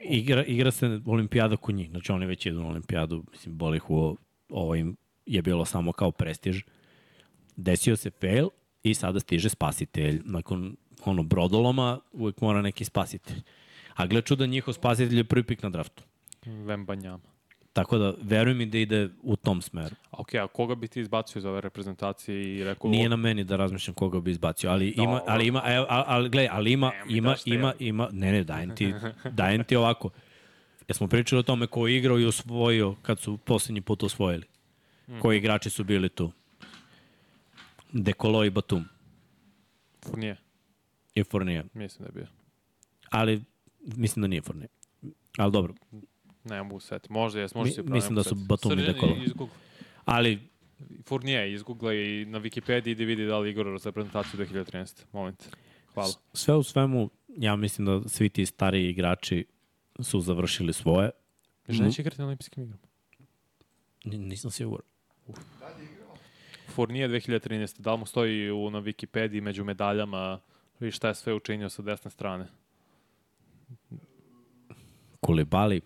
Igra, igra se olimpijada kod njih, znači oni već idu na olimpijadu, mislim, boli u ovo im je bilo samo kao prestiž. Desio se fail i sada stiže spasitelj. Nakon ono brodoloma uvek mora neki spasitelj. A gle čuda, njihov spasitelj je prvi pik na draftu. Vembanjama. Tako da, veruj mi da ide u tom smeru. Ok, a koga bi ti izbacio iz ove reprezentacije i rekao... Nije na meni da razmišljam koga bi izbacio, ali ima, Dobro. ali ima, ali, ali, gledaj, ali ima, Nemoj ima, da ima, ima, ne, ne, dajem ti, dajem ti ovako. Jesmo pričali o tome ko je igrao i osvojio kad su poslednji put osvojili. Koji igrači su bili tu? Dekolo i Batum Nije, i Fournier. mislim da je bio. Ali mislim da nije Fournier. Ali dobro. Ne mogu seti. Možda jes, možda Mi- si pravi. mislim da su Batum i Dekolo. Ali Fournier, izgooglaj i na Wikipediji da vidi da li igrao za reprezentaciju 2013. Molim te. Hvala. sve u svemu, ja mislim da svi ti stariji igrači su završili svoje. Že neće igrati na olimpijskim igrama? Nisam siguran. Fournier 2013. Da li mu stoji u, na Wikipediji među medaljama i šta je sve učinio sa desne strane? Kulibali,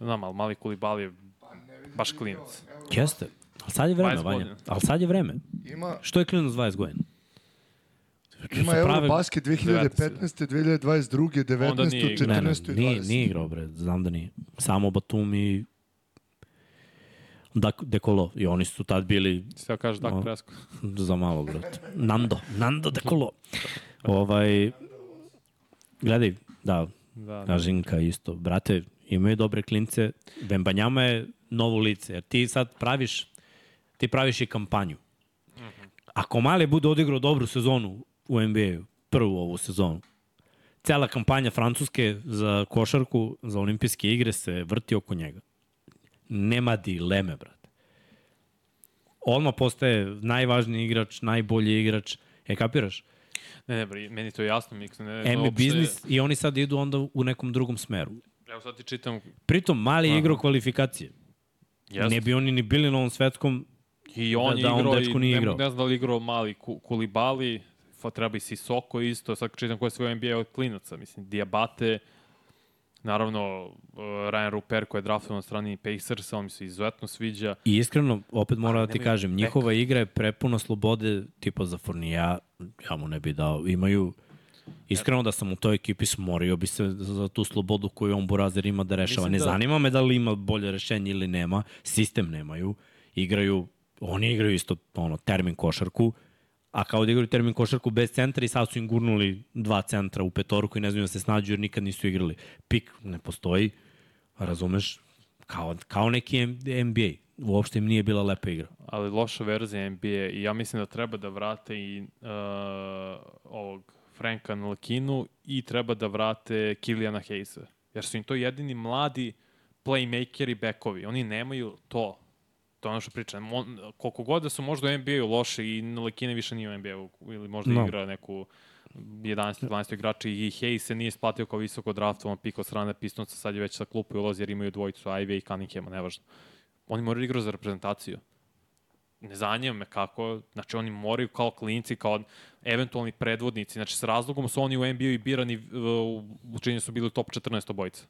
Znam, ali mali Kulibali je baš klinac. jeste. Ali sad je vreme, 20 Vanja. Ali sad je vreme. Ima, Što je klinac 20 godina? ima Eurobasket 2015. 2022. 19. Onda nije igrao. Ne, ne, 14. nije, 20. nije igrao, bre. Znam da nije. Samo Batum i Dak, Dekolo. I oni su tad bili Sve kaže Dak O. Presko. za malo, brate. Nando. Nando Dekolo. ovaj, gledaj, da, Da, da. Kažinka isto. Brate, imaju dobre klince. Vembanjama je novo lice. Jer ti sad praviš, ti praviš i kampanju. Ako Male bude odigrao dobru sezonu u NBA-u, prvu ovu sezonu, cela kampanja Francuske za košarku, za olimpijske igre se vrti oko njega. Nema dileme, brate. Odmah postaje najvažniji igrač, najbolji igrač. E, kapiraš? Ne, ne, meni to je jasno. Mi, ne, ne, NBA uopšte- biznis i oni sad idu onda u nekom drugom smeru. Evo sad ti čitam. Pritom, mali je igrao kvalifikacije. Jest. Ne bi oni ni bili na ovom svetskom I on da- da on dečko nije ne, igrao. ne znam da li igrao mali Ku- Kulibali, treba i Sisoko isto, sad čitam ko je svoj NBA od klinaca, mislim, Diabate, naravno uh, Ryan Ruper koji je draftovan na strani Pacersa, on mi se izuzetno sviđa. I iskreno, opet moram da ti kažem, beka. njihova igra je prepuna slobode, tipa za Fournija, ja mu ne bi dao. Imaju, iskreno da sam u toj ekipi smorio bi se za tu slobodu koju on Burazer ima da rešava. Mislim ne da- zanima me da li ima bolje rešenje ili nema, sistem nemaju, igraju, oni igraju isto ono, termin košarku, a kao da igraju termin košarku bez centra i sad su im gurnuli dva centra u petorku i ne znaju da se snađu jer nikad nisu igrali. Pik ne postoji, razumeš, kao, kao neki NBA. Uopšte im nije bila lepa igra. ali loša verzija NBA i ja mislim da treba da vrate i uh, ovog Franka Nalkinu i treba da vrate Kilijana Hayesa. Jer su im to jedini mladi playmakeri bekovi. Oni nemaju to. To je ono što pričam. Mo- koliko god da su možda u NBA-u loše i Nalkine više nije u NBA-u ili možda No. igra neku 11. 12. igrača i Hayes se nije isplatio kao visoko draftovan pik od strane Pistonca, sad je već sa klupu i ulazi jer imaju dvojicu Ivey i Cunninghama, nevažno. Oni moraju da igrati za reprezentaciju ne zanima me kako, znači oni moraju kao klinci, kao eventualni predvodnici, znači s razlogom su oni u NBA i birani, u činjenju su bili top 14 obojica.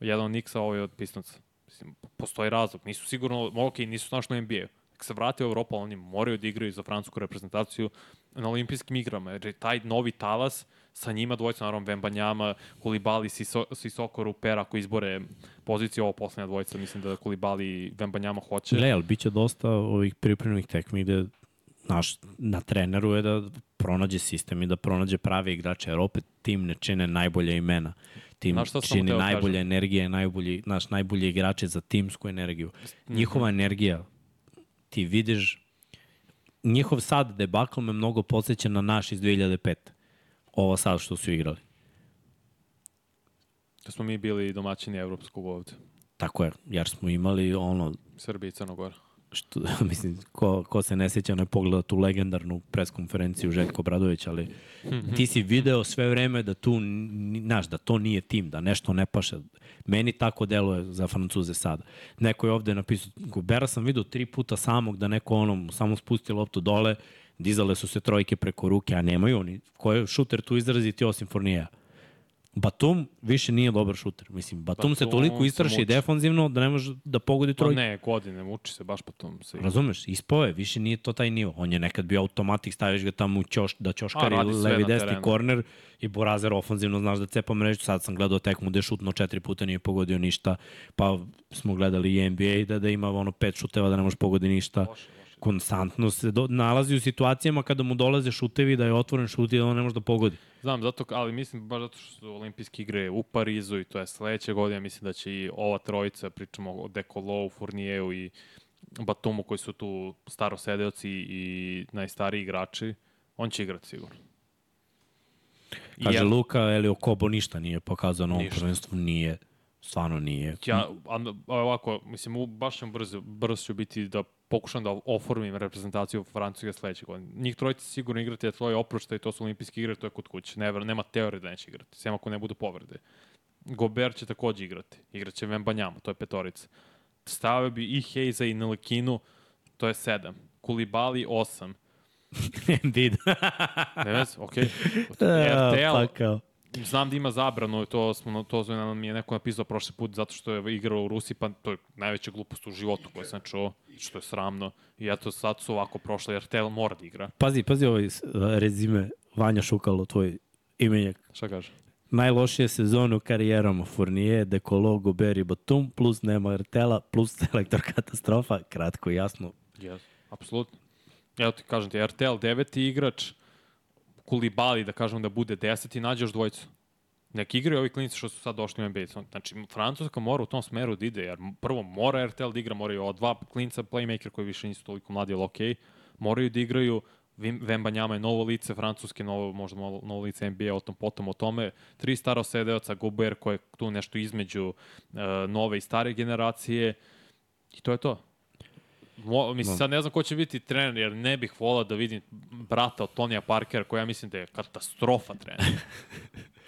Jedan od Nixa, ovaj od Pistonca. Mislim, postoji razlog, nisu sigurno, ok, nisu našli u NBA-u. Nek se vrate u Evropu, ali oni moraju da igraju za francusku reprezentaciju na olimpijskim igrama, jer je taj novi talas sa njima dvojica, naravno Vembanjama, Kulibali, Siso, Sisoko, Ruper, ako izbore poziciju ovo poslednja dvojica, mislim da Kulibali i Vembanjama hoće. Gle, ali bit će dosta ovih pripremnih tekmi gde naš, na treneru je da pronađe sistem i da pronađe prave igrače, jer opet tim ne čine najbolje imena. Tim Znaš čini hteo najbolja kažem? energija, najbolji, naš najbolji igrače za timsku energiju. Njihova energija, ti vidiš, njihov sad debakl me mnogo podsjeća na naš iz 2005. Ovo sad što su igrali. Da smo mi bili domaćini evropskog ovde. Tako je, jer smo imali ono, Srbija i Crnogora. Što, mislim, ko, ko se ne sjeća ne pogleda tu legendarnu preskonferenciju Željko Bradović, ali ti si video sve vreme da tu, znaš, da to nije tim, da nešto ne paše. Meni tako deluje za Francuze sada. Neko je ovde napisao, Gubera sam video tri puta samog da neko onom samo spusti loptu dole, dizale su se trojke preko ruke, a nemaju oni. Ko je šuter tu izraziti osim Fornija? Batum više nije dobar šuter. Mislim, Batum, se Batum toliko se istraši muči. defanzivno da ne može da pogodi Pa trojku. ne, godine, muči se baš tom. Se... Razumeš, ispao je, više nije to taj nivo. On je nekad bio automatik, staviš ga tamo u ćoš, da ćoškari A, levi desni korner i Borazer ofanzivno znaš da cepa mrežu. Sad sam gledao tekmu gde šutno četiri puta, nije pogodio ništa. Pa smo gledali i NBA da, da ima ono pet šuteva da ne može pogodi ništa. Loše. Konstantno se do, nalazi u situacijama kada mu dolaze šutevi da je otvoren šut i da on ne može da pogodi. Znam, zato, ali mislim baš zato što su olimpijske igre u Parizu i to je sledeće godine, mislim da će i ova trojica, pričamo o Dekolou, Fournieru i Batumu koji su tu starosedeoci i najstariji igrači, on će igrati sigurno. Kaže ja- Luka, Elio Kobo ništa nije pokazao na ovom prvenstvu, nije, stvarno nije. Ja, ovako, mislim, baš ću brzo, brzo ću biti da pokušam da oformim reprezentaciju Francuske sledeće godine. Njih trojica sigurno igrati, a to je oprošta i to su olimpijske igre, to je kod kuće. Ne, nema teorije da neće igrati, sem ako ne budu povrede. Gober će takođe igrati. Igraće Vembanjama, to je petorica. Stavio bi i Hejza i Nelekinu, to je sedam. Kulibali osam. Embiid. Ne vez, okej. Ja, RTL. Znam da ima zabranu, to smo to nam je neko napisao prošli put zato što je igrao u Rusiji, pa to je najveća glupost u životu koju sam čuo, što je sramno. I eto sad su ovako prošli, jer RTL mora da igra. Pazi, pazi ovaj s- rezime Vanja Šukalo, tvoj imenjak. Šta kaže? Najlošije sezone u karijerama Fournier, Dekolo, Gober i Batum, plus nema Ertela, plus selektor katastrofa, kratko i jasno. Yes. Apsolutno. Evo ti kažem ti, RTL deveti igrač, Kulibali da kažem da bude deseti, nađe još dvojicu. Neki igraju ovi klinici što su sad došli u NBA. Znači, Francuska mora u tom smeru da ide, jer prvo mora RTL da igra, moraju ova dva klinca playmaker koji više nisu toliko mladi, ali okej. Moraju da igraju, Vim- Vembanjama je novo lice Francuske, novo, možda novo lice NBA, o tom potom o tome. Tri staro sedeoca, Gober koji je tu nešto između uh, nove i stare generacije. I to je to. Mo, mislim, sad ne znam ko će biti trener, jer ne bih volao da vidim brata od Tonija Parkera, koja ja mislim da je katastrofa trener.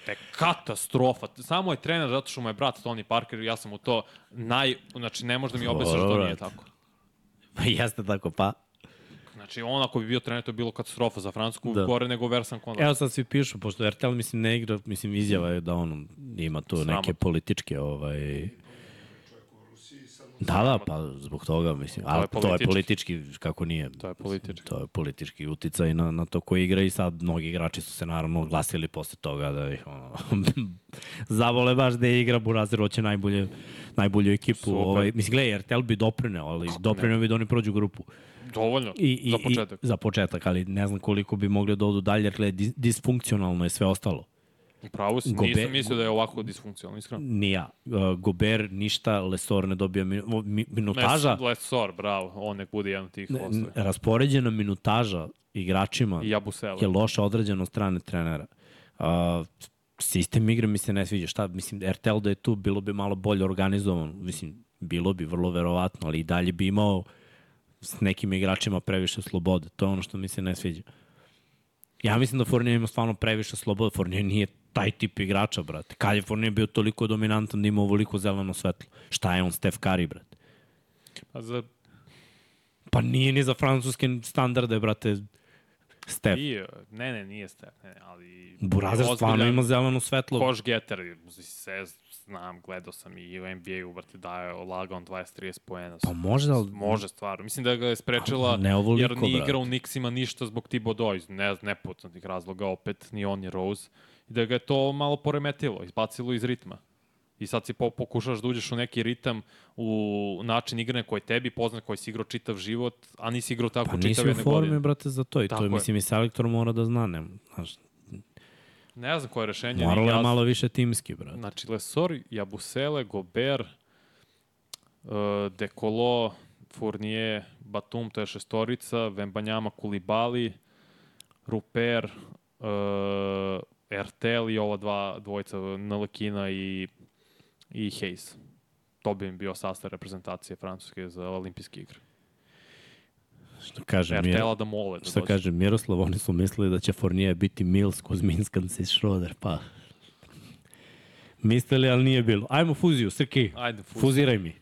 Da je katastrofa. Samo je trener zato što mu je brat Tony Parker, ja sam u to naj... Znači, ne može da mi objasniš da to nije tako. Pa jeste tako, pa. Znači, on ako bi bio trener, to bi bilo katastrofa za Francusku, Da. da. gore nego Versan Konrad. Evo sad svi pišu, pošto RTL mislim ne igra, mislim izjava je da on ima tu Sramotno. neke političke ovaj, Da, da, pa zbog toga, mislim. Ali je to je politički. kako nije. To je politički. To je politički uticaj na, na to ko igra i sad mnogi igrači su se naravno oglasili posle toga da ih ono, zavole baš da igra Burazir, hoće najbolje, najbolju ekipu. Super. Ovaj, mislim, gledaj, RTL bi doprineo, ali doprineo bi da oni prođu grupu. Dovoljno, I, i, za početak. I, za početak, ali ne znam koliko bi mogli da odu dalje, jer gledaj, dis- disfunkcionalno je sve ostalo. Pravo si, Gobe- nisam mislio da je ovako disfunkcionalno, iskreno. Ni ja. Uh, Gober ništa, Lesor ne dobija minu, mi, minutaža. Lesor, bravo, on nek bude jedan od tih ostaje. raspoređena minutaža igračima I je loše određena od strane trenera. Uh, sistem igre mi se ne sviđa. Šta, mislim, RTL da je tu, bilo bi malo bolje organizovan. Mislim, bilo bi vrlo verovatno, ali i dalje bi imao s nekim igračima previše slobode. To je ono što mi se ne sviđa. Ja mislim da Fournier ima stvarno previše slobode. Fournier nije taj tip igrača, brate. Kad je bio toliko dominantan da ima ovoliko zeleno svetlo? Šta je on, Steph Curry, brate? A za Pa nije ni za francuske standarde, brate, Steph. Bio, ne, ne, nije Steph, ne, ne, ali... Burazer stvarno ima zeleno svetlo. Koš getter, se znam, gledao sam i u NBA-u, vrti daje, lagao on 20-30 poena. Pa može, ali... Može stvarno. Mislim da ga je sprečila, ne ovoliko, jer nije brate. igrao u Nixima ništa zbog Thibodeau, iz ne, nepoznatih razloga, opet ni on ni Rose. I da ga je to malo poremetilo, izbacilo iz ritma. I sad si po, pokušaš da uđeš u neki ritam, u način igrane koji tebi poznat, koji si igrao čitav život, a nisi igrao tako Pa čitav nisi u jedne formi, godine. brate, za to. I Tako to je, je. mislim, i selektor mora da zna. Ne, znaš, Ne znam koje je rešenje. moralo je ja- malo više timski, brate. Znači, Lesor, Jabusele, Gober, uh, Dekolo, Fournier, Batum, to je šestorica, Vembanjama, Kulibali, Ruper, uh, Ertel i ova dva dvojica, Nalekina i, i Hayes. To bi im bio sastav reprezentacije Francuske za olimpijske igre. Što kaže, Mir, da mole da što dođe. kaže Miroslav, oni su mislili da će Fournier biti Mills, Kuzminskans i Schroeder, pa... Mislili, ali nije bilo. Ajmo fuziju, Srki. Ajde, fuz. Fuziraj mi.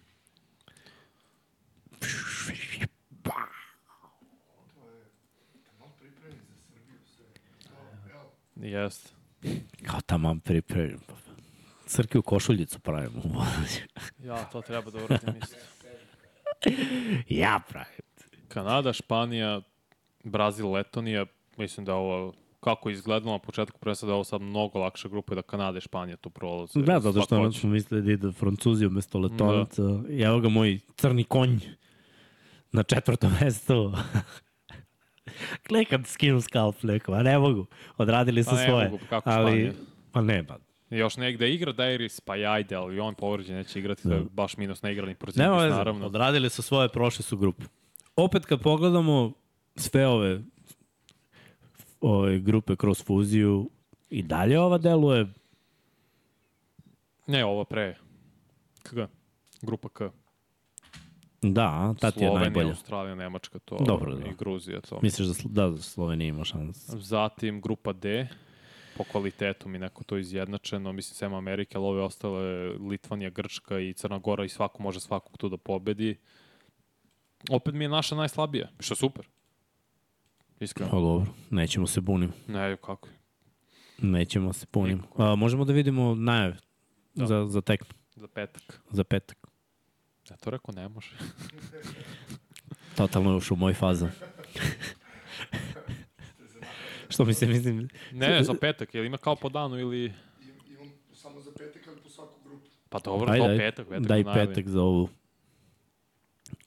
Jeste. Kao tamo pripremim. Crke u košuljicu pravimo. Ja, to treba da uradim isto. ja pravim. Kanada, Španija, Brazil, Letonija, mislim da ovo kako je izgledalo na početku prvenstva da ovo sad mnogo lakša grupa da Kanada i Španija tu prolaze. Da, zato što ono hoće. smo mislili da ide Francuzi umesto Letonaca. Da. Evo ga moj crni konj na četvrtom mestu. Gle kad skinu skalp neko, a ne mogu. Odradili su A ne svoje. mogu, kako ali, pa ne, ba. Još negde igra Dairis, pa i ajde, ali on povređen neće igrati, da. to je baš minus na igrani veze, naravno. odradili su svoje, prošli su grupu. Opet kad pogledamo sve ove, ove grupe kroz fuziju, i dalje ova deluje Ne, ovo pre. KG. Grupa K. Da, ta ti je Slovenija, najbolja. Australija, Nemačka, to. Dobro, da. I Gruzija, to. Misliš da, da, da Slovenija ima šans? Zatim grupa D, po kvalitetu mi neko to izjednačeno, mislim sem Amerike, ali ove ostale Litvanija, Grčka i Crna Gora i svako može svakog tu da pobedi. Opet mi je naša najslabija, što je super. Iskreno. Pa dobro, nećemo se bunim. Ne, kako. Nećemo se punim. A, možemo da vidimo najave Da. za, za tek, Za petak. za petak. Ja to rekao ne može. Totalno je ušao u moj fazon. Što mi se mislim... Ne, za petak, jel ima kao po danu ili... Imam samo za petak, ali po svaku grupu. Pa dobro, Ajde, to ajde. petak. petak Daj da najavim. petak za ovu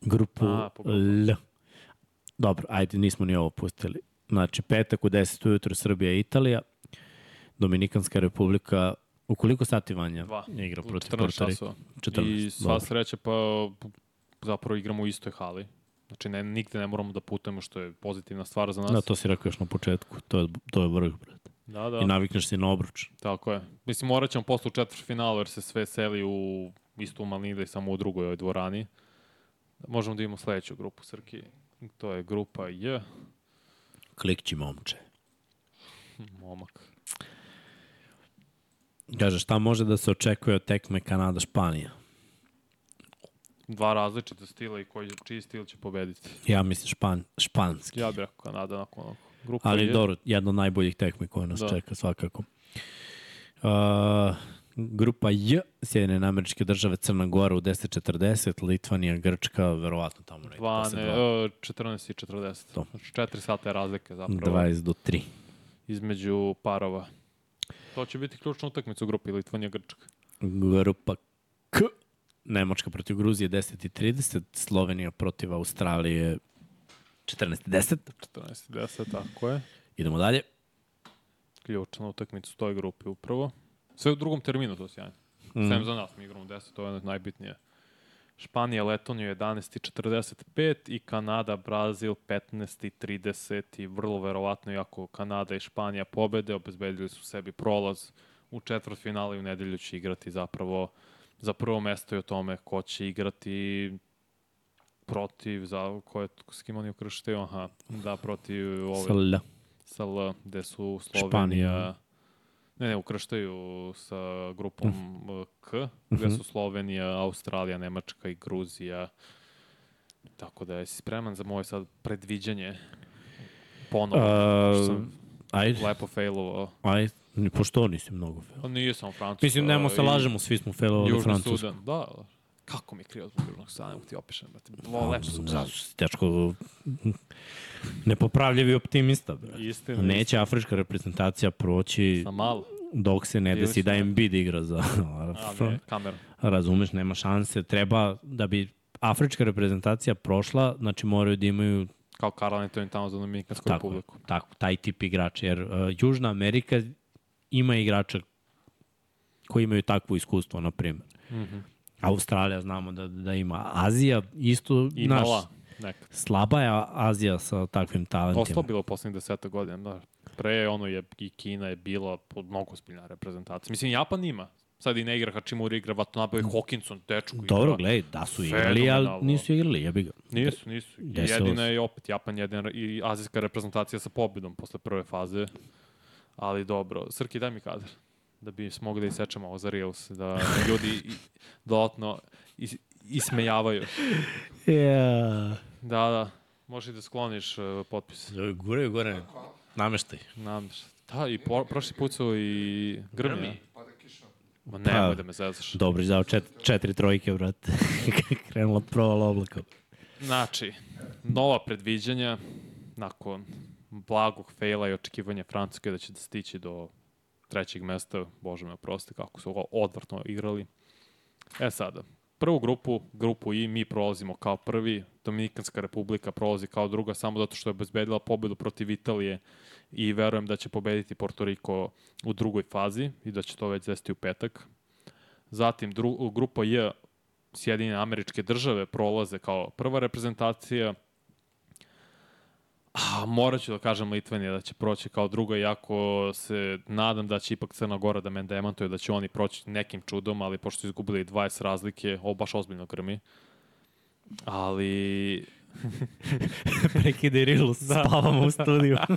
grupu A. L. Dobro, ajde, nismo ni ovo pustili. Znači, petak u 10 ujutru Srbija i Italija, Dominikanska republika, u koliko sati Vanja Dva. igra protiv 14 Porto Rika? časova. 14, I sva dobro. sreća pa zapravo igramo u istoj hali. Znači ne, nigde ne moramo da putujemo što je pozitivna stvar za nas. Da, to si rekao još na početku. To je, to je vrh, brate. da, da. I navikneš se na obruč. Tako je. Mislim, morat ćemo posle u četvrt finalu jer se sve seli u istu Malnida i samo u drugoj ovoj dvorani. Možemo da imamo sledeću grupu Srki. To je grupa J. Klikći momče. Momak. Kaže, šta može da se očekuje od tekme Kanada-Španija? Dva različita stila i koji, čiji stil će pobediti. Ja mislim špan, španski. Ja bih rekao Kanada nakon ovog. Grupa Ali J. dobro, jedna od najboljih tekmi koje nas Da. čeka svakako. Uh, grupa J, Sjedine američke države, Crna Gora u 10.40, Litvanija, Grčka, verovatno tamo negde. 12, posle e, dva- 14 i 40. To. Znači 4 sata je razlike zapravo 20 do 3. između parova. To će biti ključna utakmica u grupi Litvanija Grčka. Grupa K, Nemačka protiv Gruzije 10.30, Slovenija protiv Australije 14.10. 14 i 10, tako je. Idemo dalje. Ključna utakmica u toj grupi upravo. Sve u drugom terminu, to je sjajno. Mm. Sem za nas, mi igramo 10, to je najbitnije. Španija, Letoniju 11.45 i Kanada, Brazil 15.30 i vrlo verovatno, iako Kanada i Španija pobede, obezbedili su sebi prolaz u četvrtfinale i u nedelju će igrati zapravo za prvo mesto i o tome ko će igrati protiv, za, ko je, s kim oni ukrštaju, aha, da, protiv ove, Sa L. sa L, gde su Slovenija... Španija. Ne, ne, ukrštaju sa grupom uh, K, gde su Slovenija, Australija, Nemačka i Gruzija. Tako da, jesi spreman za moje sad predviđanje? Ponovo, što Uh, sam ajde, lepo failovao. ajde. Pošto nisi mnogo fail. Pa nije samo Francuska. Mislim, nemo se lažemo, svi smo failovali Južni Francusku. Sudan, da. Kako mi je krivo zbog Sudana, mogu ti opišem, brate. Bilo lepo su Da. Teško nepopravljivi optimista. Bre. Istina, Neće afrička reprezentacija proći Sa malo. dok se ne desi da da. Embiid igra za... A, ne, kamera. Razumeš, nema šanse. Treba da bi afrička reprezentacija prošla, znači moraju da imaju Kao Karl Anthony tamo za Dominikansku tako, republiku. tako, taj tip igrača. Jer uh, Južna Amerika ima igrača koji imaju takvo iskustvo, na primjer. Mm -hmm. Australija znamo da, da ima. Azija isto, Imala naš, nekad. slaba je Azija sa takvim talentima. U poslednjih deseta godina, da. Pre ono je i Kina je bila pod mnogo ozbiljna reprezentacija. Mislim, Japan ima. Sad i ne igra Hachimura igra, Watanabe i Hawkinson, dečku igra. Dobro, gledaj, da su igrali, ali nisu igrali, jebi ga. Nisu, nisu. Desilo Jedina je opet Japan, jedina i azijska reprezentacija sa pobedom posle prve faze. Ali dobro. Srki, daj mi kadar. Da bi smogli da isečemo ovo za Reels. Da ljudi dodatno is, ismejavaju. Yeah. Da, da. Možeš i da skloniš uh, potpis. Gore, gore, nameštaj. Nam, Da, i po, prošli put su i Grmi. Grmi? Pada kiša. Ma nemoj Pa. da me zezaš. Dobro, dao čet, četiri trojke, brate. Krenula provala oblaka. Znači, nova predviđanja nakon blagog fejla i očekivanja Francuske da će da stići do trećeg mesta, bože me oprosti kako su ovo odvrtno igrali. E sada, prvu grupu, grupu I, mi prolazimo kao prvi, Dominikanska republika prolazi kao druga samo zato što je obezbedila pobedu protiv Italije i verujem da će pobediti Porto Riko u drugoj fazi i da će to već desiti u petak. Zatim dru, grupa J, Sjedinjene američke države prolaze kao prva reprezentacija, A morat ću da kažem Litvanija da će proći kao druga, iako se nadam da će ipak Crna Gora da me demantuje, da će oni proći nekim čudom, ali pošto su izgubili 20 razlike, ovo baš ozbiljno grmi. Ali Prekide Rilu, spavamo u studiju.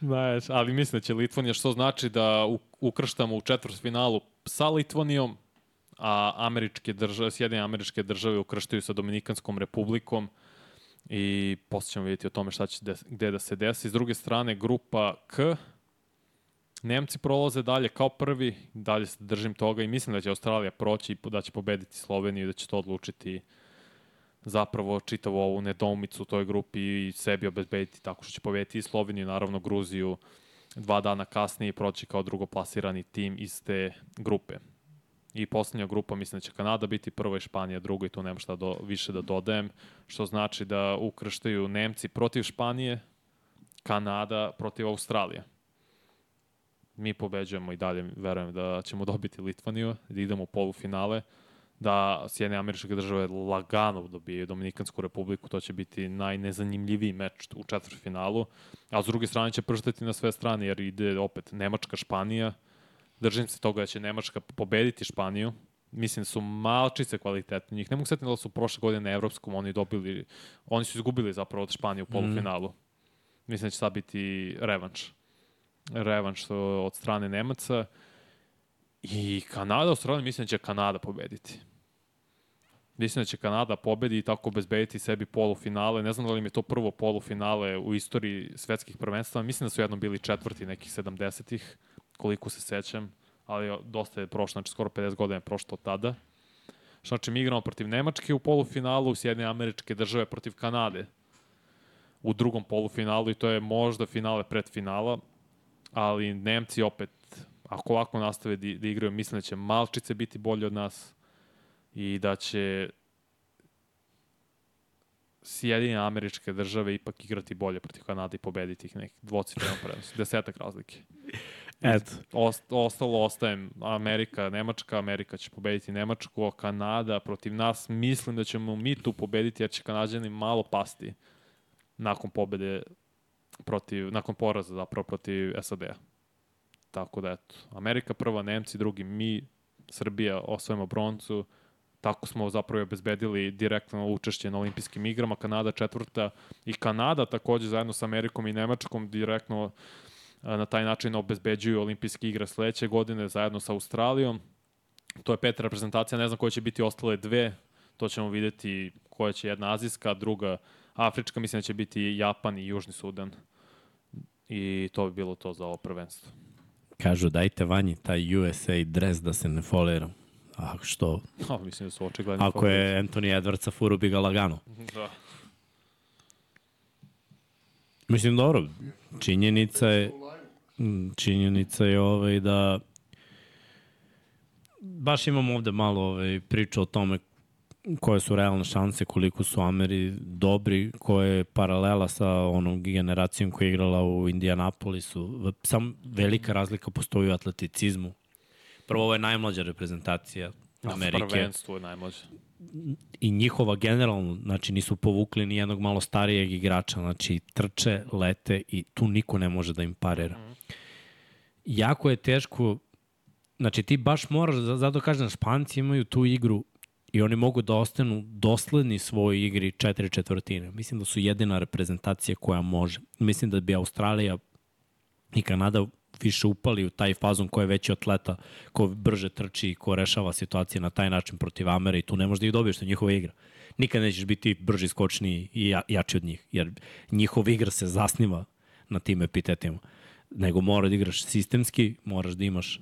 Znaš, ali mislim da će Litvanija, što znači da ukrštamo u četvrtfinalu sa Litvanijom, a američke države, Sjedinje američke države ukrštaju sa Dominikanskom republikom i posle ćemo vidjeti o tome šta će des, gde da se desi. S druge strane, grupa K, Nemci prolaze dalje kao prvi, dalje se držim toga i mislim da će Australija proći i da će pobediti Sloveniju i da će to odlučiti zapravo čitavu ovu nedoumicu u toj grupi i sebi obezbediti tako što će pobediti i Sloveniju, naravno Gruziju dva dana kasnije i proći kao drugoplasirani tim iz te grupe. I poslednja grupa, mislim da će Kanada biti prva i Španija druga i tu nema šta do, više da dodajem, što znači da ukrštaju Nemci protiv Španije, Kanada protiv Australije. Mi pobeđujemo i dalje, verujem da ćemo dobiti Litvaniju, da idemo u polufinale, da Sjedine američke države lagano dobije Dominikansku republiku, to će biti najnezanimljiviji meč u četvrtfinalu, a s druge strane će prštati na sve strane, jer ide opet Nemačka, Španija, držim se toga da će Nemačka pobediti Španiju, mislim da su malčice kvalitetni njih. Ne mogu setiti da su prošle godine na Evropskom oni dobili, oni su izgubili zapravo od Španije u polufinalu. Mm. Mislim da će sad biti revanš. Revanš od strane Nemaca. I Kanada, Australija, mislim da će Kanada pobediti. Mislim da će Kanada pobedi i tako obezbediti sebi polufinale. Ne znam da li im je to prvo polufinale u istoriji svetskih prvenstva. Mislim da su jednom bili četvrti nekih 70-ih, koliko se sećam. Ali dosta je prošlo, znači skoro 50 godina je prošlo od tada. Znači mi igramo protiv Nemačke u polufinalu, Sjedine američke države protiv Kanade u drugom polufinalu i to je možda finale pred finala, ali Nemci opet, ako ovako nastave da, da igraju, mislim da će malčice biti bolje od nas i da će Sjedinje američke države ipak igrati bolje protiv Kanade i pobediti ih nekih dvocifrenom prenosu. Desetak razlike. Eto, Ost, ostalo ostajem. Amerika, Nemačka, Amerika će pobediti Nemačku, Kanada protiv nas. Mislim da ćemo mi tu pobediti jer će Kanadjani malo pasti nakon pobede protiv, nakon poraza zapravo protiv SAD-a. Tako da eto, Amerika prva, Nemci drugi, mi, Srbija osvojimo broncu, tako smo zapravo obezbedili direktno učešće na olimpijskim igrama, Kanada četvrta i Kanada takođe zajedno sa Amerikom i Nemačkom direktno na taj način obezbeđuju olimpijske igre sledeće godine zajedno sa Australijom. To je peta reprezentacija, ne znam koje će biti ostale dve, to ćemo videti koja će jedna azijska, druga afrička, mislim da će biti Japan i Južni Sudan. I to bi bilo to za ovo prvenstvo. kažu dajte vanji taj USA dres da se ne folira. A što? No, mislim da su očigledni Ako je Anthony Edwardsa furu bi ga lagano. Da. Mislim, dobro, činjenica je, činjenica je ovaj da baš imamo ovde malo ovaj, priča o tome koje su realne šanse, koliko su Ameri dobri, koja je paralela sa onom generacijom koja je igrala u Indianapolisu. Sam velika razlika postoji u atleticizmu. Prvo, ovo je najmlađa reprezentacija Amerike Prvenstvo je najmlađe. i njihova generalno, znači nisu povukli ni jednog malo starijeg igrača, znači trče, lete i tu niko ne može da im parira. Jako je teško, znači ti baš moraš, za- zato kažem, Španci imaju tu igru i oni mogu da ostanu dosledni svojoj igri četiri četvrtine. Mislim da su jedina reprezentacija koja može. Mislim da bi Australija i Kanada više upali u taj fazon ko je veći atleta, ko brže trči i ko rešava situacije na taj način protiv Amere i tu ne možeš da ih dobiješ, to je njihova igra. Nikad nećeš biti brži, skočniji i ja, jači od njih, jer njihova igra se zasniva na tim epitetima. Nego mora da igraš sistemski, moraš da imaš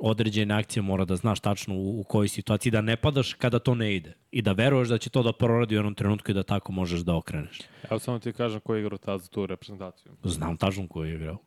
određene akcije, mora da znaš tačno u, u kojoj situaciji, da ne padaš kada to ne ide. I da veruješ da će to da proradi u jednom trenutku i da tako možeš da okreneš. Evo samo ti kažem ko je igrao tad za tu reprezentaciju. Znam tačno ko je igrao.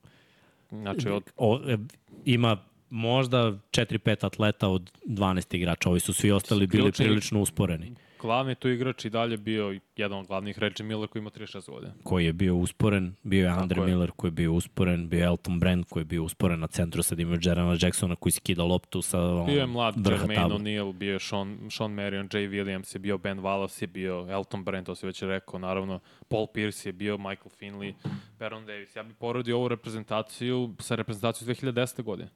Znači, od, O, e, ima možda 4-5 atleta od 12 igrača. Ovi su svi ostali bili prilično usporeni. Glavni tu igrač i dalje bio jedan od glavnih Reggie Miller koji ima 36 godina. Koji je bio usporen, bio je Andre je. Miller koji je bio usporen, bio je Elton Brand koji je bio usporen na centru, sad imaju Jerema Jacksona koji skida loptu sa ono, Bio je mlad Jermaine. O'Neal, bio je Sean, Sean Marion, Jay Williams je bio, Ben Wallace je bio, Elton Brand, to si već rekao, naravno, Paul Pierce je bio, Michael Finley, Baron Davis. Ja bih poredio ovu reprezentaciju sa reprezentacijom 2010. godine.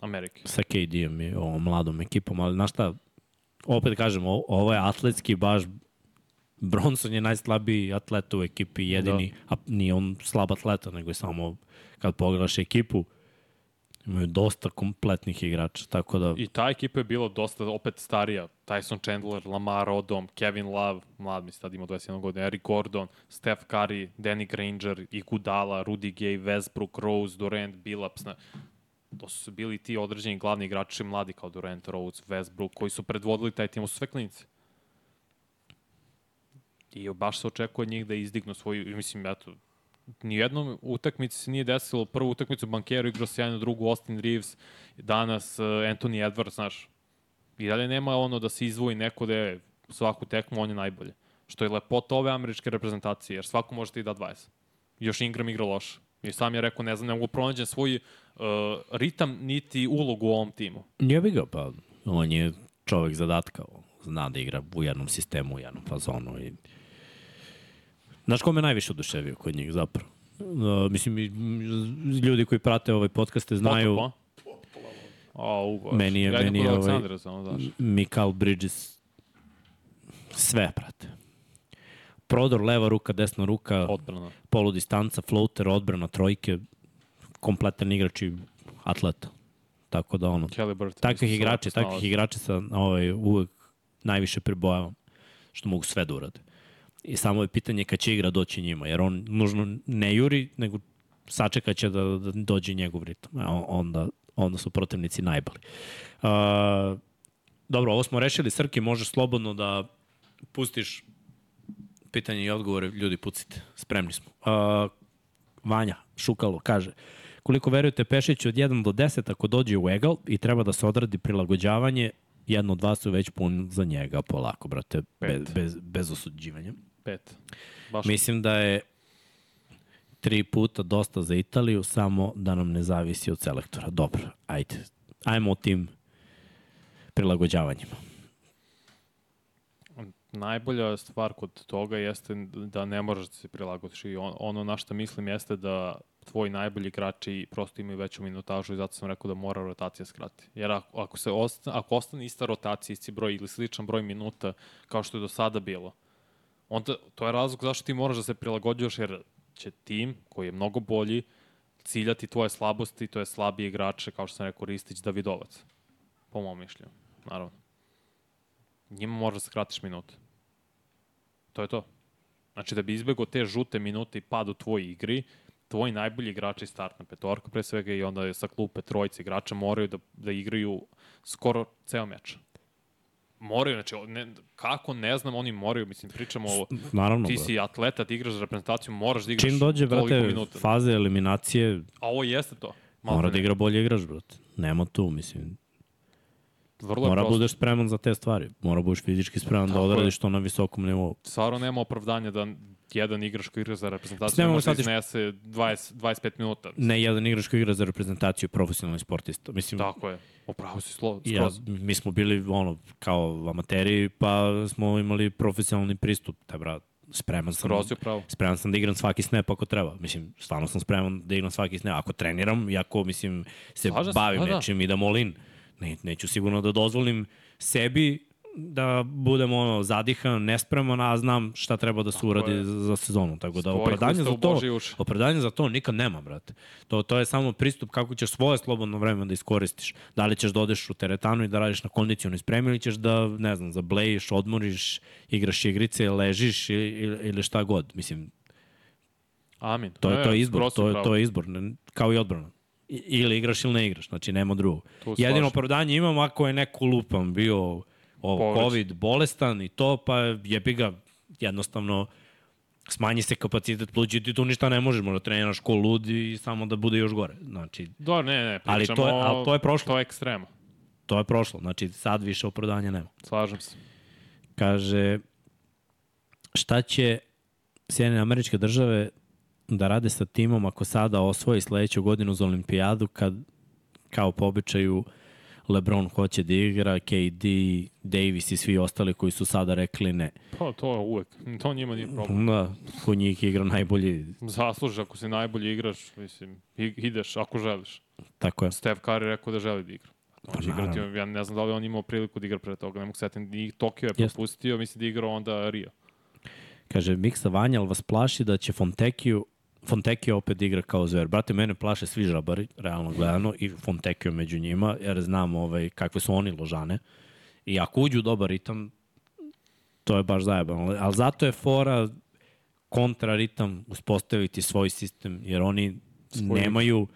Amerike. sa KD-em i ovom mladom ekipom, ali znaš šta, opet kažem, ovo je atletski baš Bronson je najslabiji atlet u ekipi, jedini, da. a nije on slab atleta, nego je samo kad pogledaš ekipu, imaju dosta kompletnih igrača, tako da I ta ekipa je bila dosta opet starija. Tyson Chandler, Lamar Odom, Kevin Love, mlad mi se tad imao 21 godina, Eric Gordon, Steph Curry, Danny Granger, Iguodala, Rudy Gay, Westbrook, Rose, Durant, Billups. To su bili ti određeni glavni igrači mladi kao Durant, Rose, Westbrook, koji su predvodili taj tim, su sve klinici. I baš se očekuje od njih da izdignu svoju, mislim, eto, nijednom utakmici se nije desilo. Prvu utakmicu Bankero igrao sjajno, drugu Austin Reeves, danas uh, Anthony Edwards, znaš. I dalje nema ono da se izvoji neko da je svaku tekmu, on je najbolje. Što je lepota ove američke reprezentacije, jer svako može ti da 20. Još Ingram igra loše. I sam je rekao, ne znam, ne mogu pronađen svoj uh, ritam niti ulogu u ovom timu. jebi ga, pa on je čovek zadatka, zna da igra u jednom sistemu, u jednom fazonu i Znaš ko me najviše oduševio kod njih zapravo? Uh, mislim, ljudi koji prate ovaj podcaste znaju Potop, a? O. Meni je- ja meni je ovaj- Aleksandra, samo znaš. Mikal Bridges sve prate. Prodor, leva ruka, desna ruka, Odbrana. polu distanca, floater, odbrana, trojke, kompletan igrač i atleta. Tako da ono, takvih igrača, takvih igrača sa ovaj, uvek najviše pribojavam što mogu sve da urade. I samo je pitanje kad će igra doći njima, jer on nužno ne juri, nego sačekat će da, da dođe njegov ritam. On- onda, onda su protivnici najbali. Uh, dobro, ovo smo rešili. Srki, možeš slobodno da pustiš pitanje i odgovore. Ljudi, pucite. Spremni smo. Uh, Vanja Šukalo kaže koliko verujete Pešiću od 1 do 10 ako dođe u egal i treba da se odradi prilagođavanje jedno od vas su već pun za njega polako, brate, bez, bez, bez osuđivanja. Pet. Baš Mislim da je tri puta dosta za Italiju, samo da nam ne zavisi od selektora. Dobro, ajde. Ajmo o tim prilagođavanjima. Najbolja stvar kod toga jeste da ne moraš da se prilagodiš i on, ono na što mislim jeste da tvoji najbolji igrači prosto imaju veću minutažu i zato sam rekao da mora rotacija skrati. Jer ako, ako, se ostane, ako ostane ista rotacija, isti broj ili sličan broj minuta kao što je do sada bilo, onda to je razlog zašto ti moraš da se prilagođuješ jer će tim koji je mnogo bolji ciljati tvoje slabosti, to je slabije igrače, kao što sam rekao, Ristić, Davidovac. Po mom mišljenju, naravno. Njima moraš da skratiš minute. To je to. Znači, da bi izbegao te žute minute i pad u tvojoj igri, tvoji najbolji igrači startna petorka pre svega i onda sa klupe trojice igrača moraju da, da igraju skoro ceo meč. Moraju, znači, ne, kako ne znam, oni moraju, mislim, pričamo o... Naravno, Ti si atleta, ti igraš za reprezentaciju, moraš da igraš Čim dođe, brate, minuta. faze eliminacije, A ovo jeste to. mora da igra bolje igrač, brate. Nema tu, mislim. Vrlo Mora prosto. budeš spreman za te stvari. Mora budeš fizički spreman da Tako je. odradiš to na visokom nivou. Stvarno nema opravdanja da jedan igrač koji igra za reprezentaciju ne može da iznese 20, 25 minuta. Ne jedan igrač koji igra za reprezentaciju profesionalni sportista. Mislim, Tako je. Upravo si slo, ja, skroz. mi smo bili ono, kao amateri, pa smo imali profesionalni pristup. Taj brat, spreman sam. Skroz je pravo. Spreman sam da igram svaki snap ako treba. Mislim, stvarno sam spreman da igram svaki snap. Ako treniram i ako, mislim, se Slažem bavim da, da. nečim i da molim, ne, neću sigurno da dozvolim sebi da budem ono zadihan, nespreman, a znam šta treba da se uradi je. za, sezonu. Tako da opravdanje za to, opravdanje za to nikad nema, brate. To, to je samo pristup kako ćeš svoje slobodno vreme da iskoristiš. Da li ćeš da odeš u teretanu i da radiš na kondicijonu spremi ili ćeš da, ne znam, zablejiš, odmoriš, igraš igrice, ležiš ili, ili, šta god. Mislim, Amin. To je, Ne, to je izbor, to je, to je izbor, ne- kao i odbrana. Ili igraš ili ne igraš, znači nema drugog. Jedino opravdanje imam ako je neko lupan bio ovo, Povređen. COVID, bolestan i to, pa jebi ga jednostavno smanji se kapacitet pluća i ti tu ništa ne možeš, možda treniraš ko lud i samo da bude još gore. Znači, Da, ne, ne, pričamo, Ali to je- ali to je prošlo. To je ekstrema. to je prošlo. Znači, sad više opravdanja nema. Slažem se. Kaže, šta će Sjedine američke države da rade sa timom ako sada osvoji sledeću godinu za olimpijadu kad kao po običaju LeBron hoće da igra, KD, Davis i svi ostali koji su sada rekli ne. Pa to je uvek. To njima nije problem. Da, ko njih igra najbolji, Zaslužiš ako si najbolji igrač, mislim, ideš ako želiš. tako je. Steph Curry rekao da želi da igra. On Pa, igrati, ja ne znam da li on imao priliku da igra pre toga, ne mogu setim, i Tokio je propustio, mislim da igrao onda Rio. Kaže, Miksa Vanja, ali vas plaši da će Fontekiju Fontekio opet igra kao zver. Brate, mene plaše svi žabari, realno gledano, i Fontekio među njima, jer znam ovaj, kakve su oni ložane. I ako uđu u dobar ritam, to je baš zajebano. Ali zato je fora kontra ritam uspostaviti svoj sistem, jer oni Svoj nemaju,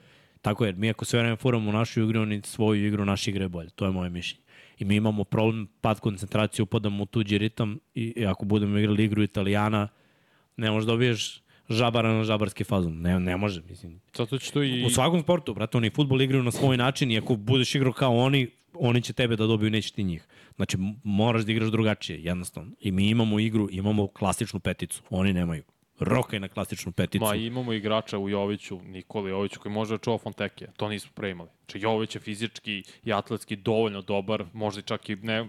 tako je, jer mi ako sve vreme furamo u našu igru, oni svoju igru, naša igra je bolje. To je moje mišljenje. I mi imamo problem, pad koncentracije, upadamo u tuđi ritam i, i ako budemo igrali igru Italijana, ne možeš da dobiješ žabara na žabarski fazon. Ne, ne može, mislim. Zato će to i... U svakom sportu, brate, oni futbol igraju na svoj način i ako budeš igrao kao oni, oni će tebe da dobiju, neće ti njih. Znači, moraš da igraš drugačije, jednostavno. I mi imamo igru, imamo klasičnu peticu. Oni nemaju. Rokaj na klasičnu peticu. Ma imamo igrača u Joviću, Nikoli Joviću, koji može da čuva Fonteke. To nismo pre imali. Znači Jović je fizički i atletski dovoljno dobar, možda i čak i ne...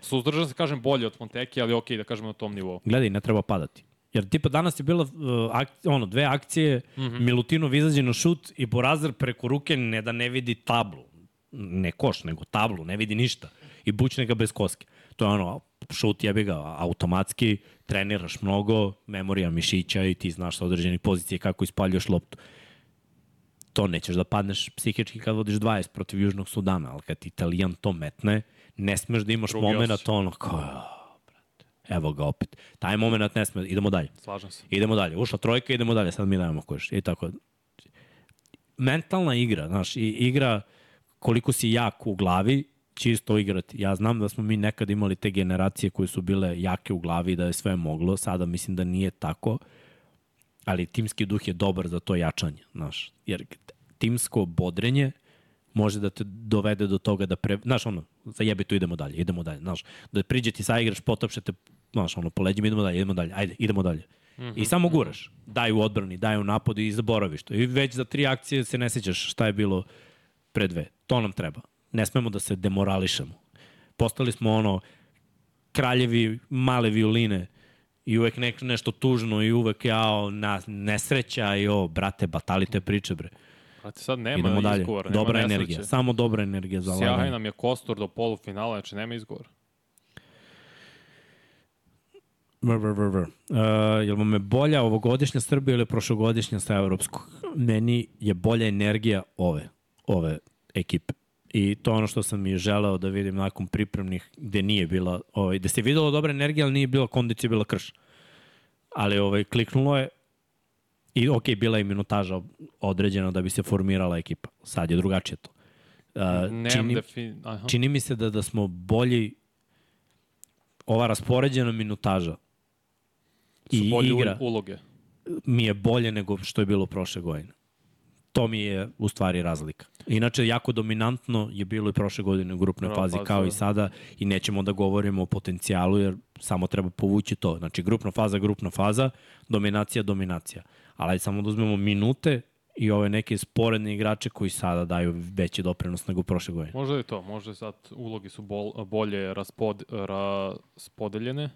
Suzdržan se kažem bolje od Fonteke, ali okej da kažemo na tom nivou. Gledaj, ne treba padati. Jer tipa danas je bila uh, ak, ono, dve akcije, mm -hmm. Milutinov izađe na šut i Borazar preko ruke ne da ne vidi tablu. Ne koš, nego tablu, ne vidi ništa. I bućne ga bez koske. To je ono, šut jebi ga automatski, treniraš mnogo, memorija mišića i ti znaš sa određenih pozicije kako ispaljuješ loptu. To nećeš da padneš psihički kad vodiš 20 protiv Južnog Sudana, ali kad Italijan to metne, ne smeš da imaš Drugi moment ono kao, "A, brate, evo ga opet. Taj moment ne sme, idemo dalje. Slažem se. Idemo dalje. Ušla trojka, idemo dalje. Sad mi dajemo koš. I tako. Mentalna igra, znaš, i igra koliko si jak u glavi, čisto igrati. Ja znam da smo mi nekad imali te generacije koje su bile jake u glavi i da je sve moglo. Sada mislim da nije tako, ali timski duh je dobar za to jačanje, znaš. Jer timsko bodrenje može da te dovede do toga da pre... Znaš, ono, zajebi tu, idemo dalje, idemo dalje, znaš. Da priđe ti sa igraš, potopšete, znaš, ono, po leđima, idemo dalje, idemo dalje, ajde, idemo dalje. Mm -hmm. I samo guraš. Daj u odbrani, daj u napadu i zaboraviš to. I već za tri akcije se ne sećaš šta je bilo pre dve. To nam treba. Ne smemo da se demorališemo. Postali smo ono kraljevi male violine i uvek nek, nešto tužno i uvek jao na, nesreća i o, brate, batalite priče, bre. Brate, sad nema Idemo dalje. izgovora, nema Dobra nesreće. energija. Samo dobra energija za Sjaj laganje. nam je Kostor do polufinala, znači nema izgovora. Vr, vr, vr, vr. Uh, jel vam je bolja ovogodišnja Srbija ili prošlogodišnja sa evropskog? Meni je bolja energija ove, ove ekipe. I to ono što sam i želeo da vidim nakon pripremnih gde nije bila, ovaj, gde se videlo dobra energija, ali nije bila kondicija, bila krš. Ali ovaj, kliknulo je i ok, bila je minutaža određena da bi se formirala ekipa. Sad je drugačije to. Uh, čini, defi... Aha. čini mi se da, da smo bolji ova raspoređena minutaža i igra uloge. mi je bolje nego što je bilo prošle godine. To mi je u stvari razlika. Inače, jako dominantno je bilo i prošle godine u grupnoj fazi kao da. i sada i nećemo da govorimo o potencijalu jer samo treba povući to. Znači, grupna faza, grupna faza, dominacija, dominacija. Ali ajde samo da uzmemo minute i ove neke sporedne igrače koji sada daju veći doprinos nego prošle godine. Možda je to, možda je sad ulogi su bol, bolje raspod, raspodeljene.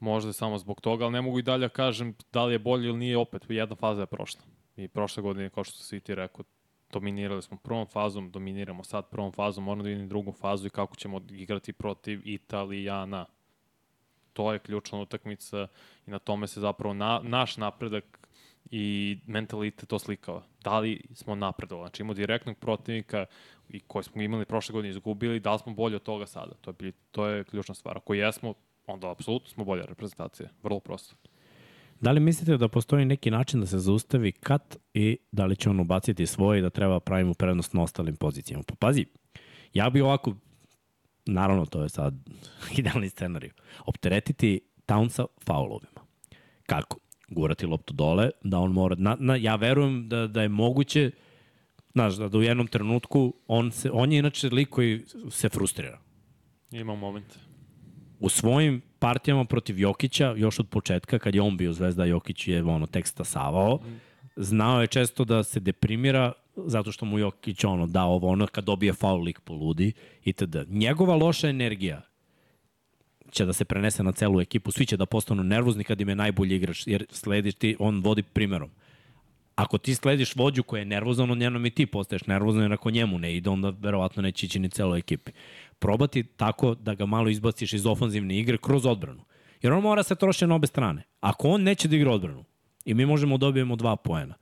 Možda samo zbog toga, ali ne mogu i dalje da kažem da li je bolje ili nije, opet jedna faza je prošla. I prošle godine, kao što si ti rekao, dominirali smo prvom fazom, dominiramo sad prvom fazom, moramo da vidimo drugu fazu i kako ćemo igrati protiv Italijana. To je ključna utakmica i na tome se zapravo na, naš napredak i mentalitet to slikava. Da li smo napredovali? Znači imamo direktnog protivnika i koji smo imali prošle godine izgubili, da li smo bolji od toga sada? To je, to je ključna stvar. Ako jesmo, onda apsolutno smo bolja reprezentacija. Vrlo prosto. Da li mislite da postoji neki način da se zaustavi kat i da li će on ubaciti svoje i da treba pravimo prednost na ostalim pozicijama? Pa pazi, ja bi ovako, naravno to je sad idealni scenarij, opteretiti Townsa faulovima. Kako? Gurati loptu dole, da on mora, na, na, ja verujem da, da je moguće, znaš, da, da u jednom trenutku, on, se, on je inače lik koji se frustrira Ima moment. u svojim partijama protiv Jokića, još od početka, kad je on bio zvezda, Jokić je ono, tek stasavao, znao je često da se deprimira zato što mu Jokić ono, da ovo ono, kad dobije faul lik poludi itd. Njegova loša energija će da se prenese na celu ekipu, svi će da postanu nervozni kad im je najbolji igrač, jer slediš ti, on vodi primerom. Ako ti slediš vođu koja je nervozan, on jednom i ti postaješ nervozan, jer ako njemu ne ide, onda verovatno neće ići ni celoj ekipi. Probati tako da ga malo izbaciš iz ofanzivne igre kroz odbranu. Jer on mora se troši na obe strane. Ako on neće da igra odbranu, i mi možemo da dobijemo dva poena,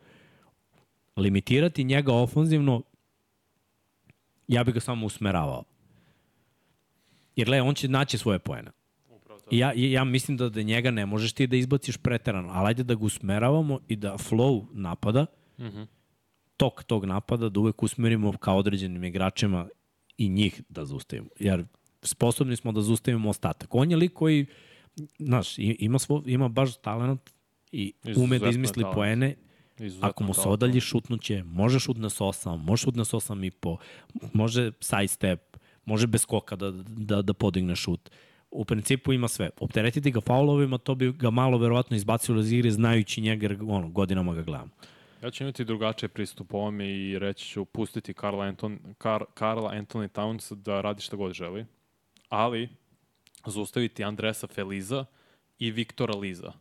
limitirati njega ofanzivno, ja bih ga samo usmeravao. Jer, le, on će naći svoje poene. I ja, ja mislim da, da njega ne možeš ti da izbaciš preterano, ali ajde da ga usmeravamo i da flow napada, mm -hmm. tok tog napada, da uvek usmerimo ka određenim igračima i njih da zaustavimo. Jer sposobni smo da zaustavimo ostatak. On je lik koji, znaš, ima, svo, ima baš talent i ume da izmisli talent. poene. Izuzetno Ako mu se odalji, šutnuće, može šutne sa 8, može šutne sa 8 i po, može side step, može bez skoka da, da, da podigne šut. U principu ima sve. Opteretiti ga faulovima, to bi ga malo verovatno izbacilo iz igre, znajući njega, jer ono, godinama ga gledamo. Ja ću imati drugačiji pristup ovome i reći ću pustiti Karla, Anton, Kar, Karla Anthony Towns da radi šta god želi, ali zaustaviti Andresa Feliza i Viktora Liza.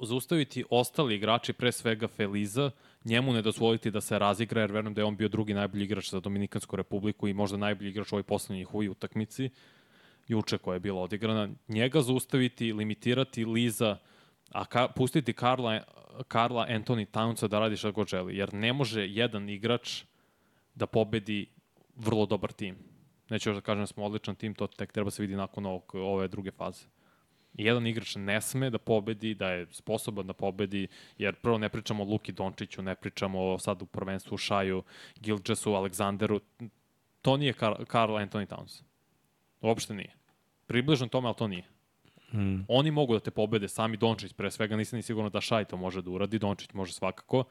Zaustaviti ostali igrači, pre svega Feliza, njemu ne dozvoliti da se razigra, jer verujem da je on bio drugi najbolji igrač za Dominikansku republiku i možda najbolji igrač u ovoj poslednjoj njihovoj utakmici, juče koja je bila odigrana. Njega zaustaviti, limitirati Liza, a ka, pustiti Karla, Karla Anthony Townsa da radi šta god želi, jer ne može jedan igrač da pobedi vrlo dobar tim. Neću još da kažem da smo odličan tim, to tek treba se vidi nakon ovog, ove druge faze. Jedan igrač ne sme da pobedi, da je sposoban da pobedi, jer prvo ne pričamo o Luki Dončiću, ne pričamo sad u prvenstvu o Šaju, Gilgesu, Aleksanderu. To nije Kar Karl Anthony Towns. Uopšte nije. Približno tome, ali to nije. Hmm. Oni mogu da te pobede, sami Dončić, pre svega nisam ni sigurno da Šaj to može da uradi, Dončić može svakako,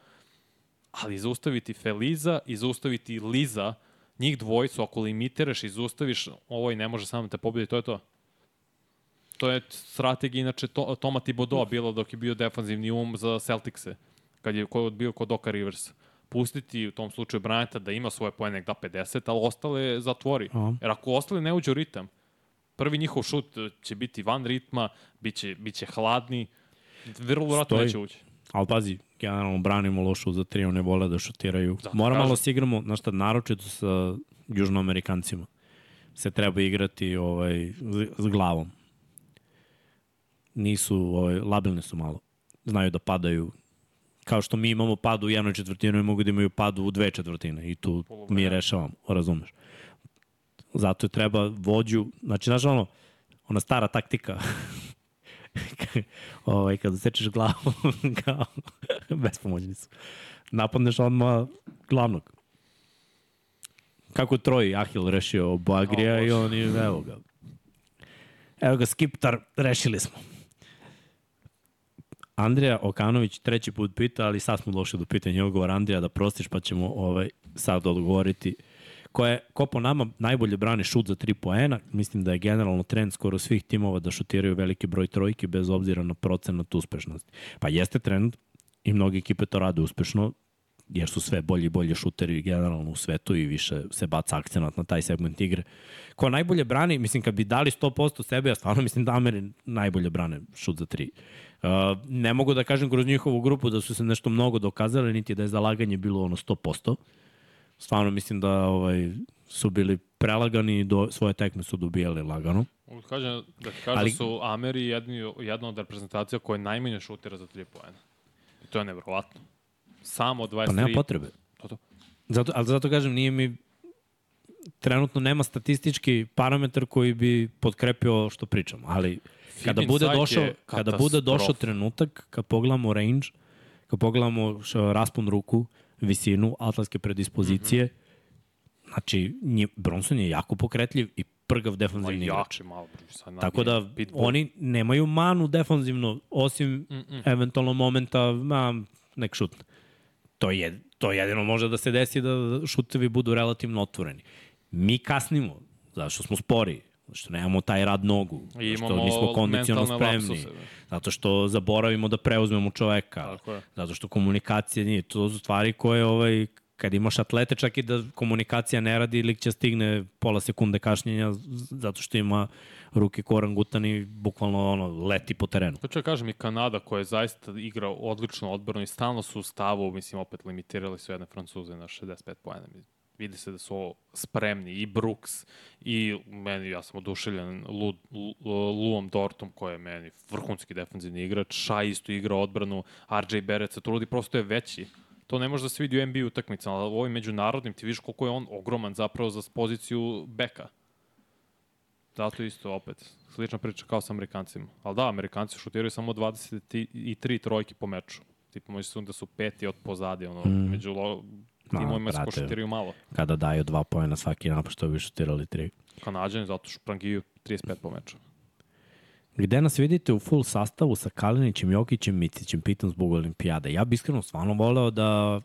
ali zaustaviti Feliza i zaustaviti Liza, njih dvojicu, ako limitiraš i zaustaviš, ovaj ne može sam da te pobedi, to je to. To je strategija inače to, Toma Thibodeau bilo dok je bio defanzivni um za Celticse, kad je kod, bio kod Doka Rivers. Pustiti u tom slučaju Bryanta da ima svoje pojene da 50, ali ostale zatvori. Aha. Jer ako ostali ne uđu u ritam, prvi njihov šut će biti van ritma, biće, biće hladni, vrlo Stoji. neće ući. Ali pazi, generalno branimo lošu za tri, one vole da šutiraju. Zato Mora malo se igramo, znaš šta, naročito sa južnoamerikancima. Se treba igrati ovaj, s glavom. Nisu, ovaj, labilni su malo. Znaju da padaju. Kao što mi imamo pad u jednoj četvrtini, mogu da imaju pad u dve četvrtine. I tu mi Poluvreme. rešavamo, razumeš. Zato je treba vođu, znači, znaš ono, ona stara taktika, ovaj, kada sečeš glavu, kao, bespomoćni su. Napadneš odmah glavnog. Kako Troj Ahil rešio Boagrija O, i Bože. on i evo ga. Evo ga, Skiptar, rešili smo. Andrija Okanović treći put pita, ali sad smo došli do pitanja odgovora Andrija da prostiš, pa ćemo ovaj, sad odgovoriti. Ko, je, ko po nama najbolje brani šut za tri poena, mislim da je generalno trend skoro svih timova da šutiraju veliki broj trojki bez obzira na procenat uspešnosti. Pa jeste trend i mnogi ekipe to rade uspešno, jer su sve bolji i bolji šuteri generalno u svetu i više se baca akcenat na taj segment igre. Ko najbolje brani, mislim kad bi dali 100% sebe, ja stvarno mislim da Ameri najbolje brane šut za tri. Ne mogu da kažem kroz njihovu grupu da su se nešto mnogo dokazali, niti da je zalaganje bilo ono 100%. Stvarno mislim da ovaj, su bili prelagani i do, svoje tekme su dobijali lagano. Da kažem, da ti kažem Ali- Ali... su Ameri jedni, jedna od reprezentacija koja je najmanje šutira za 3 poena. I to je nevrovatno. Samo 23... Pa nema potrebe. To, to. Zato, ali zato kažem, nije mi trenutno nema statistički parametar koji bi podkrepio što pričam, ali kada bude došao, kada bude došao trenutak, kad pogledamo range, kad pogledamo raspon ruku, visinu, atletske predispozicije, mm -hmm. znači nje, Bronson je jako pokretljiv i prgav defanzivni igrač. malo. sad Tako da pitbull. oni nemaju manu defanzivno, osim mm -mm. eventualno momenta, ma, nek šutne. To je, to jedino može da se desi da šutevi budu relativno otvoreni. Mi kasnimo, zato što smo spori, što nemamo taj rad nogu, I što nismo kondicionalno spremni, lapsuse, da. zato što zaboravimo da preuzmemo čoveka, zato što komunikacija nije. To su stvari koje ovaj, kad imaš atlete, čak i da komunikacija ne radi, lik će stigne pola sekunde kašnjenja zato što ima ruke korangutan i bukvalno ono, leti po terenu. To ću da kažem i Kanada koja je zaista igra odlično odbrano i stalno su u stavu, mislim, opet limitirali su jedne Francuze na 65 pojena. Vidi se da su spremni i Brooks i meni, ja sam oduševljen Lu, Lu, Luom Dortom koji je meni vrhunski defensivni igrač, Ša isto igra odbranu, RJ Barrett se trudi, prosto je veći. To ne može da se vidi u NBA utakmicama, ali u ovim međunarodnim ti vidiš koliko je on ogroman zapravo za poziciju beka. Zato isto opet, slična priča kao sa Amerikancima. Ali da, Amerikanci šutiraju samo 23 trojke po meču. Tipa možeš da su peti od pozadi, ono, mm. među lo, timovima se brate. šutiraju malo. Kada daju dva pojena svaki napad, što bi šutirali tri. Kanadžani zato što prangiju 35 po meču. Gde nas vidite u full sastavu sa Kalinićem, Jokićem, Micićem, pitam zbog olimpijade. Ja bih iskreno stvarno voleo da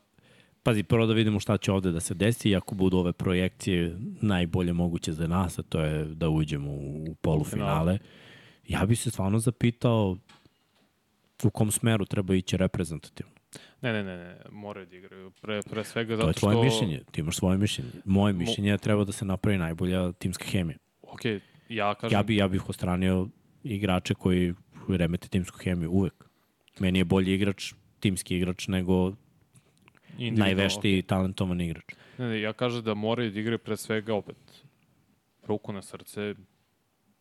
Pazi, prvo da vidimo šta će ovde da se desi i ako budu ove projekcije najbolje moguće za nas, a to je da uđemo u polufinale. Ja bih se stvarno zapitao u kom smeru treba ići reprezentativno. Ne, ne, ne, ne, moraju da igraju. Pre, pre svega To zato je što... tvoje mišljenje, ti imaš svoje mišljenje. Moje mišljenje je da treba da se napravi najbolja timska hemija. Ok, ja kažem... Ja bi, ja bih ostranio igrače koji remete timsku hemiju uvek. Meni je bolji igrač, timski igrač, nego individualno, najveštiji talentovan igrač. Ne, ne, ja kažem da moraju da igraju pre svega opet ruku na srce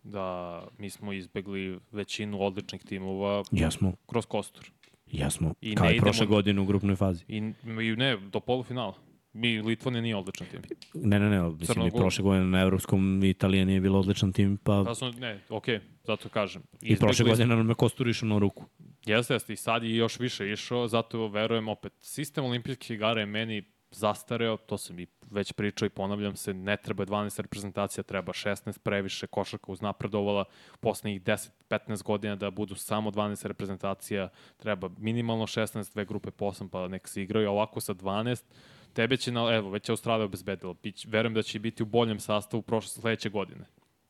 da mi smo izbegli većinu odličnih timova Jesmo, kroz kostur. Jesmo. I Kao i prošle idemo- godine u grupnoj fazi. I, I ne, do polufinala. Mi, Litvanija nije odličan tim. Ne, ne, ne, mislim Crna i prošle godine na Evropskom Italija nije bila odličan tim, pa Da su, ne, okej, zato kažem. i prošle godine nam je Kostur išao na ruku. Jeste, jeste, i sad je još više išao, zato verujem opet, sistem olimpijskih igara je meni zastareo, to sam i već pričao i ponavljam se, ne treba 12 reprezentacija, treba 16 previše, košarka uznapredovala poslednjih 10-15 godina da budu samo 12 reprezentacija, treba minimalno 16, dve grupe po 8, pa nek se igraju, a ovako sa 12, tebe će, na, evo, već je Australija obezbedila, Bić, verujem da će biti u boljem sastavu prošle sledeće godine.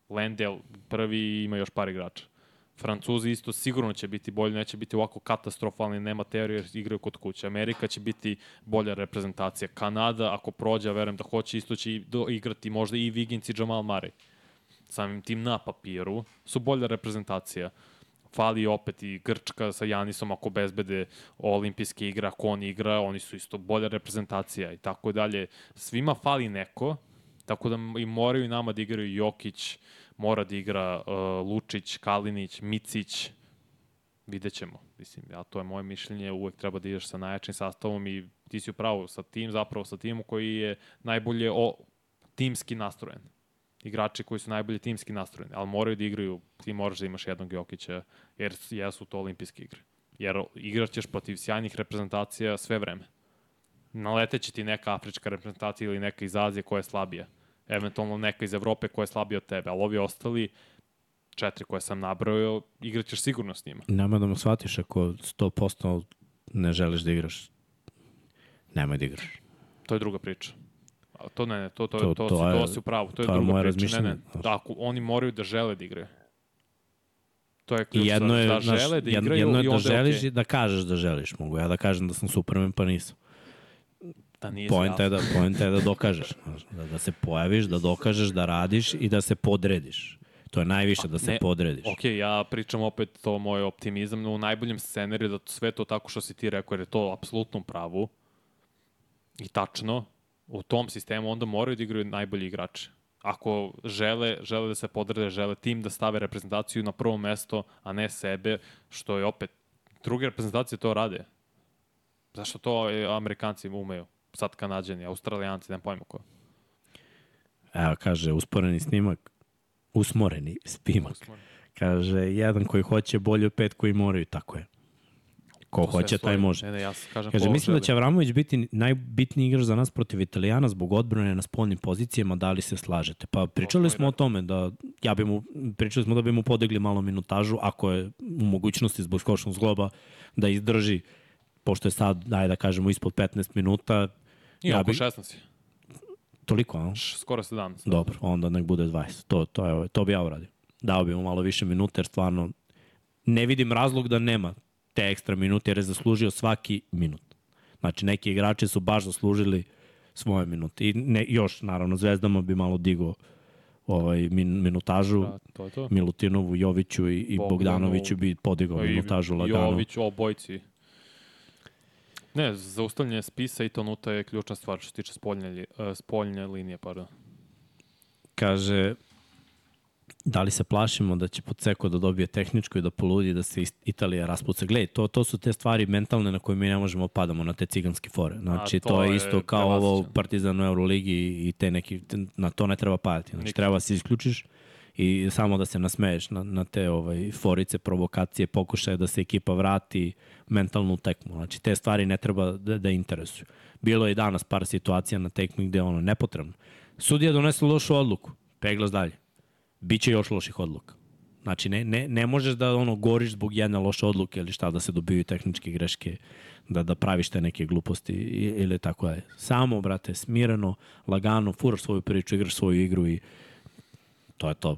Lendel prvi ima još par igrača. Francuzi isto sigurno će biti bolji, neće biti ovako katastrofalni, nema teorije jer igraju kod kuće. Amerika će biti bolja reprezentacija. Kanada, ako prođe, verujem da hoće, isto će igrati možda i Wiggins i Jamal Murray. Samim tim na papiru su bolja reprezentacija. Fali opet i Grčka sa Janisom ako bezbede olimpijske igre, ako on igra, oni su isto bolja reprezentacija i tako dalje. Svima fali neko, tako da i moraju nama da igraju Jokić, mora da igra uh, Lučić, Kalinić, Micić, vidjet ćemo. Mislim, ja, to je moje mišljenje, uvek treba da ideš sa najjačim sastavom i ti si upravo sa tim, zapravo sa timom koji je najbolje o, timski nastrojen. Igrači koji su najbolje timski nastrojeni, ali moraju da igraju, ti moraš da imaš jednog Jokića, jer jesu to olimpijske igre. Jer igraćeš protiv sjajnih reprezentacija sve vreme. Naleteće ti neka afrička reprezentacija ili neka iz Azije koja je slabija. Eventualno neka iz Evrope koja je slabija od tebe, ali ovi ostali četiri koje sam nabrojao, igraćeš sigurno s njima. Nema da mu shvatiš ako 100% ne želiš da igraš. Nemoj da igraš. To je druga priča. A to ne, ne, to, to, To- to, to, to je- si u pravu, to je to je druga moje priča. Ne, ne, razmišljanje. da, oni moraju da žele da igraju. To je ključ, I jedno je, da žele da igraju jedno je da želiš je okay. i da kažeš da želiš. Mogu ja da kažem da sam Superman, pa nisam. Da nije Poenta je da, poenta je da dokažeš. Da, da se pojaviš, da dokažeš, da radiš i da se podrediš. To je najviše, da se ne, podrediš. Ok, ja pričam opet to moj optimizam, no u najboljem scenariju da sve to tako što si ti rekao, jer je to apsolutno pravu i tačno, u tom sistemu onda moraju da igraju najbolji igrači. Ako žele, žele da se podrede, žele tim da stave reprezentaciju na prvo mesto, a ne sebe, što je opet, druge reprezentacije to rade. Zašto to e, Amerikanci umeju? Sad Kanadjani, Australijanci, nemam pojma ko. Evo, kaže, usporeni snimak, usmoreni snimak. Kaže, jedan koji hoće bolje od pet koji moraju, tako je. Ko To hoće, taj može. Ne, ne, ja kažem Kaže, mislim da želi. će Avramović biti najbitniji igrač za nas protiv Italijana zbog odbrane na spoljnim pozicijama, da li se slažete? Pa pričali smo o tome da ja bi mu, pričali smo da bi mu podigli malo minutažu, ako je u mogućnosti zbog skočnog zgloba da izdrži, pošto je sad, daj da kažemo, ispod 15 minuta, I ja oko bi, 16. je. toliko, a? Skoro 17. Dobro, onda nek bude 20. To, to, je, to bi ja uradio. Dao bi mu malo više minuta, jer stvarno ne vidim razlog da nema te ekstra minute, jer je zaslužio svaki minut. Znači, neki igrači su baš zaslužili svoje minute. I ne, još, naravno, Zvezdama bi malo digo ovaj, min, minutažu. Da, to to. Milutinovu, Joviću i, i Bogdanoviću bi podigao Pa minutažu lagano. Jović, obojci. Ne, zaustavljanje spisa i tonuta je ključna stvar što se tiče spoljne, li, uh, spoljne linije. Pardon. Kaže, da li se plašimo da će Poceko da dobije tehničko i da poludi da se Italija raspuca. Gledaj, to, to su te stvari mentalne na koje mi ne možemo padamo, na te ciganske fore. Znači, A, to, to to je isto kao ovo u prevaziđeno. Partizanu Euroligi i te neki, na to ne treba padati. Znači, Nikad. treba se isključiš i samo da se nasmeješ na, na te ovaj, forice, provokacije, pokušaje da se ekipa vrati mentalnu tekmu. Znači, te stvari ne treba da, da interesuju. Bilo je i danas par situacija na tekmi gde je ono nepotrebno. Sudija donese lošu odluku, peglas dalje. Biće još loših odluka. Znači, ne, ne, ne možeš da ono goriš zbog jedne loše odluke ili šta, da se dobiju tehničke greške, da, da praviš te neke gluposti ili tako dalje. Samo, brate, smireno, lagano, furaš svoju priču, igraš svoju igru i To je to.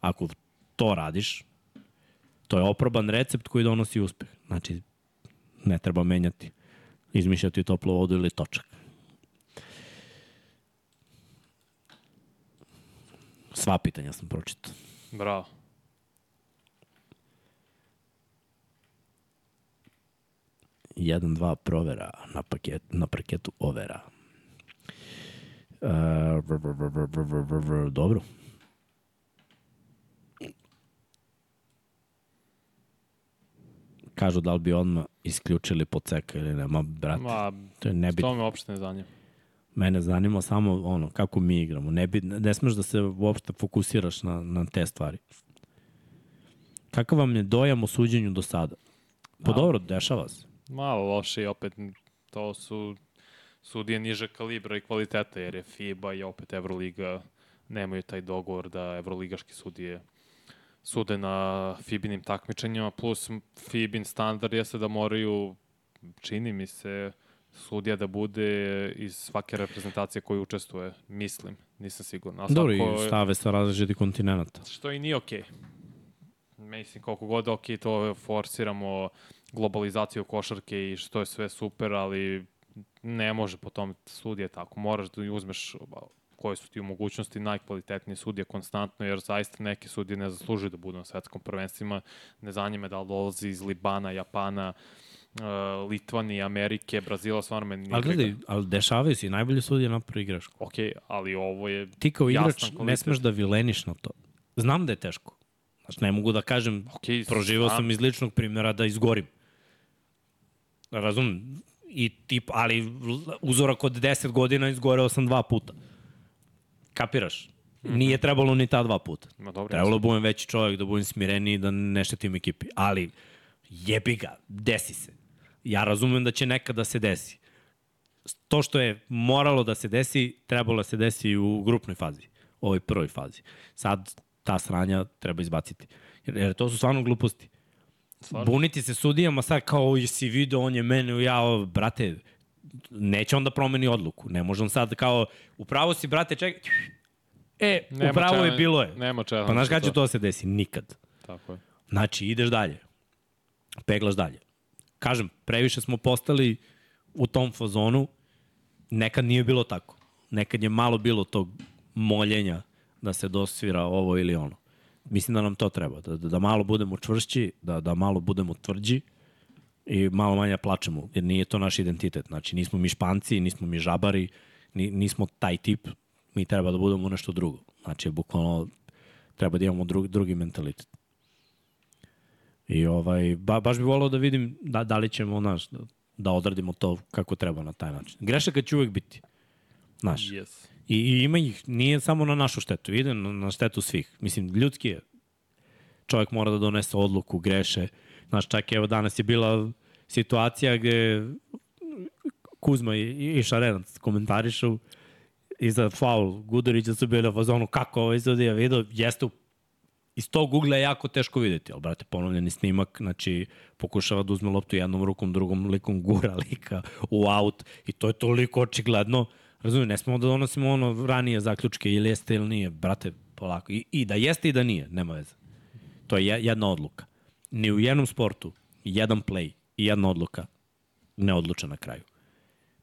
Ako to radiš, to je oproban recept koji donosi uspeh. Znači, ne treba menjati, izmišljati toplu vodu ili točak. Sva pitanja sam pročitao. Bravo. Jedan, dva provera na, paket, na paketu overa. E, uh, br, br, br, br, br, br, br, dobro. Kažu da li bi odmah isključili Poceka ili ne. Ma, brate, Ma, to je nebitno. to me uopšte ne zanima. Mene zanima samo ono, kako mi igramo. Ne, bi, ne smeš da se uopšte fokusiraš na, na te stvari. Kakav vam je dojam o suđenju do sada? Pa Da. dobro, dešava se. Malo loše i opet to su sudije niže kalibra i kvaliteta, jer je FIBA i opet Euroliga nemaju taj dogovor da evroligaški sudije sude na FIBinim takmičenjima, plus FIBin standard jeste da moraju, čini mi se, sudija da bude iz svake reprezentacije koju učestvuje, mislim, nisam siguran. Ali Dobro, svako i stave sa različitih kontinenta. Što i nije okej. Mislim, koliko god ok, to forsiramo globalizaciju košarke i što je sve super, ali ne može po tom sudije tako. Moraš da uzmeš koje su ti u mogućnosti najkvalitetnije sudije konstantno, jer zaista neke sudije ne zaslužuju da budu na svetskom prvenstvima. Ne zanima da li dolazi iz Libana, Japana, uh, Litvanije, Amerike, Brazila, stvarno me nije Ali gledaj, ali dešavaju se i najbolji sudije napravi grešku. Ok, ali ovo je Ti kao igrač ne smeš da vileniš na to. Znam da je teško. Znači, ne mogu da kažem, ok. proživao sam iz ličnog primjera da izgorim. Razumem? I tip, ali uzorak od 10 godina izgoreo sam dva puta. Kapiraš? Nije trebalo ni ta dva puta. Ma dobro, Trebalo da budem veći čovjek, da budem smireniji, da ne štetim ekipi. Ali, jebi ga, desi se. Ja razumem da će nekad da se desi. To što je moralo da se desi, trebalo da se desi u grupnoj fazi, u ovoj prvoj fazi. Sad ta sranja treba izbaciti. Jer, jer to su stvarno gluposti. Stvarno. Buniti se sudijama sad kao, jesi video, on je mene, ja, brate, neće on da promeni odluku. Ne može on sad kao, upravo si, brate, čekaj, e, Nema upravo je challenge- bilo je. Nema challenge Pa znaš kada će to da se desi? Nikad. Tako je. Znači, ideš dalje. Peglaš dalje. Kažem, previše smo postali u tom fazonu. Nekad nije bilo tako. Nekad je malo bilo tog moljenja da se dosvira ovo ili ono. Mislim da nam to treba. Da, da, da malo budemo čvršći, da, da malo budemo tvrđi i malo manje plačemo, jer nije to naš identitet. Znači, nismo mi španci, nismo mi žabari, ni, nismo taj tip, mi treba da budemo nešto drugo. Znači, bukvalno treba da imamo drugi, drugi mentalitet. I ovaj, ba, baš bi volao da vidim da, da li ćemo, znaš, da, da odradimo to kako treba na taj način. Grešaka će uvek biti. Znaš, Yes. I, I ima ih, nije samo na našu štetu, ide na, na štetu svih. Mislim, ljudski je. čovjek mora da donese odluku, greše. Znaš, čak evo danas je bila situacija gde Kuzma i, i Šarenac komentarišu i za faul Gudurića su bili u fazonu kako ovo izvodi, vidio, jeste iz tog ugla je jako teško videti, ali brate, ponovljeni snimak, znači pokušava da uzme loptu jednom rukom, drugom likom gura lika u aut i to je toliko očigledno. Razumijem, ne smemo da donosimo ono ranije zaključke ili jeste ili nije, brate, polako. I, i da jeste i da nije, nema veze. To je jedna odluka. Ni u jednom sportu, jedan play i jedna odluka ne odluča na kraju.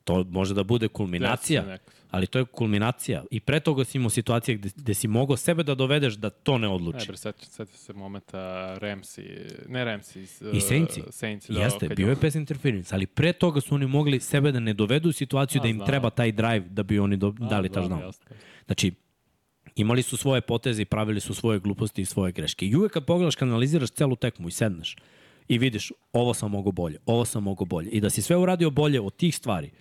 To može da bude kulminacija, ali to je kulminacija. I pre toga si imao situacije gde, gde si mogao sebe da dovedeš da to ne odluči. bre, seti, seti se momenta Ramsey, ne Ramsey, I Saintsi. Saintsi, da, Jeste, bio je pass interference, ali pre toga su oni mogli sebe da ne dovedu u situaciju A, da im znam. treba taj drive da bi oni do, dali znam, touchdown. jasno. Znači, imali su svoje poteze i pravili su svoje gluposti i svoje greške. I uvek kad pogledaš, kad analiziraš celu tekmu i sedneš i vidiš ovo sam mogo bolje, ovo sam mogo bolje i da si sve uradio bolje od tih stvari,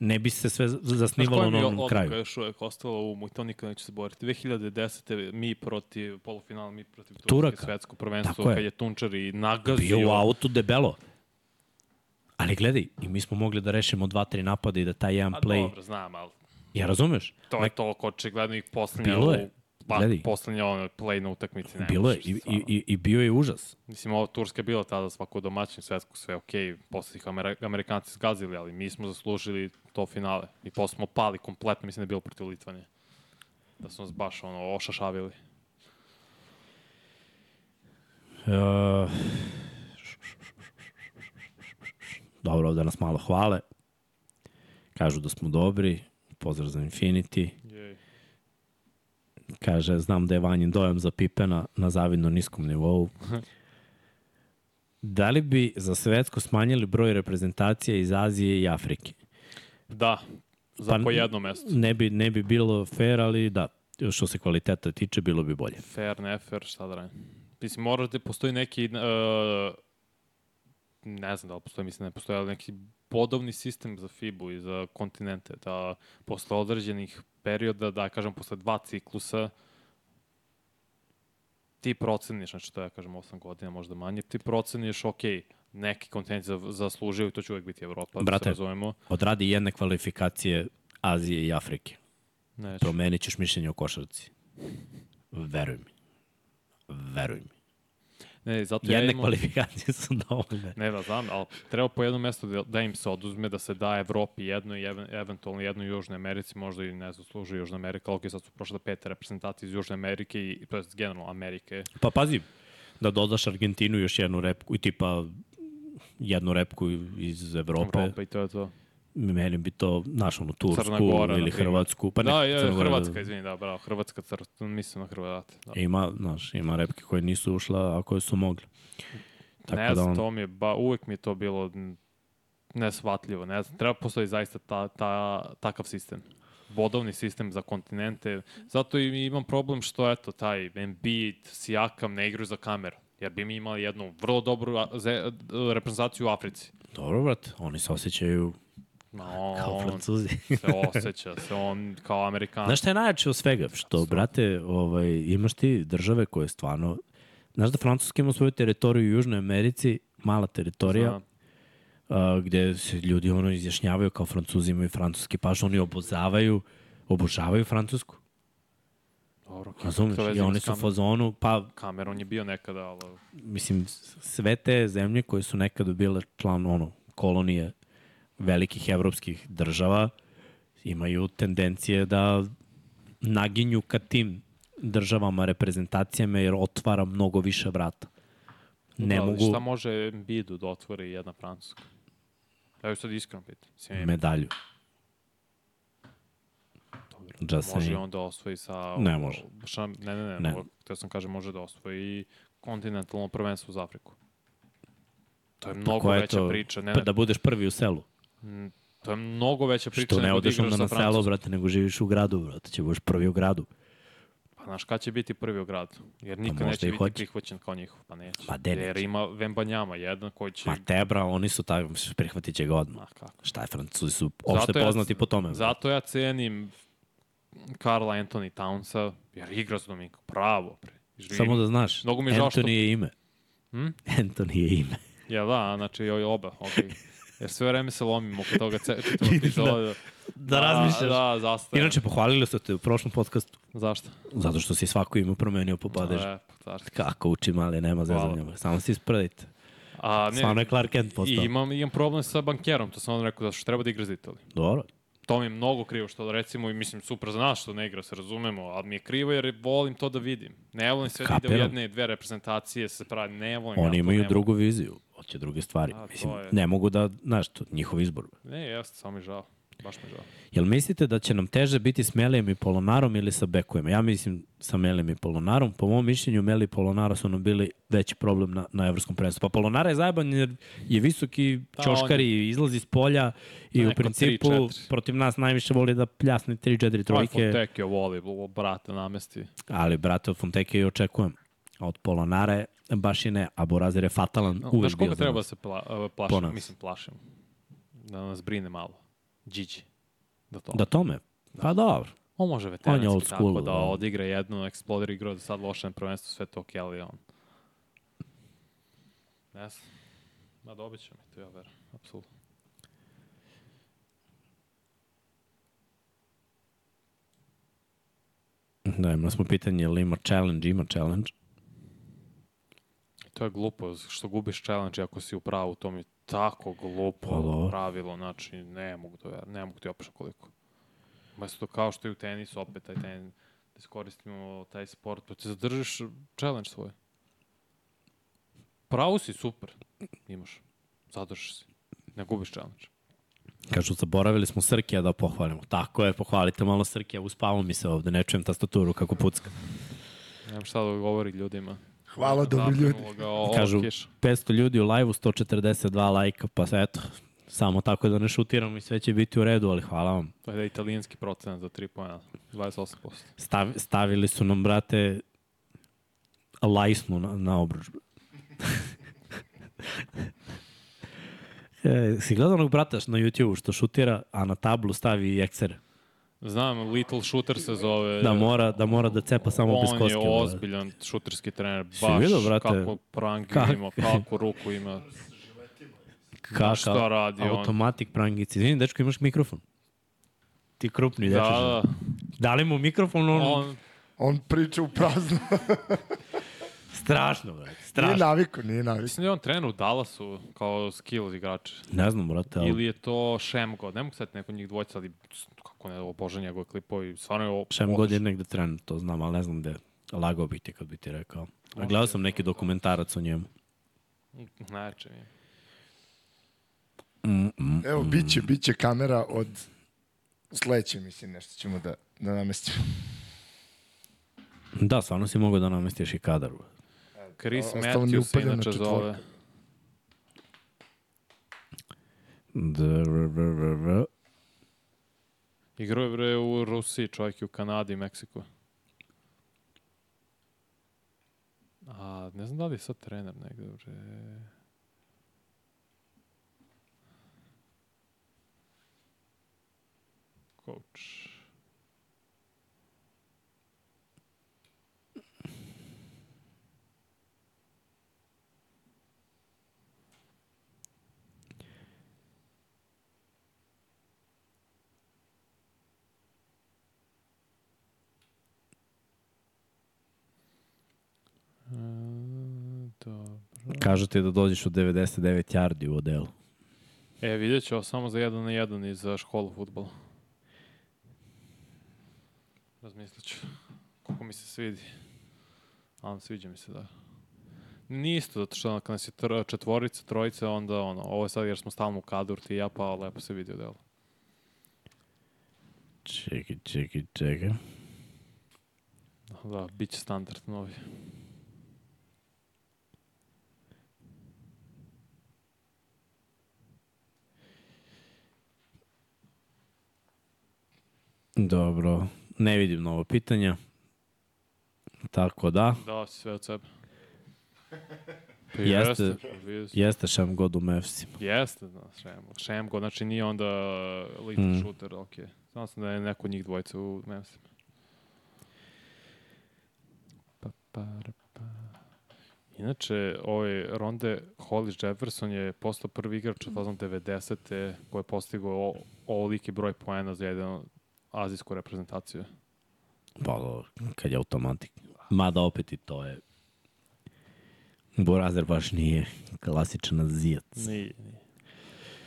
ne bi se sve Znaš zasnivalo na onom kraju. još uvek u umu i to nikad neću se boriti. 2010. mi protiv polufinala, mi protiv Turaka. svetsko prvenstvo, kad je Tunčar i nagazio. Bio u autu debelo. Ali gledaj, i mi smo mogli da rešimo dva, tri napada i da taj jedan A play... dobro, znam, ali Ja razumeš? to je toliko očigledno ih poslednja Bilo je. pa, Gledaj. poslednja ono, play na utakmici. Ne Bilo je i, i, i, i bio je užas. Mislim, ovo Turska je bila tada svako domaćin svetsko, sve okej, okay. posle ih Amer Amerikanci zgazili, ali mi smo zaslužili to finale. I posle smo pali kompletno, mislim da je bilo protiv Litvanije. Da su nas baš ono, ošašavili. Uh, dobro, ovde nas malo hvale. Kažu da smo dobri. Pozdrav za Infinity. Jej. Kaže, znam da je vanjen dojam za Pipena na zavidno niskom nivou. Da li bi za svetsko smanjili broj reprezentacije iz Azije i Afrike? Da, za Pa po jedno mesto. Ne bi, ne bi bilo fair, ali da, što se kvaliteta tiče, bilo bi bolje. Fair, ne fair, šta da radim. Mislim, mora da postoji neki, uh, ne znam da li postoji, mislim da ne postoji, ali neki bodovni sistem za FIBU i za kontinente, da posle određenih perioda, da kažem, posle dva ciklusa, ti proceniš, znači to ja kažem 8 godina, možda manje, ti proceniš, ok, neki kontinent za, zaslužio i to će uvek biti Evropa, da Brate. se razumemo. Odradi jedne kvalifikacije Azije i Afrike. Neću. Promenit ćeš mišljenje o košarci. Veruj mi. Veruj mi. Ne, zato ja Jedne imam... kvalifikacije su dovoljne. Ne da znam, ali treba po jednom mestu da, da im se oduzme, da se da Evropi jedno i even, eventualno jedno i Južnoj Americi, možda i ne zaslužuje Južna Amerika, ok, sad su prošle pet reprezentacije iz Južne Amerike i to je generalno Amerike. Pa pazi, da dodaš Argentinu još jednu repku i tipa jednu repku iz Evroppe, Evropa i to je to. Meni bi to, znaš, ono, Tursku Gora, ili na. Hrvatsku. Pa ne, da, je, Crna Gora, Hrvatska, izvini, da, bravo, Hrvatska, cr, mislim na Hrvate. Da. Ima, znaš, ima repke koje nisu ušla, a koje su mogli. Tako ne da znam, on- to mi je, ba, uvek mi je to bilo nesvatljivo, ne znam, treba postoji zaista ta, ta, takav sistem bodovni sistem za kontinente. Zato i imam problem što, eto, taj Embiid, Sijakam ne igraju za kameru. Jer bi mi imali jednu vrlo dobru reprezentaciju u Africi. Dobro, brat, oni se osjećaju No, kao francuzi. se osjeća, se on kao Amerikan. Znaš šta je najjače od svega? Što, brate, ovaj, imaš ti države koje stvarno... Znaš da Francuska ima svoju teritoriju u Južnoj Americi, mala teritorija, Znam. a, gde se ljudi ono izjašnjavaju kao francuzi imaju francuski paš, oni obozavaju, obožavaju Francusku. Dobro, Razumeš? I oni su u fazonu, pa Cameron je bio nekada, ali... mislim, sve te zemlje koje su nekada bile član, ono, kolonije velikih evropskih država, imaju tendencije da naginju ka tim državama, reprezentacijama, jer otvara mnogo više vrata. Ne da, mogu Šta može Embiidu da otvori jedna Francuska? Evo sad iskreno pitam. Mislim, medalju. dobro. Just Može saying. on da osvoji sa... Ne može. Šam, ne, ne, ne. Ne. ne. Htio sam kažem, može da osvoji kontinentalno prvenstvo za Afriku. To je mnogo je veća to- priča. Ne, Pa ne, da budeš prvi u selu. Mm, to je mnogo veća priča Što ne da odeš onda na selo, brate, nego živiš u gradu, brate. Će budeš prvi u gradu. Pa znaš, kad će biti prvi u gradu? Jer nikad možda neće biti hoće. prihvaćen kao njihov, pa neće. Ma de Jer ima Vembanjama jedan koji će... Ma te, bra, oni su tako, prihvatit će ga odmah. Ma, kako? Šta je, Francuzi su opšte Zato ja- poznati po tome. Zato ja cenim Karla Anthony Townsa, jer igra za Dominika, pravo, pre. Živim. Samo da znaš, Mnogo mi žao što- Anthony je ime. Hm? Anthony je ime. Ja da, znači i oba, okej. Jer sve vreme se lomimo oko toga, Vidim da- epizodu. Da razmišljaš. Da, zastajem. Inače, pohvalili su te u prošlom podcastu. Zašto? Zato što si svako ime promenio po padežu. Carski. Kako uči mali, nema zezanja. Samo si ispredite. A, ne, Stvarno je Clark Kent postao. imam, imam problem sa bankerom, to sam onda rekao da što treba da igra za Italiju. Dobro. To mi je mnogo krivo što recimo i mislim super za nas što ne igra, se razumemo, ali mi je krivo jer volim to da vidim. Ne volim sve da ide u jedne i dve reprezentacije se pravi, ne volim. ja Oni to imaju drugu viziju. Hoće druge stvari. A, Mislim, je- ne mogu da, znaš, to, njihov izbor. Ne, jeste, samo mi žao. Baš mi žao. Jel mislite da će nam teže biti s Melijem i Polonarom ili sa bekujema? Ja mislim sa Melijem i Polonarom. Po mom mišljenju, Meli i Polonara su nam bili veći problem na, na evropskom prvenstvu. Pa Polonara je zajeban jer je visoki Da, čoškari, izlazi iz polja i u principu 3-4. protiv nas najviše voli da pljasne 3-4 Ovaj trojke. Fonteke voli, ovo, brate, namesti. Ali, brate, od Fonteke i očekujem. A od Polonare baš i ne. A Borazir je fatalan No, uvek Znaš koga treba da se pla, Po plašim? nas. Mislim, plašim. Da nas brine malo. Điđi. Da to. Da tome? Pa dobro. On može On veteranski old school, tako da da. odigra jednu, eksplodir igra da sad loše na prvenstvu, sve to okej, ali on. Ne znam. Ma dobit će mi to, ja verujem. Apsolutno. Da, imali smo pitanje, ili ima challenge? Ima challenge. To je glupo, što gubiš challenge ako si u pravu, to mi je tako glupo Pa dobro. pravilo, znači ne mogu to, ver- ne mogu ti opišati koliko. Mesto kao što je u tenisu, opet taj tenis, da iskoristimo taj sport, pa ti zadržiš challenge svoj. Pravo si, super, imaš, zadržiš se, ne gubiš challenge. Kažu, zaboravili smo Srkija da pohvalimo. Tako je, pohvalite malo Srkija, uspavao mi se ovde, ne čujem tastaturu kako pucka. Nemam šta da govori ljudima. Hvala, dobri ljudi. Ga, o, Kažu, kiša. 500 ljudi u live-u, 142 lajka, pa eto, samo tako da ne šutiram i sve će biti u redu, ali hvala vam. To je da je italijanski procenat za 3 pojena, 28%. Stav, stavili su nam, brate, lajsnu na, na obruč. e, si gledao onog brata na YouTube što šutira, a na tablu stavi ekser? Znam, Little Shooter se zove. Da mora da, mora da cepa samo bez On koske. je brate. ozbiljan šuterski trener, Si baš vidio, brate? kako prangi Kak- ima, kako ruku ima. Kaka, šta radi on? Automatik prangici. Izvini, dečko, imaš mikrofon? Ti krupni, Da, dečko. da, Da li mu mikrofon, on... on... on, On priča u prazno. Strašno, brate, nije strašno. naviko, nije naviko. mislim da je on trener u Dallasu kao skill igrač. Ne znam, brate, ali Ili je to Šemgo, ne mogu sad neko njih dvojica, ali kako ne, obožan njegove klipovi, stvarno je ovo... šem god je negde tren, to znam, ali ne znam gde. Lagao bih ti kad bi ti rekao. A gledao sam neki dokumentarac o njemu. Najče mi je. Mm, mm. Evo, bit će, bit će kamera od sledeće, mislim, nešto ćemo da, da namestimo. Da, stvarno si mogao da namestiš i kadar. Chris mi Matthews inače zove. Da, r, r, r, r. Igrao je bre u Rusiji, čovjek je u Kanadi i Meksiku. A ne znam da li je sad trener negde, bre. Coach. E, ti da dođeš u 99 yardi u odelu. E, vidjet ću samo za jedan na jedan i za školu futbola. Razmislit ću. Koliko mi se svidi. Ali sviđa mi se, da. Nije isto, zato što kad nas je tr- četvorica, trojica, onda ono, ovo je sad jer smo stalno u kadru, ti i ja, pa lepo se vidi u delu. Čekaj, čekaj, čekaj. Da, bit će standard novi. Dobro, ne vidim novo pitanja. Tako da, Dao si sve od sebe. Pa Jeste. jeste. pa šem god u Mavsima. Jeste, da, Šemgo. Šemgo, znači nije onda little Mm. shooter, ok. Znao sam da je neko od njih dvojica u Memphis. Pa, para, pa. Inače, ovaj Ronde Hollis Jefferson je postao prvi igrač od fazom 90. koji je postigao o- ovoliki broj poena za jednu azijsku reprezentaciju. Pa, dobro, kad je automatik. Mada opet i to je... Borazer baš nije klasičan azijac. Nije, nije.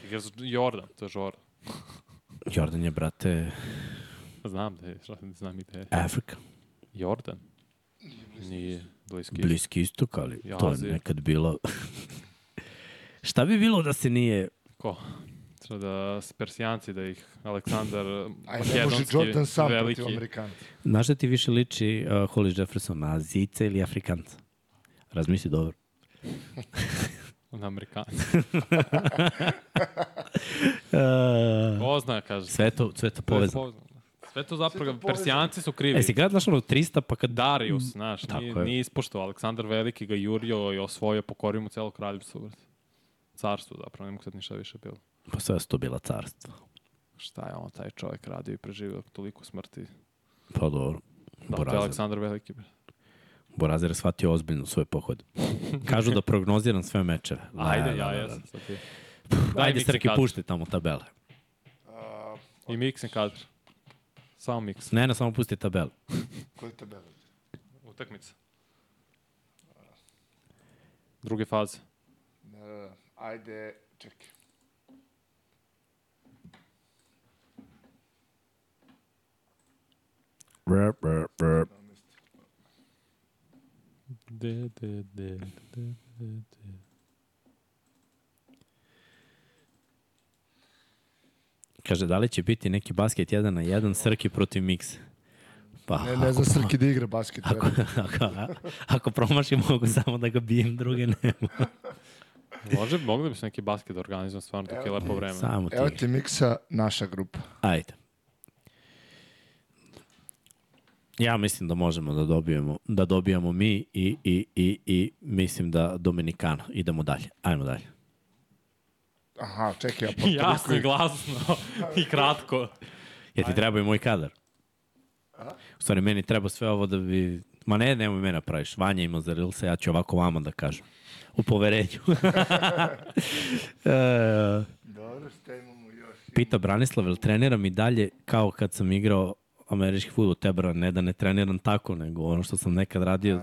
Igra za Jordan, to je Jordan. Jordan je, brate, Znam da je, znam i da je. Afrika. Jordan? Nije, bliski. Bliski istok, ali Ja, to je nekad bilo... Šta bi bilo da se nije... Ko? Treba da s Persijanci, da ih Aleksandar Aj, ne može Makedonski Jordan sam veliki. protiv Amerikanca. Znaš šta ti više liči uh, Hollis Jefferson, na Azijica ili Afrikanca? Razmisli dobro. na Amerikanci. Uh, Pozna, kaže. sve to, sve to povezano. Sve Sve to zapravo, Sve to. Persijanci su krivi. E, si gledao, znaš ono 300, pa kad... Darius, znaš, Tako nije, je. nije ispoštovao. Aleksandar Veliki ga jurio i osvojio, pokorio mu celo kraljevstvo. Carstvo zapravo, ne mogu sad ništa više bilo. Pa sve su to bila carstva. Šta je on, taj čovjek radio i preživio toliko smrti. Pa dobro. Da, to je. Aleksandar Veliki. bre. Borazer je shvatio ozbiljno svoj pohod. Kažu da prognoziram sve mečeve. Ajde, Da, ja da, da, jesam. Da. Daj Ajde, Srki, pušti tamo tabele. I mix and kadar. Samo mix. Ne, ne, samo pusti tabele. Koje tabele? Utakmica. Druge faze. Da. Ajde, čekaj. Brr, brr, brr. De, de, de, de, de, de. Kaže, da li će biti neki basket 1 na 1 Srki protiv Miksa? Pa, Ne, ne zna Srki da igra basket. ako, Ako, ako, ako promašim, mogu samo da ga bijem, druge nema. Može, mogli bi se neki basket da organizujem stvarno dok je lepo vreme. Samo ti. Evo ti miksa naša grupa. Ajde. Ja mislim da možemo da dobijemo, da dobijamo mi i, i, i, i mislim da Dominikano. Idemo dalje. Ajmo dalje. Aha, čekaj, ja pa Jasno i glasno i kratko. Jer ti treba i moj kadar. U stvari, meni treba sve ovo da bi... Ma ne, nemoj mene praviš. Vanja ima za Rilsa, ja ću ovako vama da kažem. U poverenju. e, Dobro, šta imamo još? Pita Branislav, jel treniram i dalje kao kad sam igrao američki futbol, tebra, ne da ne treniram tako, nego ono što sam nekad radio,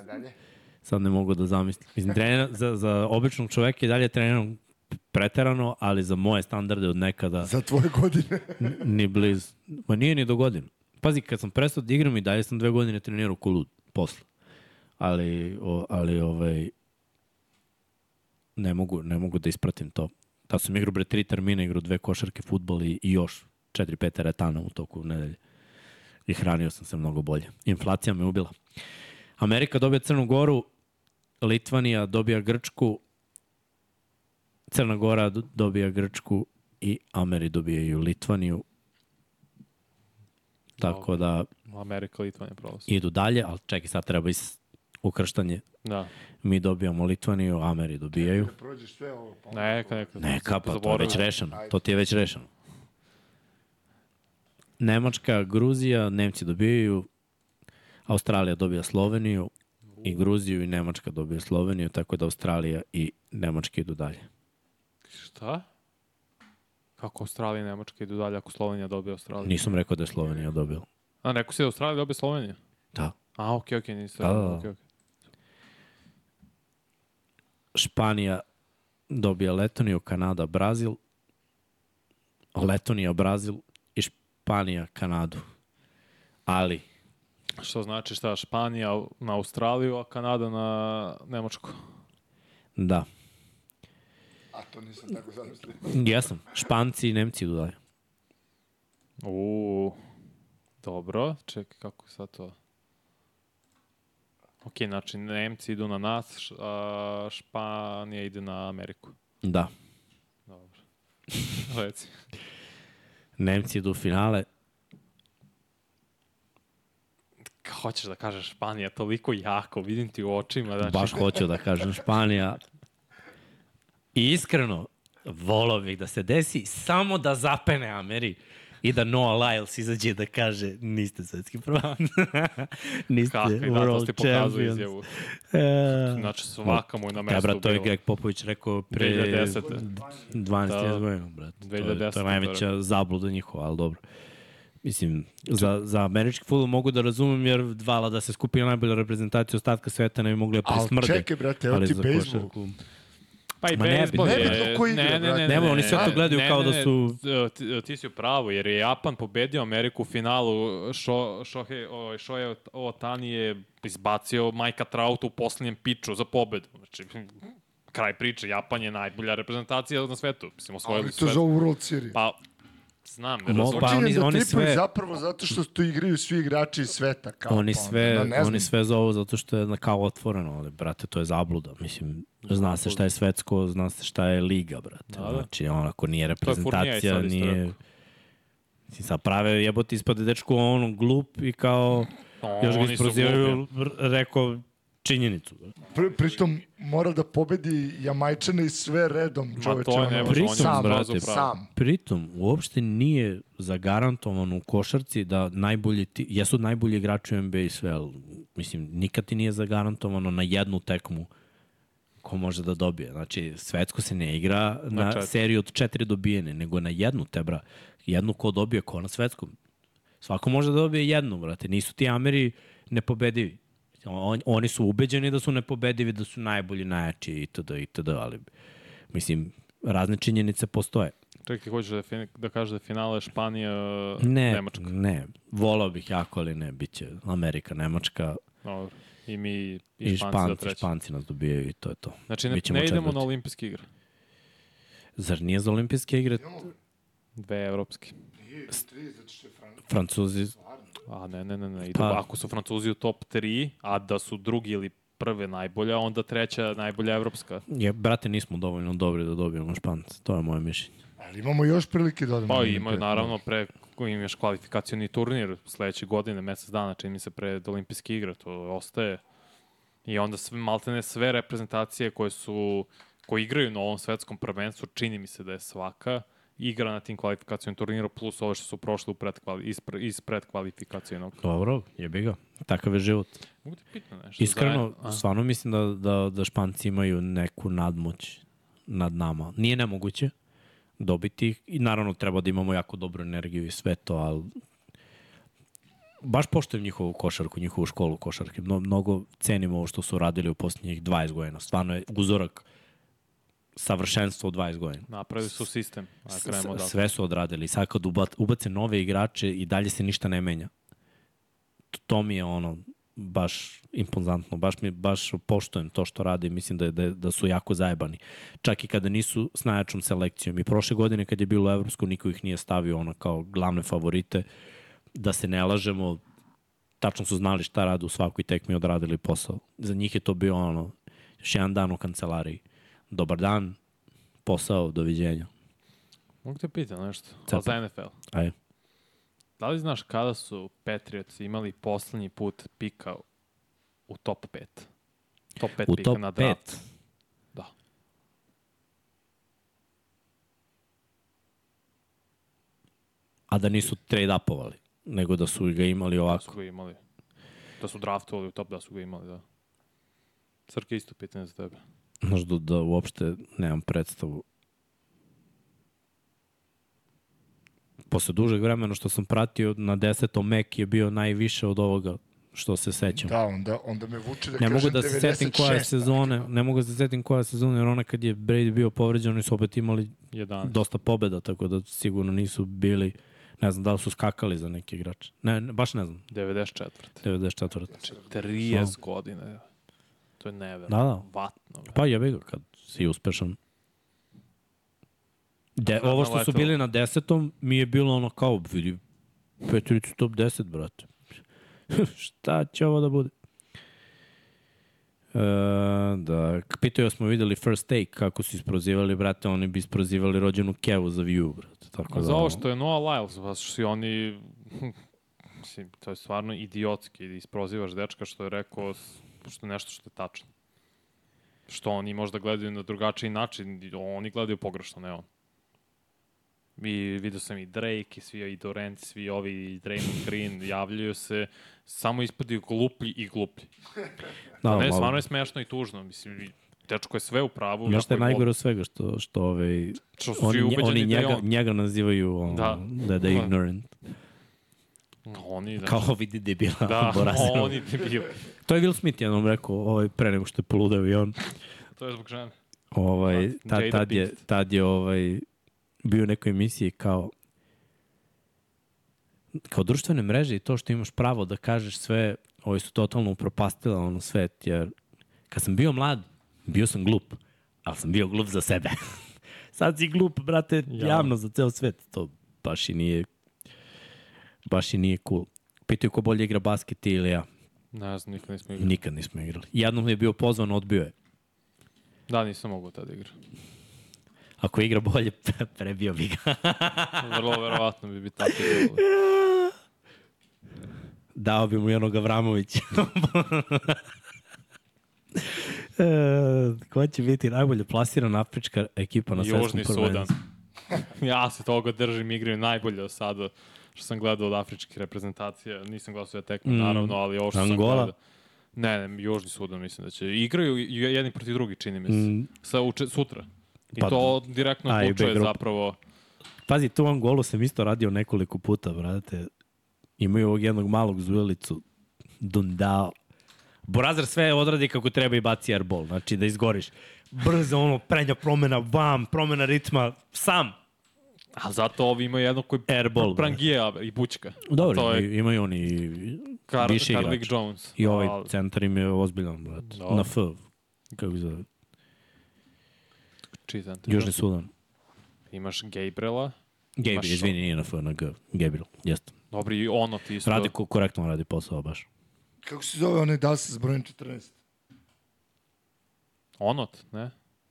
sad ne mogu da zamislim. Mislim, treniram, za, za običnog čoveka i dalje treniram preterano, ali za moje standarde od nekada Za tvoje godine. ni bliz. Ma nije ni do godinu. Pazi, kad sam prestao da igram i dalje sam dve godine trenirao ko lud, posle. Ali, o, ali ovaj, ne mogu, ne mogu da ispratim to. Da sam igrao bre tri termina, igrao dve košarke, futbol i, i još četiri, pet teretana u toku nedelje. I hranio sam se mnogo bolje. Inflacija me ubila. Amerika dobija Crnu Goru, Litvanija dobija Grčku, Crna Gora do- dobija Grčku i Ameri dobijaju Litvaniju. Tako da Amerika, Litvanija, prolaz. idu dalje, ali čekaj, sad treba is ukrštanje. Da. Mi dobijamo Litvaniju, Ameri dobijaju. Prođeš sve ovo. Pa Neka, neka. Neka, pa to je već rešeno. To ti je već rešeno. Nemačka, Gruzija, Nemci dobijaju, Australija dobija Sloveniju, i Gruziju i Nemačka dobija Sloveniju, tako da Australija i Nemačka idu dalje. Šta? Kako Australija i Nemačka idu dalje ako Slovenija dobije Australiju? Nisam rekao da je Slovenija dobila. A, neko si da Australija dobije Sloveniju? Da. A, okej, okej, nisi Da, da, da. okej, okej. Španija dobija Letoniju, Kanada, Brazil, Letonija, Brazil Španija, Kanadu. Ali, Što znači šta, Španija na Australiju, a Kanada na Nemačku. da, A to nisam tako zamislio. jesam. Španci i Nemci idu dalje. U, dobro, čekaj, kako je sad to? Ok, znači Nemci idu na nas, a Španija ide na Ameriku. Da. Dobro. Reci. Nemci idu u finale. Hoćeš da kažeš Španija toliko jako, vidim ti u očima. Znači, Baš hoću da kažem Španija. I iskreno, volao bih da se desi samo da zapene Ameri I da Noah Lyles izađe da kaže niste svetski prvak. niste Kakvi, da, to world ste pokazali champions. izjavu. E, Znači, svaka mu je na Ja, mestu brat, to je. Greg Popović rekao pre 2010. 12 Da. da. godina, brat. To, je, to 2010, je najveća zabluda njihova, ali dobro. Mislim, za, za američki futbol mogu da razumem, jer vala da se skupi najbolja reprezentacija ostatka sveta ne bi mogli da Ali prismrde. čekaj, brate, evo Ali ti za bejsbol. Pa i Ma ne, bejsbol je... nebitno ko igra, ne, ne, ne, ne, Nema, ne, oni sve to ne, gledaju ne, kao da ne, su- ne, Ti, ti si u pravu, jer je Japan pobedio Ameriku u finalu. Šo, Shohei, ovaj, Shohei Otani je izbacio Majka Trauta u poslednjem piču za pobedu. Znači, kraj priče, Japan je najbolja reprezentacija na svetu. Mislim, osvojili Ali to sve. zovu World Series. Pa, znam, ne razumem. pa oni- da oni sve- zapravo zato što tu igraju svi igrači iz sveta. Kao, Oni pa onda, sve, da, znam. oni sve zovu zato što je na kao otvoreno, ali brate, to je zabluda. Mislim, zna se šta je svetsko, zna se šta je liga, brate. Da, da. Znači, on, ako nije reprezentacija, nije... Mislim, sad prave jebote ispade dečko ono glup i kao još ga isprozivaju, rekao činjenicu. brate. Pri, pritom mora da pobedi Jamajčane i sve redom, čoveče. to je on je sam, brate, sam. Pritom, uopšte nije zagarantovano u košarci da najbolji ti, jesu najbolji igrači u NBA i sve, ali, mislim, nikad ti nije zagarantovano na jednu tekmu ko može da dobije. Znači, svetsko se ne igra na, Na četiri. seriju od četiri dobijene, nego na jednu te, bra. Jednu ko dobije, ko na svetskom. Svako može da dobije jednu, brate. Nisu ti Ameri nepobedivi. On, oni su ubeđeni da su nepobedivi, da su najbolji, najjači itd. itd. Ali, mislim, razne činjenice postoje. Čekaj, hoćeš da, fin, da kažeš da je finale Španija, Ne, Nemačka. ne. Volao bih jako, ali ne. Biće Amerika, Nemačka Dobro. I mi i, i, Španci, za Španci. treći. Španci nas dobijaju i to je to. Znači, ne, ne idemo na olimpijske igre. Zar nije za olimpijske igre Dve evropske. Francuzi? A ne, ne, ne, ne. Ide, Pa- Ako su Francuzi u top 3, a da su drugi ili prve najbolja, onda treća najbolja evropska. Je, brate, nismo dovoljno dobri da dobijemo Španci. To je moje mišljenje. Ali imamo još prilike da odemo. Pa imaju naravno pre imaš kvalifikacioni turnir sledeće godine, mesec dana, čini mi se pred olimpijske igre, to ostaje. I onda sve, maltene sve reprezentacije koje su koji igraju na ovom svetskom prvenstvu, čini mi se da je svaka igra na tim kvalifikacijom turniru plus ove što su prošle u predkvali, ispred, ispred kvalifikacijonog. Dobro, jebi ga. Takav je život. Mogu ti pitati nešto? Iskreno, Zajedno- a? stvarno mislim da, da, da Španci imaju neku nadmoć nad nama. Nije nemoguće dobiti ih i naravno treba da imamo jako dobru energiju i sve to, ali baš poštujem njihovu košarku, njihovu školu košarke. Mno, mnogo cenim ovo što su radili u posljednjih 20 godina. Stvarno je uzorak savršenstva u 20 godina. Napravili su sistem, a S- krenemo da. Sve su odradili. Sad kad uba- ubace nove igrače i dalje se ništa ne menja. To, mi je ono baš impozantno, baš mi baš poštujem to što rade i mislim da, je- da, da su jako zajebani. Čak i kada nisu s najjačom selekcijom. I prošle godine kad je bilo Evropsko, niko ih nije stavio ono kao glavne favorite. Da se ne lažemo, tačno su znali šta rade u svakoj tekmi i odradili posao. Za njih je to bio ono, još jedan dan u kancelariji. Dobar dan, posao, doviđenja. Mogu te pitati nešto? A za NFL. Ajde. Da li znaš kada su Patriots imali poslednji put pika u top 5? Top 5 U pika top na 5. draft. Da. A da nisu trade upovali, nego da su ga imali Da su ovako. ga imali. Da su draftovali u top, da su ga imali, da. Srke, isto pitanje za tebe. Znaš da, da uopšte nemam predstavu. Posle dužeg vremena što sam pratio, na desetom Mek je bio najviše od ovoga što se sećam. Da, onda, onda me vuče da ne kažem mogu da se setim koja je 96, sezone, ne mogu da se setim koja je sezona, jer ona kad je Brady bio povređen, oni su opet imali 11. dosta pobeda, tako da sigurno nisu bili, ne znam da li su skakali za neki igrač. Ne, ne baš ne znam, 94. 94. 30 godina. To je never. Da, da. Pa jebi ga kad si uspešan. De, ovo što su leto. bili na desetom mi je bilo ono kao, vidi, Petricu top 10, brate. Šta će ovo da bude? E, da, pitaju smo videli First Take, kako su isprozivali, brate, oni bi isprozivali rođenu Kevu za view, brate. Tako da, za ovo što je Noah Lyles, pa su oni... Mislim, to je stvarno idiotski da isprozivaš dečka što je rekao što nešto što je tačno. Što oni možda gledaju na drugačiji način, oni gledaju pogrešno, ne on. I vidio sam i Drake, i svi i Durant, svi ovi, i Draymond Green javljaju se, samo ispadi gluplji i gluplji. Da, ne, malo- stvarno je smešno i tužno. Mislim, i dečko je sve u pravu. Još što je najgore od svega, što, što ovaj, Što su oni, oni da je njega, on. njega nazivaju ono, Da. da, da je Da. ignorant. Oni, da. Kao vidi debila. Da, Borazirov. oni debili. To je Will Smith jednom rekao, ovaj, pre nego što je poludeo i on. To je zbog žene. Ovaj, Da, tad, Jada tad, je, tad je ovaj, bio u nekoj emisiji kao kao društvene mreže i to što imaš pravo da kažeš sve, ovi su totalno upropastila ono svet, jer kad sam bio mlad, bio sam glup, ali sam bio glup za sebe. Sad si glup, brate, Ja. javno za ceo svet. To baš i nije baš i nije cool. Pitaju ko bolje igra basket ili ja. Ne znam, nikad nismo igrali. Nikad nismo igrali. Jednom je bio pozvan, odbio je. Da, nisam mogao tada igra. Ako igra bolje, prebio bi ga. Vrlo verovatno bi bi tako bilo. Dao bi mu jednog Avramovića. e, ko će biti najbolje plasirana afrička ekipa na svetskom Južni Sudan. prvenstvu? ja se toga držim, igraju najbolje od sada što sam gledao od afričkih reprezentacija. Nisam gledao sve tekme, Mm. naravno, ali ovo što Angola? sam gledao. Ne, ne, Južni Sudan mislim da će. Igraju jedni protiv drugi, čini mi se. Mm, Sa uče, sutra. I Pa, to direktno A odlučuje zapravo. Pazi, tu Angolu sam isto radio nekoliko puta, brate. Imaju ovog jednog malog zujelicu. Dundao. Borazar sve odradi kako treba i baci airball. Znači da izgoriš. Brzo ono, prednja promena, bam, promena ritma, sam. A zato ovi imaju jedno koji Airball, prangija i bućka. Dobro, to je- imaju, oni Kar, više Karlik. Jones. I ovaj Ali- centar im je ozbiljan, brate. Dobro. Na F. Kako se zove? Čiji centar? Južni Sudan. Imaš Gabriela. Gabriel, Imaš- izvini, nije na F, na G. Gabriel, jeste. Dobri, i ono ti isto. Radi, ko- korektno radi posao, baš. Kako se zove onaj Das s brojem 14? Onot, ne?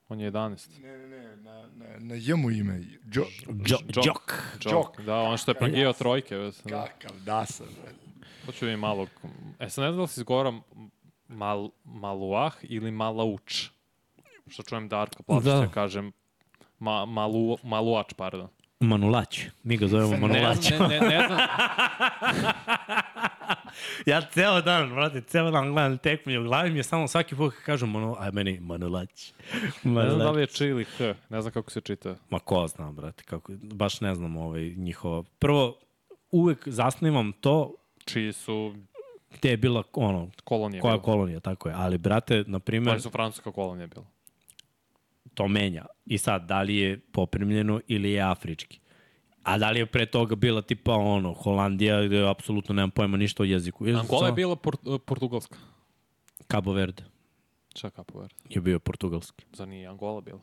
On je 11. Ne, ne, ne, na, na, na jemu ime. Jo, Jo, Džok. Džok. Džok. Da, on što je prangijao trojke. već, Da. kakav Dasa, bre. Hoću mi malo... E, sad ne znam da li si izgovara mal, Maluah ili Malauč. Što čujem Darka Plačića, Da. kažem ma, malu, Maluač, pardon. Manulać. Mi ga zovemo Ne, Manulać. znam, ne, ne, ne znam. ja ceo dan, brate, ceo dan gledam tekmu i u glavi mi je samo svaki put kad kažem Manu, aj meni Manulać. Ne znam da li Manulać. je Č ili H. Ne znam kako se čita. Ma ko zna, brate, kako, baš ne znam ovaj, njihova. Prvo, uvek zasnivam to Čiji su gde je bila, ono, kolonije. koja bile. kolonija, tako je. Ali, brate, na primjer, Oni su francuska kolonija bila. To menja. I sad, da li je poprimljeno ili je afrički. A da li je pre toga bila tipa ono, Holandija gde apsolutno nemam pojma ništa o jeziku. Je Angola je samo- bila port, portugalska. Cabo Verde Čak Capo Verde. je bio portugalski. Zar nije Angola bila?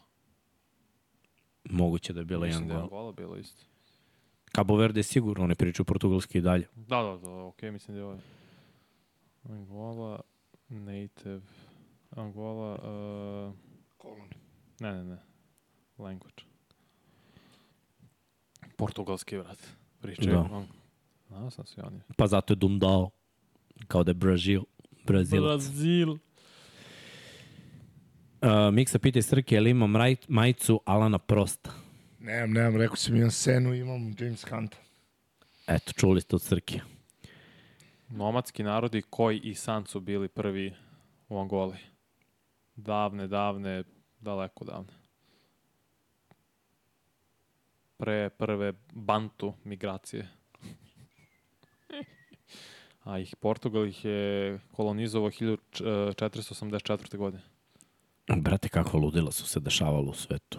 Moguće da je bila i Mislim da je Angola. Angola bila isto. Cabo Verde je sigurno, oni pričaju portugalski i dalje. Da, da, da, okej, mislim da je ovo. Angola, native, Angola, uh, Kolon. Ne, ne, ne, language. Portugalski, vrat. Pričaju. Da. Da. Znao sam svi oni. Pa zato je Dundao, kao da je Brazil. Brazilac. Brazil. Uh, Miksa pita iz Srke, je li ima mraj, majicu Alana Prosta? Nemam, nemam, rekao sam imam Senu, imam James Hunta. Eto, čuli ste od Srke. Nomadski narodi koji i san su bili prvi u Angoli. Davne, davne, daleko davne. Pre prve bantu migracije. A ih Portugal ih je kolonizovao 1484. godine. Brate, kakva ludila su se dešavalo u svetu.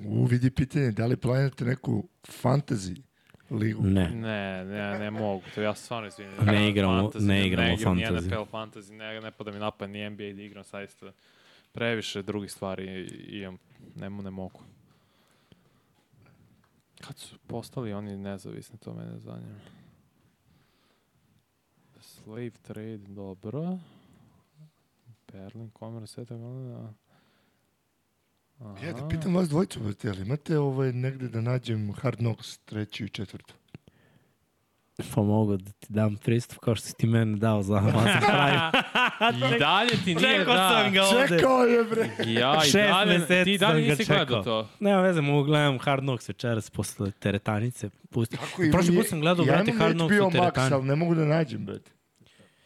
U, vidi pitanje, da li planirate neku fantasy ligu? Ne. Ne, ne, ne mogu. To ja stvarno izvinim. Ne igramo- Fantasy, ne igramo ne igram ni fantasy. NFL fantasy, ne, ne pada mi napad ni NBA da igram, saista previše drugih stvari imam, ne, ne mogu. Kad su postali oni nezavisni, to mene zanima. Slave trade, dobro. Berlin, Commerce, Sveta. Aha. Ja da pitam vas dvojicu, brate, ali imate ovaj negde da nađem Hard Knocks treću i četvrtu? Pa mogu da ti dam pristup kao što si ti meni dao za Amazon Prime. I dalje ti nije Čekao da. sam ga ovde. Čekao je, bre. Ja, i Šest dalje, ti sam dalje ga nisi čekao. gledao to. Nema veze, mogu gledam Hard Knocks večeras posle teretanice. Pusti. Kako Prošli put sam gledao, ja brate, Hard Knocks u teretani. ali ne mogu da nađem, brate.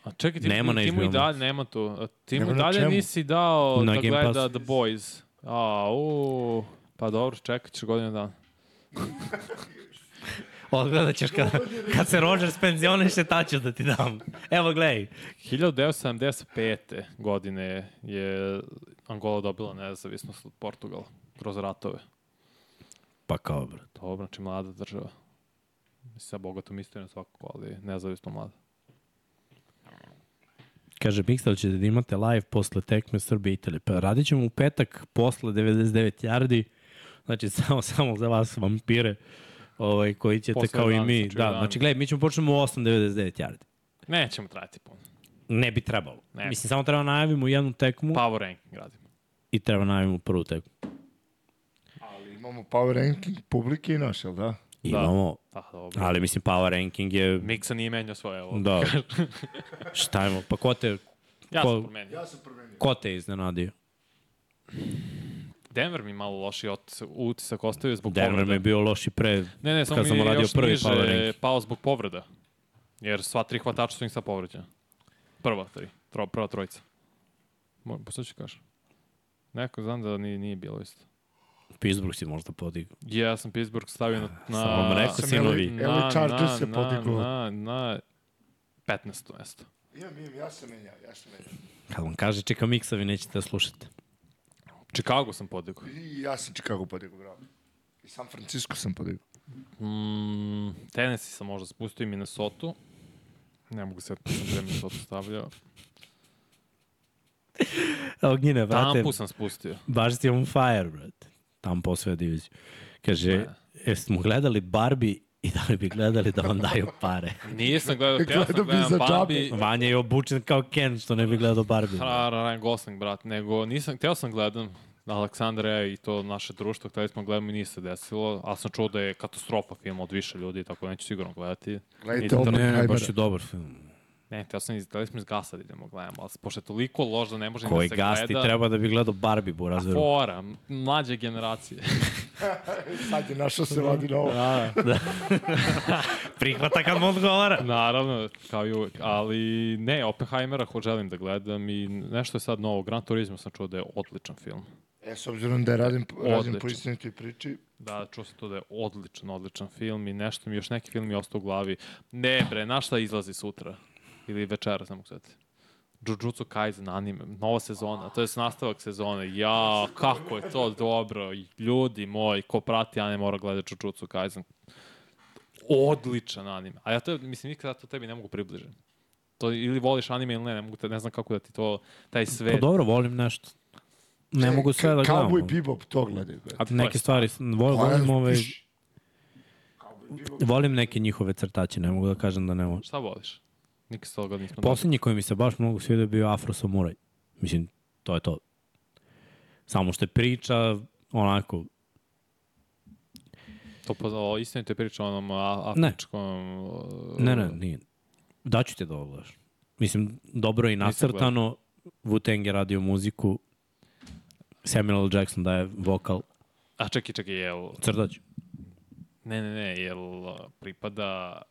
A čekaj, ti, Nema ti mu i dalje, nema tu. Ti mu dalje nisi dao Na da gleda Passu. The Boys. A, u, pa dobro, čekat ćeš godinu dana. Odgledat ćeš kad, kad se Rodgers penzioniše, ta ću da ti dam. Evo, gledaj. 1975. godine je Angola dobila nezavisnost od Portugala kroz ratove. Pa kao, brate. Dobro, znači mlada država. Mislim, sa bogatom istorijom svakako, ali nezavisno mlada. Kaže, Mixel ćete da imate live posle tekme Srbije i Italije. Pa radit ćemo u petak posle 99 yardi. Znači, samo, samo za vas vampire ovaj, koji ćete Posle kao i 11, mi. Da, 11. znači, gledaj, mi ćemo počnemo u 8.99 yardi. Nećemo trajati puno. Ne bi trebalo. Ne. Mislim, samo treba najavimo jednu tekmu Power ranking radimo. i treba najavimo prvu tekmu. Ali imamo power ranking publike i naš, jel da? Imamo, Da, dobro. ali mislim, power ranking je... Miksa nije menjao svoje ovo. Da. Šta imamo? Pa ko te, Ja ko- sam promenio. Ja sam promenio. ko te je iznenadio? Denver mi malo loši otisak, utisak ostavio zbog Denver mi povreda. je bio loš i pre. Ne, ne, samo kad mi sam je radio još prvi niže power ranking. pao zbog povreda. Jer sva tri hvatača su im sad povređena. Prva tri, tro, prva trojica. Mo- Pa ću kažeš? Neko znam da nije, nije bilo isto. Pittsburgh si možda podigao. Ja sam Pittsburgh stavio na... na Sam vam rekao, sinovi. Eli- Eli Chargers se podigao. Na, na 15. mesto. Imam, imam, ja sam menjao, ja sam menjao. Kad vam kaže čeka miksa, vi nećete da slušate. Chicago sam podigao. I ja sam Chicago podigao, bravo. I San Francisco sam podigao. Mm, Tennessee sam možda spustio i Minnesota. Ne mogu se da sam pre Minnesota stavljao. Gine, brate, Tampu sam spustio. baš si on fire, brate. Tampa osvoja diviziju. Kaže, Ne. jeste mu gledali Barbie i da li bi gledali da vam daju pare? Nisam gledao, ja sam Gledao Barbie. Vanja je obučen kao Ken, što ne bi gledao Barbie. Ryan Gosling, brat, nego nisam, htio sam gledam Aleksandra ja i to naše društvo, hteli smo gledamo i nije se desilo, ali sam čuo da je katastrofa film od više ljudi, tako da neću sigurno gledati. Gledajte ovo, da- Ne, ne, baš je dobar film. Ne, htio sam, hteli smo iz gasa da idemo gledamo, ali pošto je toliko loš da ne može ni Koji da se gleda. treba da bi gledao Barbie, bu razveru. Fora, mlađe generacije. Sad je našao se vadi na ovo. da, Prihvata kad mu odgovara. naravno, kao i uvek. Ali ne, Oppenheimera ho želim da gledam i nešto je sad novo. Gran Turismo sam čuo da je odličan film. E, s obzirom da je radim, radim po Odlično. istinitoj priči, Da, čuo sam to da je odličan, odličan film i nešto mi, još neki film mi je ostao u glavi. Ne bre, na šta izlazi sutra? Ili večera, samo sveti. Jujutsu Kaisen anime, nova sezona, to je nastavak sezone. Ja, kako je to dobro. Ljudi moji, ko prati anime mora gledati Jujutsu Kaisen. Odličan anime. A ja to, mislim, nikada to tebi ne mogu približiti. To ili voliš anime ili ne, ne, mogu te, ne znam kako da ti to, taj Pa svet. dobro, volim nešto. Ne mogu sve da gledam. Cowboy Bebop, to gledaj. brate. A Neke stvari, vol, Pa, volim, ove, volim neke njihove crtače, ne mogu da kažem da ne volim. Šta voliš? Nikad s toga nismo Poslednji koji mi se baš mnogo svidio je bio Afro Samuraj. Mislim, to je to. Samo što je priča, onako, To pa o istinite priča o onom Ne. afričkom... uh, ne, ne, nije. Daću ti da ovo gledaš. Mislim, dobro je i nacrtano. Wu-Tang je radio muziku. Samuel L. Jackson daje vokal. A čekaj, čekaj, jel... Crtać. Ne, ne, ne, jel pripada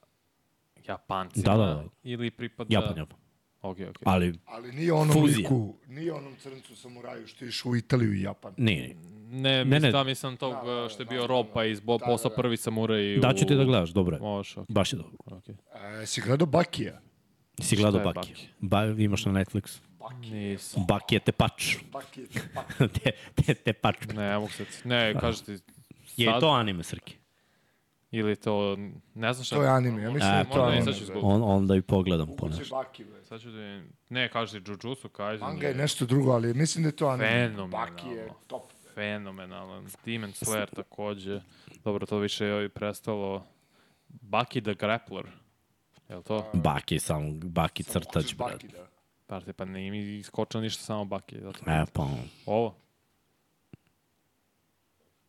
Japancima? Da, da, da. Ili pripada... Japan, Japan. Ok, ok. Ali Ali nije onom Fuzija. liku, nije onom crncu samuraju što je išao u Italiju i Japan. nije. Ne, Ne, mislim, ne. da, mislim tog Da, da, uh, što je da, bio da, da. pa je izbo, Da, postao da, da. prvi samuraj u... Daću ti da gledaš, dobro je. Možeš, ok. Baš je dobro. ok. E, si gledao Bakija? Si gledao Šta je Baki. Baki? Ba, imaš na Netflixu. Nisam. Baki je tepač. Bakije. te, te, tepač. Ne, ne mogu se... Ne, kažeš ti... Je sad- to anime, Srki? Ili to... Ne znam šta... To je anime, ja mislim E, da je to anime. sad ću. On, onda i pogledam po nešto. Baki, bre. Sad ću da... vidim. Ne, kažeš ti Jujutsu Kaisen. Manga je nešto drugo, ali mislim da je to anime. Fenomenalno. Baki je top. fenomenalan. Demon Slayer takođe. Dobro, to više je prestalo. Bucky the Grappler. Je li to? Baki samo, Baki crtač, brate. Baki, da. Parte, pa ne mi iskočilo ništa samo Bucky. Zato. E, pa, Ovo?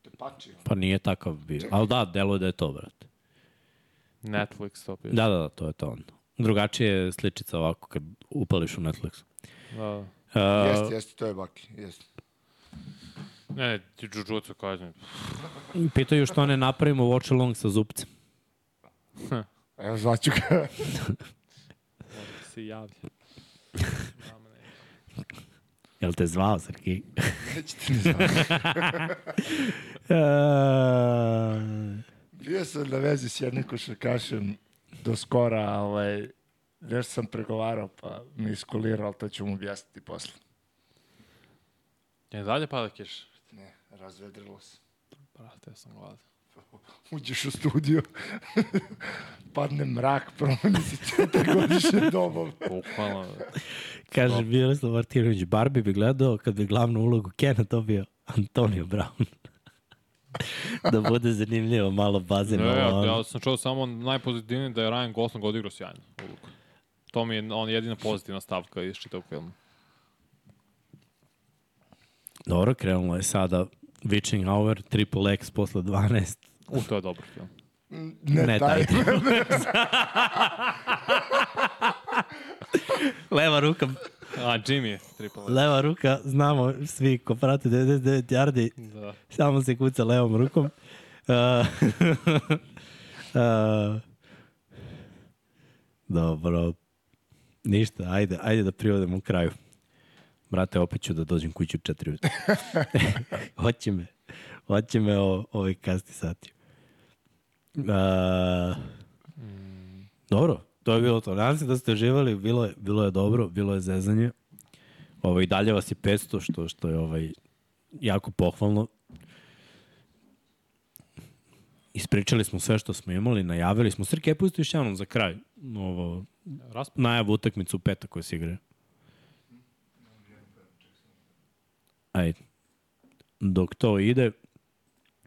Te pači. ono. pa nije takav bio. Ali da, deluje da je to, brate. Netflix to piše. Da, da, da, to je to onda. Drugačije je sličica ovako kad upališ u Netflix. Da. Uh, Jeste, jeste, to je Baki. Jeste. Ne, ne, ti Jujutsu kažem. Pitaju što ne napravimo watch along sa zupcem. Evo, zvaću ga. Se javlja. Ne. Jel te zvao, Srki? Nećete ni znati. Uh, Bio sam na vezi s jednim košarkašem do skora, ovaj, nešto sam pregovarao, pa mi iskolirao, ali to ću mu objasniti posle. Je dalje pada kiš? Ne, razvedrilo se. Brate, ja sam gladan. Uđeš u studio, padne mrak, promeni se četiri dobom. Bukvalno. kaže Miroslav Martinović, Barbie bi gledao kad bi glavnu ulogu Kena dobio Antonio Brown. da bude zanimljivo, malo bazen. Ne, ja, ja sam čuo samo najpozitivnije da je Ryan Gosling odigrao sjajno ulogu. To mi je on jedina pozitivna stavka iz čitavog filma. Dobro, krenulo je sada Witching Hour, Triple X posle 12. U, to je dobar film. Ne, Ne, taj. taj. Leva ruka, A, Jimmy, triple A. leva ruka, znamo svi ko prate 99 yardi, Da. samo se kuca levom rukom. Uh, uh, dobro. Ništa, ajde, ajde da privodimo u kraju. Brate, opet ću da dođem kući u četiri ujutru. hoće me. Hoće me o, ovaj kasni sati. Uh, dobro, to je bilo to. Nadam se da ste uživali, bilo je, bilo je dobro, bilo je zezanje. Ovo, I dalje vas je 500, što, što je ovaj, jako pohvalno. Ispričali smo sve što smo imali, najavili smo. Srke, pusti još jednom za kraj. Ovo, najavu utakmicu u petak koja se igra. Ajde. Dok to ide,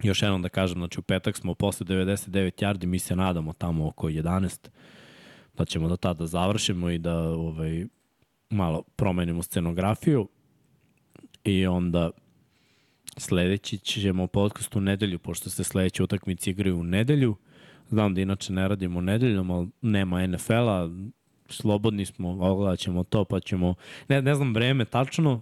još jednom da kažem, znači u petak smo posle 99 yardi, mi se nadamo tamo oko 11, da ćemo do tada završimo i da ovaj, malo promenimo scenografiju i onda sledeći ćemo podcast u nedelju, pošto se sledeće utakmice igraju u nedelju. Znam da inače ne radimo nedeljom, ali nema NFL-a, slobodni smo, ogledat ćemo to, pa ćemo, ne, ne znam vreme tačno,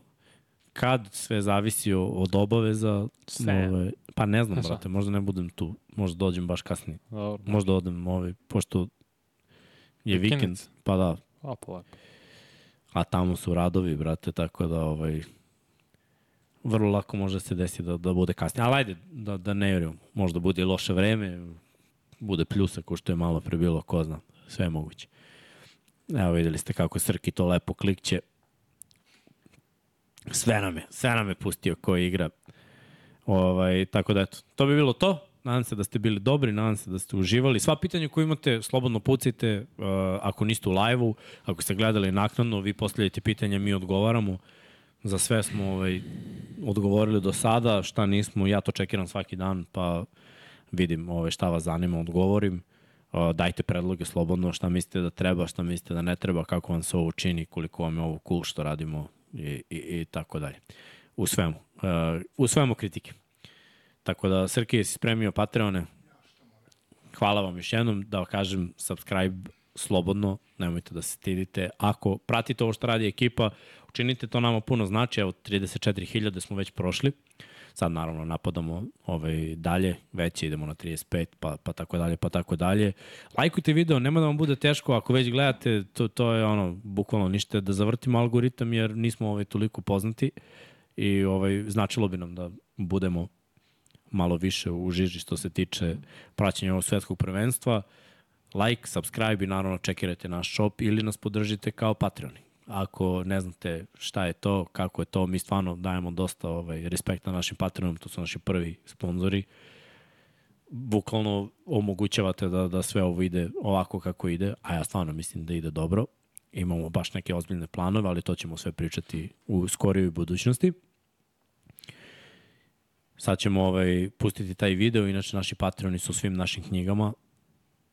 kad sve zavisi od obaveza. Sve. Ove, pa ne znam, Šta? brate, možda ne budem tu, možda dođem baš kasnije. Dobro. Možda odem, ovaj, pošto je vikend, Vikendica. pa da, A, pa lepo. a tamo su radovi, brate, tako da ovaj, vrlo lako može se desiti da, da bude kasnije. Ali ajde, da, da ne vjerujem. Možda bude loše vreme, bude pljusa ko što je malo pre bilo, ko zna, sve je moguće. Evo videli ste kako Srki to lepo klikće. Sve nam je, sve nam je pustio ko igra. Ovaj, tako da eto, to bi bilo to. Nadam se da ste bili dobri, nadam se da ste uživali. Sva pitanja koje imate, slobodno pucajte. Uh, ako niste u live-u, ako ste gledali naknadno, vi postavljate pitanja, mi odgovaramo. Za sve smo ovaj, odgovorili do sada, šta nismo, ja to čekiram svaki dan, pa vidim ovaj, šta vas zanima, odgovorim. Uh, dajte predloge slobodno, šta mislite da treba, šta mislite da ne treba, kako vam se ovo čini, koliko vam je ovo cool što radimo i, i, i tako dalje. U svemu. Uh, u svemu kritike. Tako da, Srki, jesi spremio Patreone? Hvala vam još jednom, da kažem, subscribe slobodno, nemojte da se stidite. Ako pratite ovo što radi ekipa, učinite to nama puno znači, evo 34.000 smo već prošli. Sad naravno napadamo ovaj, dalje, već idemo na 35, pa, pa tako dalje, pa tako dalje. Lajkujte video, nema da vam bude teško, ako već gledate, to, to je ono, bukvalno ništa, da zavrtimo algoritam jer nismo ovaj, toliko poznati i ovaj, značilo bi nam da budemo malo više u žiži što se tiče praćenja ovog svetskog prvenstva. Like, subscribe i naravno čekirajte naš shop ili nas podržite kao Patreoni. Ako ne znate šta je to, kako je to, mi stvarno dajemo dosta ovaj, respekta našim Patreonom, to su naši prvi sponzori. Bukvalno omogućavate da, da sve ovo ide ovako kako ide, a ja stvarno mislim da ide dobro. Imamo baš neke ozbiljne planove, ali to ćemo sve pričati u skorijoj budućnosti. Sad ćemo ovaj, pustiti taj video, inače naši Patreoni su svim našim knjigama.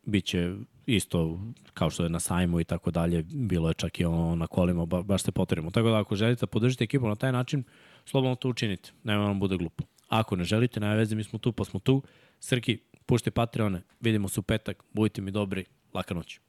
Biće isto kao što je na sajmu i tako dalje, bilo je čak i ono na kolima, ba, baš se potrebimo. Tako da ako želite da podržite ekipu na taj način, slobodno to učinite, nema vam bude glupo. Ako ne želite, nema veze, mi smo tu, pa smo tu. Srki, puštaj Patreone, vidimo se u petak, budite mi dobri, laka noć.